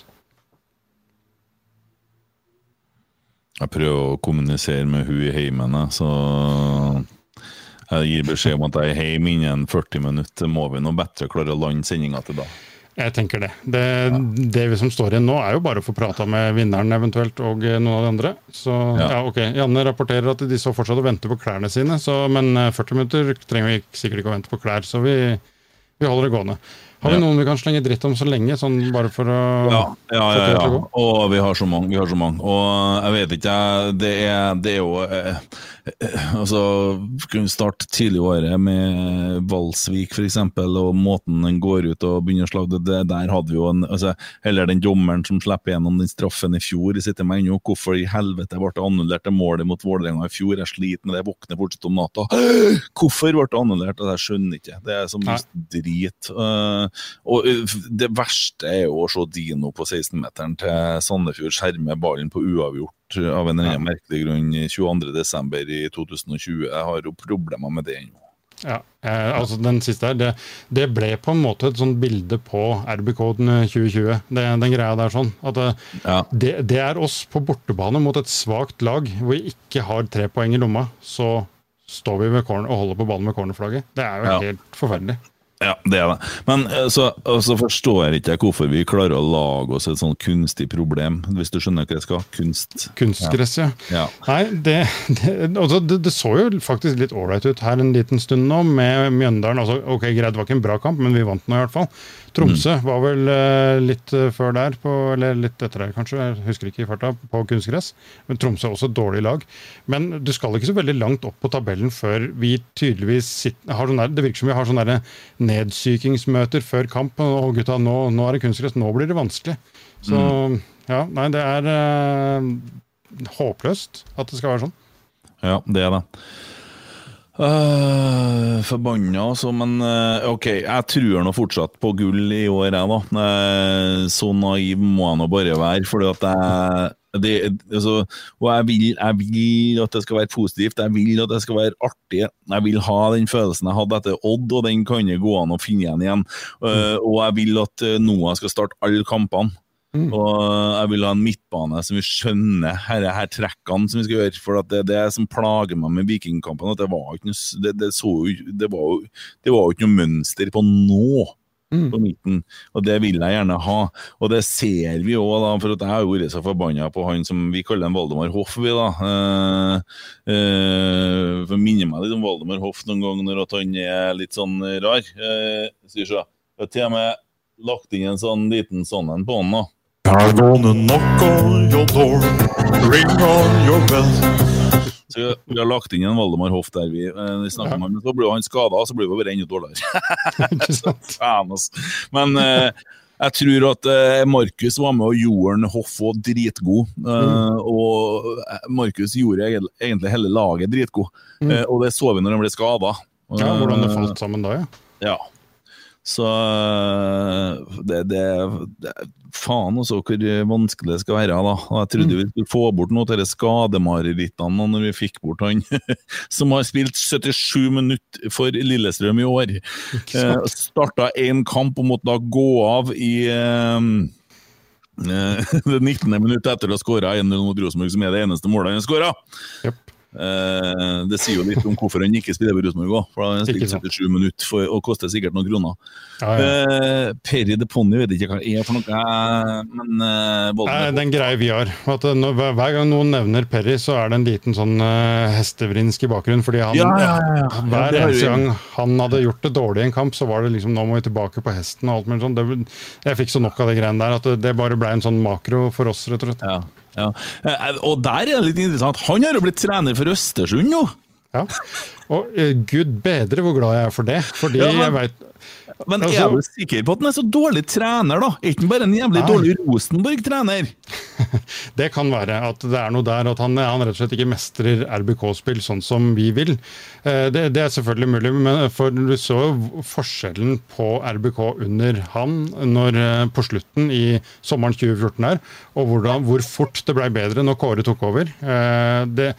Jeg prøver å kommunisere med hun i heimen, så jeg gir beskjed om at jeg er hjemme innen 40 minutter. Må vi nå bedre klare å lande sendinga til da?
Jeg tenker det. det. Det vi som står igjen nå, er jo bare å få prata med vinneren eventuelt, og eh, noen av de andre. Så ja.
Ja.
ok, Janne rapporterer at de så fortsatt og venter på klærne sine, så, men eh, 40 minutter trenger vi sikkert ikke å vente på klær, så vi, vi holder det gående. Har vi
Ja.
noen vi kan slenge dritt om så lenge, sånn bare for å
Ja, ja, ja,
å
ja. Og vi har så mange. vi har så mange. Og jeg vet ikke, jeg, det er, det er jo eh, eh, Altså, kunne starte tidlig i året med Valsvik f.eks., og måten den går ut og begynner å slage det, Der hadde vi jo en altså, Eller den dommeren som slipper gjennom den straffen i fjor, jeg sitter med ennå. Hvorfor i helvete ble det annullert det målet mot Vålerenga i fjor? Jeg sliter med det, jeg våkner fortsatt om natta. *gasps* Hvorfor ble det annullert? Altså, Jeg skjønner ikke. Det er så mye drit. Uh, og eh, det verste er jo å se Dino på 16-meteren til Sandefjord skjerme ballen på uavgjort av en ja. merkelig grunn 22.12. i 2020. Jeg har jo problemer med det ennå.
Ja, eh, altså Den siste her, det, det ble på en måte et sånt bilde på RB-koden 2020. Det, den greia der sånn. At det, det, det er oss på bortebane mot et svakt lag hvor vi ikke har tre poeng i lomma. Så står vi ved og holder på banen med cornerflagget. Det er jo
Ja.
helt forferdelig.
Ja, det er det. Men eh, så, så forstår jeg ikke hvorfor vi klarer å lage oss et sånn kunstig problem, hvis du skjønner hva jeg skal? Kunst.
Kunstgress, ja.
ja.
Nei, det, det, altså, det, det så jo faktisk litt ålreit ut her en liten stund nå, med Mjøndalen. Altså, ok, Greit, det var ikke en bra kamp, men vi vant nå i hvert fall. Tromsø var vel eh, litt eh, før der, på, eller litt etter der kanskje, jeg husker ikke i farta, på kunstgress. Men Tromsø er også et dårlig lag. Men du skal ikke så veldig langt opp på tabellen før vi tydeligvis sitter, har sånn der, Det virker som vi har sånne nedsykingsmøter før kamp. Og gutta, nå, nå er det kunstgress, nå blir det vanskelig. Så ja, nei, det er eh, håpløst at det skal være sånn.
Ja, det er det. Uh, forbanna, altså, men uh, ok, jeg tror nå fortsatt på gull i år, jeg, da. Uh, så naiv må jeg nå bare være, fordi at jeg det, altså, og jeg vil, jeg vil at det skal være positivt, jeg vil at det skal være artig. Jeg vil ha den følelsen jeg hadde etter Odd, og den kan det gå an å finne igjen igjen. Uh, og jeg vil at Noah skal starte alle kampene. Og jeg vil ha en midtbane som vi skjønner her, her trekkene som vi skal gjøre. For at det er det som plager meg med Vikingkampen. At det var ikke noe, det, det så, det var, jo- det var ikke noe mønster på nå. På midten, og det vil jeg gjerne ha. Og det ser vi òg, for jeg har jo vært så forbanna på han som vi kaller en Valdemar Hoff. Vi, da. Eh, eh, for minner meg litt om Valdemar Hoff noen ganger når at han er litt sånn rar. Eh, skal vi se. Jeg har til og med lagt inn en sånn liten sånn en på han. da.
I'm gonna knock on your door, ring on your bell.
Så vi, har lagt inn en Valdemar Hoff der vi, eh, vi snakker om men så blir han skada, så blir vi bare enda dårligere. *laughs* *laughs* Men eh, jeg tror at eh, Markus var med og gjorde en Hoff og dritgod. Eh, Og eh, Markus gjorde egentlig hele laget dritgod,
Mm.
Eh, og det så vi når han ble skada.
Ja, hvordan det falt sammen da, ja.
Ja. Så eh, det, det, det Faen også hvor vanskelig det skal være. da. Jeg trodde vi skulle få bort noe av de skademarerittene når vi fikk bort han *laughs* som har spilt 77 minutter for Lillestrøm i år. Eh, Starta én kamp og måtte da gå av i eh, *laughs* det 19. minutt etter å ha skåra 1-0 mot Rosenborg, som er det eneste målet han har skåra. Eh, det sier jo litt om hvorfor han ikke spiller for Rosenborg òg, for han har
han
spilt
sant.
77 minutter for, og koster sikkert noen kroner.
Ja,
Eh, Perry the Pony vet ikke hva det er for noe, eh, men eh,
Nei,
Valdemar-
det er en greie vi har. At eh, når, hver- gang noen nevner Perry, så er det en liten sånn uh, hestevrinsk i bakgrunnen. Fordi han,
Ja, ja, ja, ja. Ja,
hver eneste gang han hadde gjort det dårlig i en kamp, så var det liksom nå må vi tilbake på hesten og alt mulig sånn. Det, jeg fikk så nok av de greiene der at det, det bare ble en sånn makro for oss, rett og slett.
Ja, ja. Eh, Og der er det litt interessant. Han har jo blitt trener for Østersund nå!
Ja. Og eh, gud bedre hvor glad jeg er for det. Fordi
Ja, men-
jeg vet
Men er du sikker på at han er så dårlig trener, da? Er ikke han bare en jævlig
Nei.
dårlig Rosenborg-trener? *laughs*
Det kan være at det er noe der at han, han rett og slett ikke mestrer RBK-spill sånn som vi vil. Eh, Det, det er selvfølgelig mulig, men for du så forskjellen på RBK under han når, eh, på slutten i sommeren 2014 her, og hvordan, hvor fort det ble bedre når Kåre tok over. Eh, Det,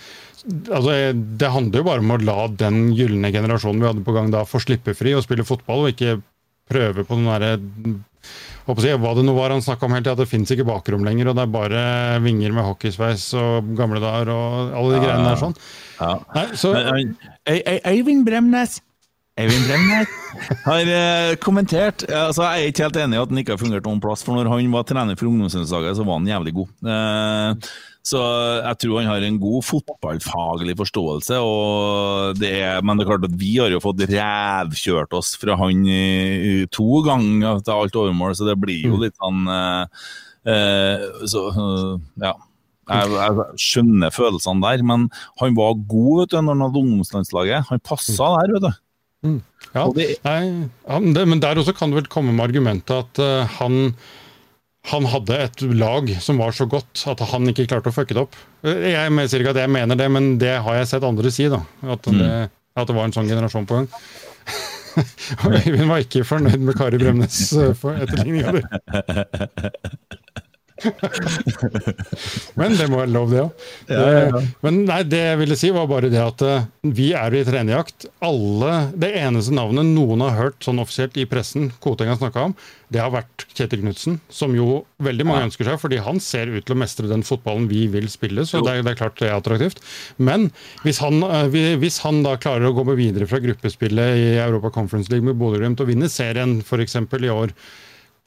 altså, det handler jo bare om å la den gylne generasjonen vi hadde på gang da, få slippe fri og spille fotball, og ikke prøve på den derre hva det nå var han snakka om hele tida, det fins ikke bakrom lenger, og det er bare vinger med hockeysveis og gamle dager og alle de
Ja,
greiene der sånn.
Ja.
Nei, så
Øyvind Eivind Bremnes, Eivind Brem har eh, kommentert altså Jeg er ikke helt enig i at han ikke har fungert noen plass, for når han var trener for ungdomslandslaget, så var han jævlig god. Eh, så jeg tror han har en god fotballfaglig forståelse, og det er, men det er klart at vi har jo fått revkjørt oss fra han i to ganger til alt overmål, så det blir jo litt sånn uh, uh, Så uh, ja. Jeg, jeg skjønner følelsene der, men han var god vet du, når han hadde ungdomslandslaget. Han passa der, vet du.
Mm. Ja, nei, han, det, men der også kan det vel komme med argumentet at eh, han, han hadde et lag som var så godt at han ikke klarte å fucke det opp. Eh, Jeg sier ikke at jeg mener det, men det har jeg sett andre si. da, At, det, at det var en sånn generasjon på gang. *laughs* Og Øyvind var ikke fornøyd med Kari Bremnes etterligning. etterligninga *laughs* di. *laughs* Men det må være lov, det òg.
Ja, ja, ja.
Men nei, det jeg ville si, var bare det at eh, vi er i trenerjakt. Alle, Det eneste navnet noen har hørt sånn offisielt i pressen Koteng har snakka om, det har vært Kjetil Knutsen. Som jo veldig mange ønsker seg, fordi han ser ut til å mestre den fotballen vi vil spille. Så det er, det er klart det er attraktivt. Men hvis han, eh, hvis han da klarer å gå med videre fra gruppespillet i Europa Conference League med Bodø-Glimt og vinne serien f.eks. i år,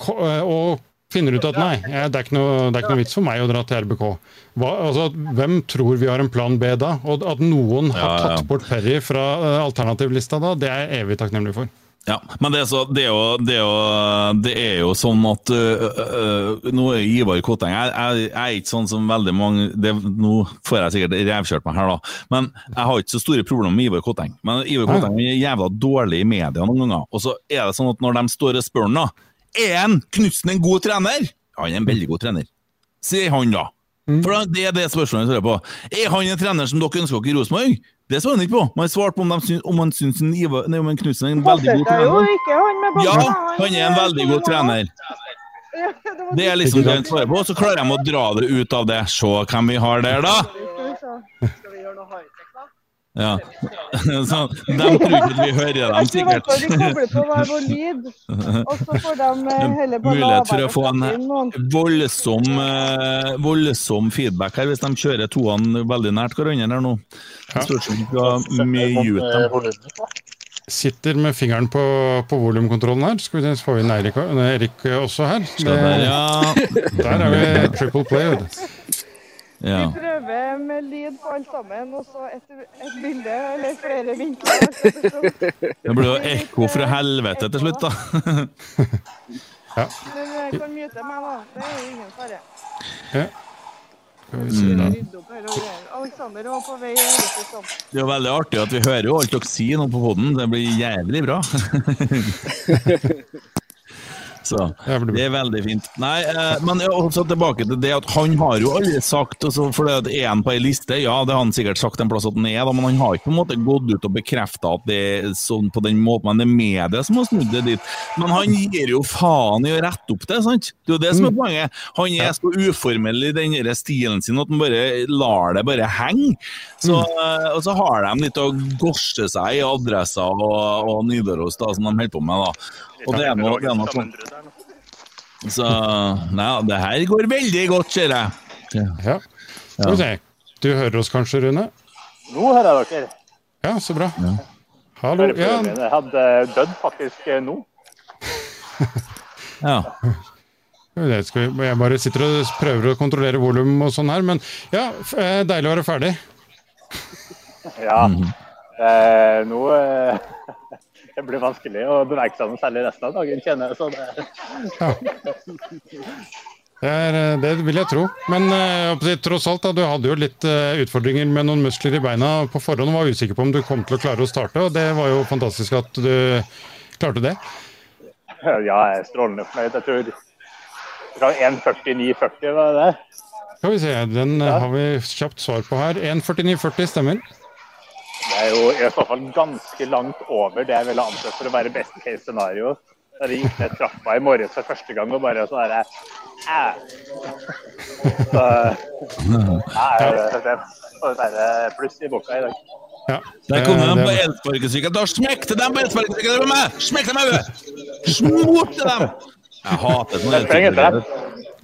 eh, og finner ut at nei, det er, ikke noe, er ikke noe vits for meg å dra til RBK. Hva, altså, hvem tror vi har en plan B da? Og at noen har
Ja, ja.
tatt bort Perry fra eh, alternativlista da, det er jeg evig takknemlig for.
Ja, men det er, så, det, er jo, det, er jo, det er jo sånn at øh, øh, Nå er Ivar Koteng jeg, jeg, jeg er ikke sånn som veldig mange det, Nå får jeg sikkert revkjørt meg her, da. Men jeg har ikke så store problemer med Ivar Koteng. Men Ivar Koteng er jævla dårlig i media noen ganger. Og så er det sånn at når de står og spør han da Er han Knutsen en god trener? Ja, han er en veldig god trener. Sier han da. For det er det spørsmålet jeg svarer på. Er han en trener som dere ønsker dere i Rosenborg? Det svarer han ikke på. Man svarte på om, syns, om han syns en Ivar, nei, om en Knutsen er en veldig god trener.
ikke han
Ja, han er en veldig god trener.
Det
Det er liksom det han svarer på, så klarer de å dra det ut av det. Se hvem vi har der, da!
Skal vi gjøre noe high-tech, da?
Ja. *laughs* Så de tror ikke vi hører dem,
Jeg tror
sikkert.
de kobler på hver vår lyd, og så får de eh, heller bare
Mulighet for å få en
noen.
voldsom, eh, voldsom feedback her, hvis de kjører toene veldig nært hverandre her nå. Spørs om vi.
Sitter med fingeren på, på volumkontrollen her. Skal vi vi inn Eirik, Erik også her.
Det, ja.
Der er vi triple play.
Ja.
Vi prøver med lyd på alt sammen, og så et, et bilde eller flere vinkler.
Det blir jo ekko fra helvete til slutt, da.
Men jeg kan mute meg, da. Det er jo ingen fare.
Ja.
Var på vei.
Det er jo veldig artig at vi hører jo alt dere sier nå på poden. Det blir jævlig bra. *laughs* Så det er veldig fint. Nei, eh, men er også tilbake til det at han har jo aldri sagt altså, For det at er han på ei liste, ja, det har han sikkert sagt en plass at han er, da, men han har ikke på en måte gått ut og bekrefta at det er sånn på den måten. Men det er media som har snudd det dit. Men han gir jo faen i å rette opp det, sant? Det er jo det som er poenget. Han er så uformell i den stilen sin at han bare lar det bare henge. Så, eh, og så har de litt å gorse seg i adresser og, og Nidaros, da, som de holder på med. da. Og det er noe, det er sånn. Så Nei, det her går veldig godt, ser jeg.
Ja. Skal vi se. Du hører oss kanskje, Rune?
Nå hører jeg dere.
Ja, så bra. Hallo. Ja.
Jeg hadde dødd faktisk eh, nå.
Ja.
Skal skal vi, jeg bare sitter og prøver å kontrollere volum og sånn her, men ja, eh, deilig å være ferdig.
Ja. Eh, nå eh, *laughs* Det blir vanskelig å bevege seg noe særlig resten av dagen, kjenner jeg. Så det,
Det, er, eh, det vil jeg tro. Men eh, tross alt, da, du hadde jo litt eh, utfordringer med noen muskler i beina på forhånd og var usikker på om du kom til å klare å starte, og det var jo fantastisk at du klarte det.
ja, jeg er strålende fornøyd. Jeg tror fra 1.49,40 var det det.
Skal vi se, den ja. har vi kjapt svar på her. 1.49,40 stemmer.
Det er jo i så fall ganske langt over det jeg ville ansett for å være best case scenario. Da jeg gikk ned trappa i morges for første gang og bare sånn herre Æ. Så det er pluss i boka i dag.
Ja,
Der kom de på elsparkesykkel. Da smekte de på elsparkesykkelen med meg! Smekte dem over! Smurte dem! Jeg hater sånne elsykler.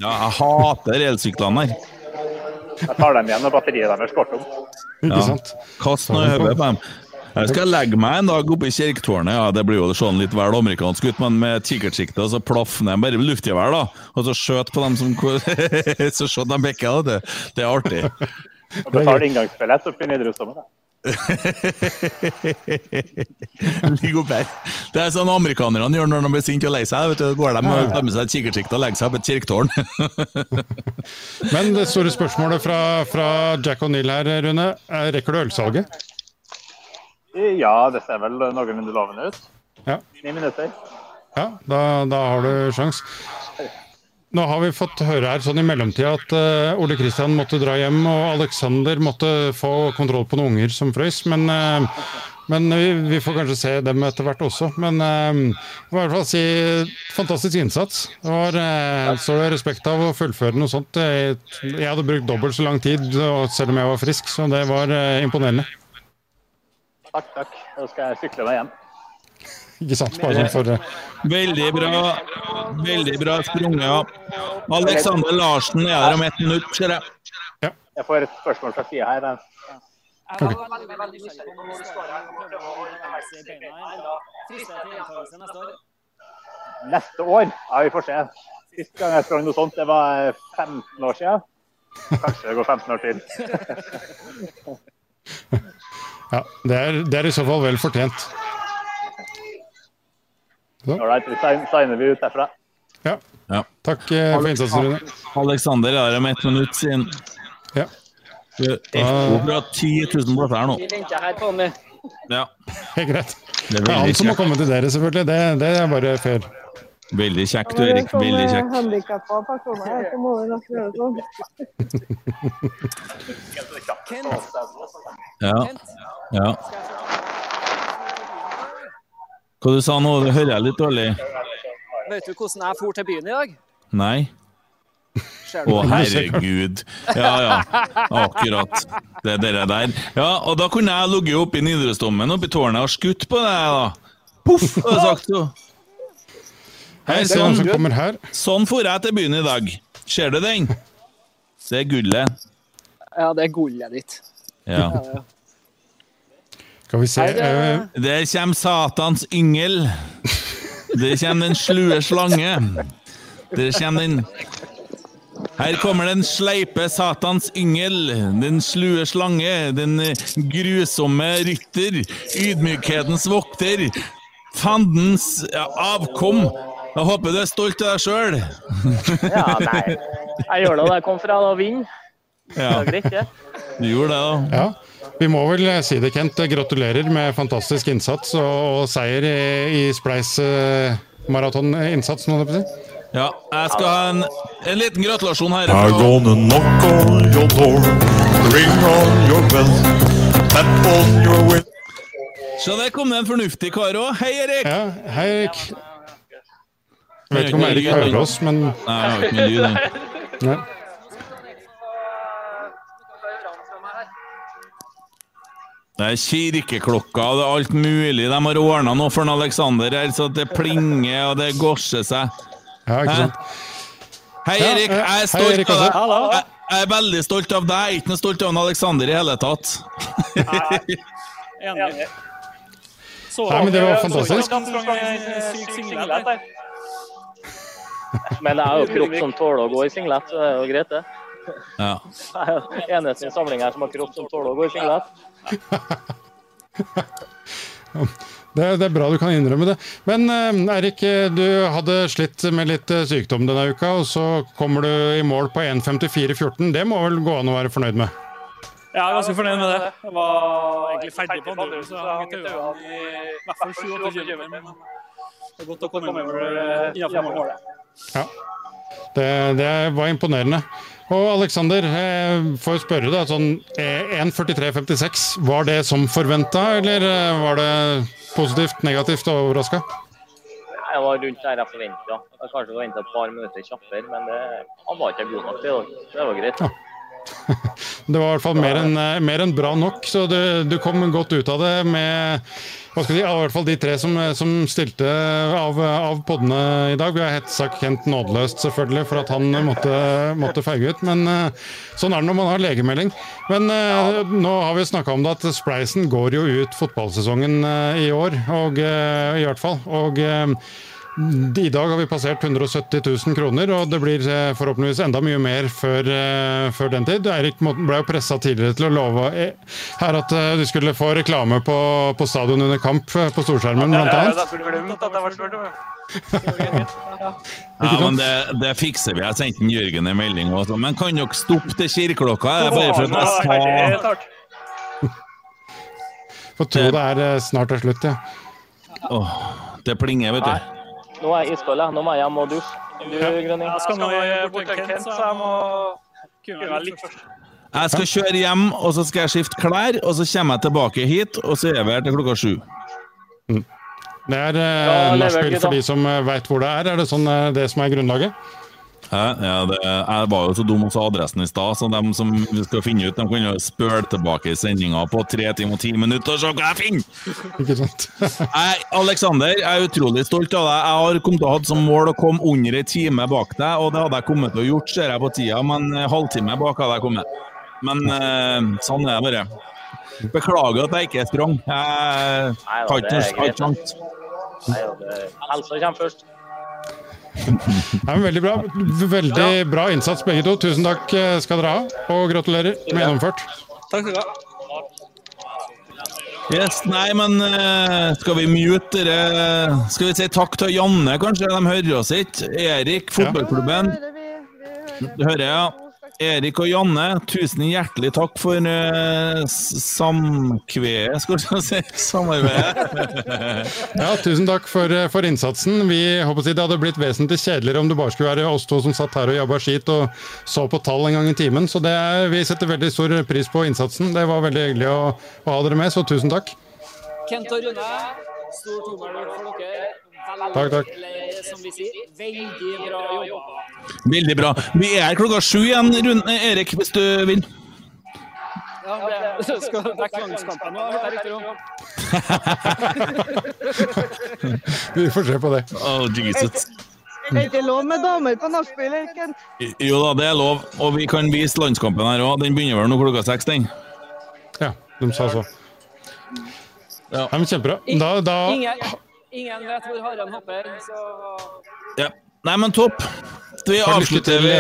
Ja, jeg hater elsyklene her.
Jeg tar dem igjen når batteriet deres går tomt.
Ja.
Kast noe i hodet på dem. Jeg skal legge meg en dag oppe i kirketårnet. Ja, det blir jo sånn litt vel amerikansk ut, men med kikkertsikte, og så plaff ned bare luftgevær, da. Og så skjøt på dem som *laughs* Så skjøt de begge. Det, det er artig.
Og betaler inngangsbillett opp i Nidarosdomen. da.
Opp. Det er sånn amerikanerne gjør når de blir sinte og lei seg. Vet du, går de og tar med seg et kikkertsikt og legger seg på et kirketårn. *laughs*
Men det store spørsmålet fra, fra Jack O'Neill her, Rune. er Rekker du ølsalget?
Ja, det ser vel noenlunde lovende ut.
Ja.
Ni minutter.
Ja, da, da har du sjans. Nå har vi fått høre her sånn i mellomtida at uh, Ole Kristian måtte dra hjem, og Alexander måtte få kontroll på noen unger som frøys. Men, uh, men vi, vi får kanskje se dem etter hvert også. Men uh, i hvert fall si fantastisk innsats. Det var uh, står det respekt av å fullføre noe sånt. Jeg, jeg hadde brukt dobbelt så lang tid, selv om jeg var frisk, så det var imponerende.
Takk, takk. Nå skal jeg sykle meg hjem.
Ikke sant? Bare sånn for eh,
Veldig bra. Veldig bra sprunget. Ja. Alexander Larsen er her om ett minutt, ser jeg.
Jeg får et spørsmål fra sida her. Okay.
Jeg var veldig, veldig nysgjerrig på du står her neste år?
Neste år? Ja, vi får se. Sist gang jeg sprang noe sånt, det var 15 år siden. Kanskje det går 15 år til. *laughs*
Ja, det er, det er i så fall vel fortjent. Så.
Ålreit, vi signer vi ut herfra.
Ja.
Ja.
Takk eh, for innsatsen, Rune.
Alexander er her om ett minutt siden.
Ja.
Vi har fra 10 000 plasser her nå.
Vi venter her, Tommy.
Ja.
Helt greit.
Det er
Det er han som må komme til dere, selvfølgelig. Det, det er bare fair.
Veldig kjekt,
Ja,
Erik. Veldig kjekt.
handikappa personer her, så må vi nesten gjøre sånn. *laughs*
Ja. ja. Hva du sa nå? Det hører jeg litt dårlig.
Vet du hvordan jeg for til byen i dag?
Nei? Å,
oh,
herregud. Ja, ja. Akkurat. Det er dere der. Ja, og da kunne jeg ligget oppe i Nidarosdomen oppe i tårnet og skutt på deg, da. Poff, har jeg sagt så. Hei,
se her.
Sånn for jeg til byen i dag. Ser du den? Det er gullet.
Ja, det er gullet ditt.
Ja.
Skal vi se
det-
eh,
Der kommer Satans yngel. Der kommer den slue slange. Der kommer den Her kommer den sleipe Satans yngel, den slue slange, den eh, grusomme rytter, ydmykhetens vokter, fandens ja, avkom. Jeg håper du er stolt av deg sjøl.
Ja, nei. Jeg gjør det. Jeg kom fra å vinne. Det
Ja,
er greit, det.
du gjorde det, da.
Ja, vi må vel eh, si det, Kent. Gratulerer med fantastisk innsats og, og seier i, i Spleis eh, jeg si.
Ja, jeg skal ha en, en liten gratulasjon her.
I'm gonna knock on your door, ring on your bell, tap on your window.
Så der kom det en fornuftig kar òg. Hei, Erik!
Ja, hei, Erik. Jeg vet ikke om Erik hører oss, men
Nei, jeg har ikke mye lyd. jeg. Det er kirkeklokka og det er alt mulig. De har ordna noe for en Alexander her, så det plinger og det gorser seg.
Ja, ikke sant?
Hei,
Ja,
Erik.
ja.
Jeg er
Hei,
stolt
Erik,
av deg. Hallo. jeg er veldig stolt av deg. Jeg er ikke noe stolt av Aleksander Alexander i hele tatt. *laughs*
Enig. Så
Nei, men det var fantastisk.
Men jeg har jo kropp som tåler å gå i singlet, så det er jo greit, det.
Ja. *laughs*
Jeg er eneste i samlinga her som har kropp som tåler å gå i singlet. *laughs*
Det, det er bra du kan innrømme det. Men eh, Eirik, eh, du hadde slitt med litt eh, sykdom denne uka, og så kommer du i mål på 1.54,14. Det må vel gå an å være fornøyd med?
Jeg er ganske fornøyd med det. Jeg var egentlig ferdig på andre, så jeg hang i øynene i i hvert fall 7-8 km. Men det er godt å komme over innenfor målet.
Ja. Det, det var imponerende. Og Aleksander, eh, får spørre deg, sånn eh, 1.43,56, var det som forventa, eller eh, var det positivt, negativt og overraska?
Jeg var rundt der jeg forventa. Kanskje forventa et par minutter kjappere, men det, han var ikke god nok til det. Det var greit. *laughs*
Det var i hvert fall mer enn eh, mer enn bra nok, så du, du kom godt ut av det med hva skal jeg si, i hvert fall de tre som, som stilte av, av poddene i dag. Vi har hetsa Kent nådeløst, selvfølgelig, for at han måtte, måtte feige ut. Men eh, sånn er det når man har legemelding. Men ja. nå har vi snakka om det at Spleisen går jo ut fotballsesongen eh, i år, og, eh, i hvert fall. Og eh, i dag har vi passert 170 000 kroner, og det blir eh, forhåpentligvis enda mye mer før, eh, før den tid. Eirik ble jo pressa tidligere til å love eh, her at du skulle få reklame på, på stadion under kamp på storskjermen, blant annet. *laughs*
Ja, men det, det fikser vi. Jeg sendte en Jørgen en melding også. Men kan dere stoppe til kirkeklokka? Det er bare for at jeg sa
Får tro det er snart er slutt, ja.
Åh, det plinger, vet du.
Nå er jeg iskald, jeg. Nå må jeg hjem og dusje. Du, Grønning?
Jeg skal nå bort til Kent, så jeg må være litt først.
Jeg skal kjøre hjem, og så skal jeg skifte klær, og så kommer jeg tilbake hit, og så er vi her til klokka sju.
Det er eh, nachspiel for de som veit hvor det er. Er det sånn eh, det som er grunnlaget?
Ja, ja, det, jeg var jo så dum og sa adressen i stad, så de som vi skal finne ut, de kan jo spøle tilbake i sendinga på tre timer og ti minutter og se hva jeg finner!
Ikke sant? *laughs*
Jeg, Alexander, jeg er utrolig stolt av deg. Jeg har kommet til å ha som mål å komme under en time bak deg, og det hadde jeg kommet til å gjort, ser jeg på tida, men halvtime bak hadde jeg kommet. Men eh, sånn er det bare. Beklager at jeg ikke er strong. Jeg har ikke sjans.
Helsa kommer først.
Ja, men veldig bra. Veldig bra innsats begge to. Tusen takk skal dere ha, og gratulerer med gjennomført.
Takk skal du ha.
Yes, nei, men eh, skal vi mute dere Skal vi si takk til Janne, kanskje? De hører oss ikke. Erik, fotballklubben. Du hører, ja. Erik og Janne, tusen hjertelig takk for uh, samkvedet, skal vi si. *laughs* Samarbeidet. *laughs*
Ja, tusen takk for, eh, for innsatsen. Vi håper Det hadde blitt vesentlig kjedeligere om det bare skulle være oss to som satt her og jabba skit og så på tall en gang i timen. Så det er, vi setter veldig stor pris på innsatsen. Det var veldig hyggelig å, å ha dere med, så tusen takk.
Kent og Rune, stor tommel for dere.
Takk, takk.
Som vi sier, veldig bra jobba.
Veldig bra. Vi er klokka sju igjen, Rune, Erik, hvis du vil.
Ja, det *laughs* skal dekke landskampen nå, hørte jeg om.
Vi får se på det.
Oh, Jesus.
Det er ikke lov med damer på nachspiel.
Jo da, det er lov. Og vi kan vise landskampen her òg. Den begynner vel nå klokka seks, den.
Ja, de sa så. Ja, men Kjempebra. Da, da
Ingen, vet hvor haren hopper, så
Ja. Nei, men topp. Vi avslutter, vi,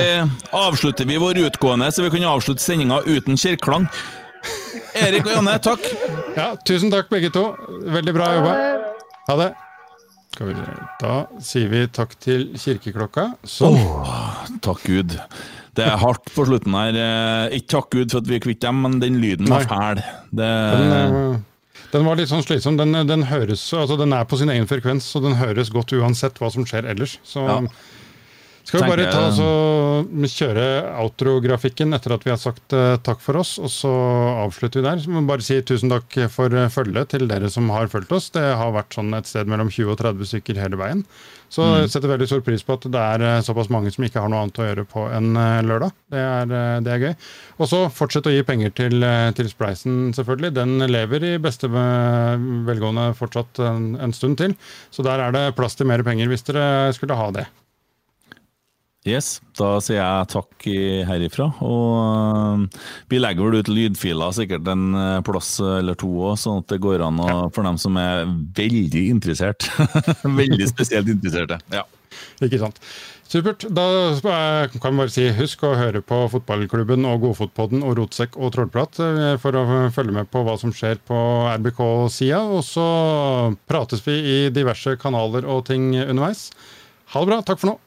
avslutter vi vår utgående, så vi kan avslutte sendinga uten kirkeklang. Erik og Janne, takk.
Ja, tusen takk begge to. Veldig bra jobba. Ha det. Skal vi. Da sier vi takk til kirkeklokka. Sånn.
Åh, takk Gud. Det er hardt på slutten her. Eh, Ikke takk Gud for at vi er kvitt dem, men den lyden var fæl. Det,
Den, eh, den var litt sånn slitsom. Den, den høres Altså, den er på sin egen frekvens, så den høres godt uansett hva som skjer ellers. Så
Ja.
Skal vi bare ta så kjøre outro-grafikken etter at vi har sagt eh, takk for oss, og så avslutter vi der. Så må vi bare si tusen takk for eh, følget til dere som har fulgt oss. Det har vært sånn et sted mellom 20 og 30 stykker hele veien. Så
Mm.
setter veldig stor pris på at det er eh, såpass mange som ikke har noe annet å gjøre på en lørdag. Det er, det er gøy. Og så fortsett å gi penger til, til Spleisen, selvfølgelig. Den lever i beste velgående fortsatt en, en stund til. Så der er det plass til mer penger hvis dere skulle ha det.
Yes, da sier jeg takk herifra. Og øh, vi legger vel ut lydfiler sikkert en øh, plass eller to òg, sånn at det går an å, for dem som er veldig interessert. *laughs* veldig spesielt interesserte. Ja.
Ikke sant. Supert. Da eh, kan vi bare si husk å høre på fotballklubben og Godfotpodden og Rotsekk og Trollprat eh, for å følge med på hva som skjer på RBK-sida. Og så prates vi i diverse kanaler og ting underveis. Ha det bra. Takk for nå.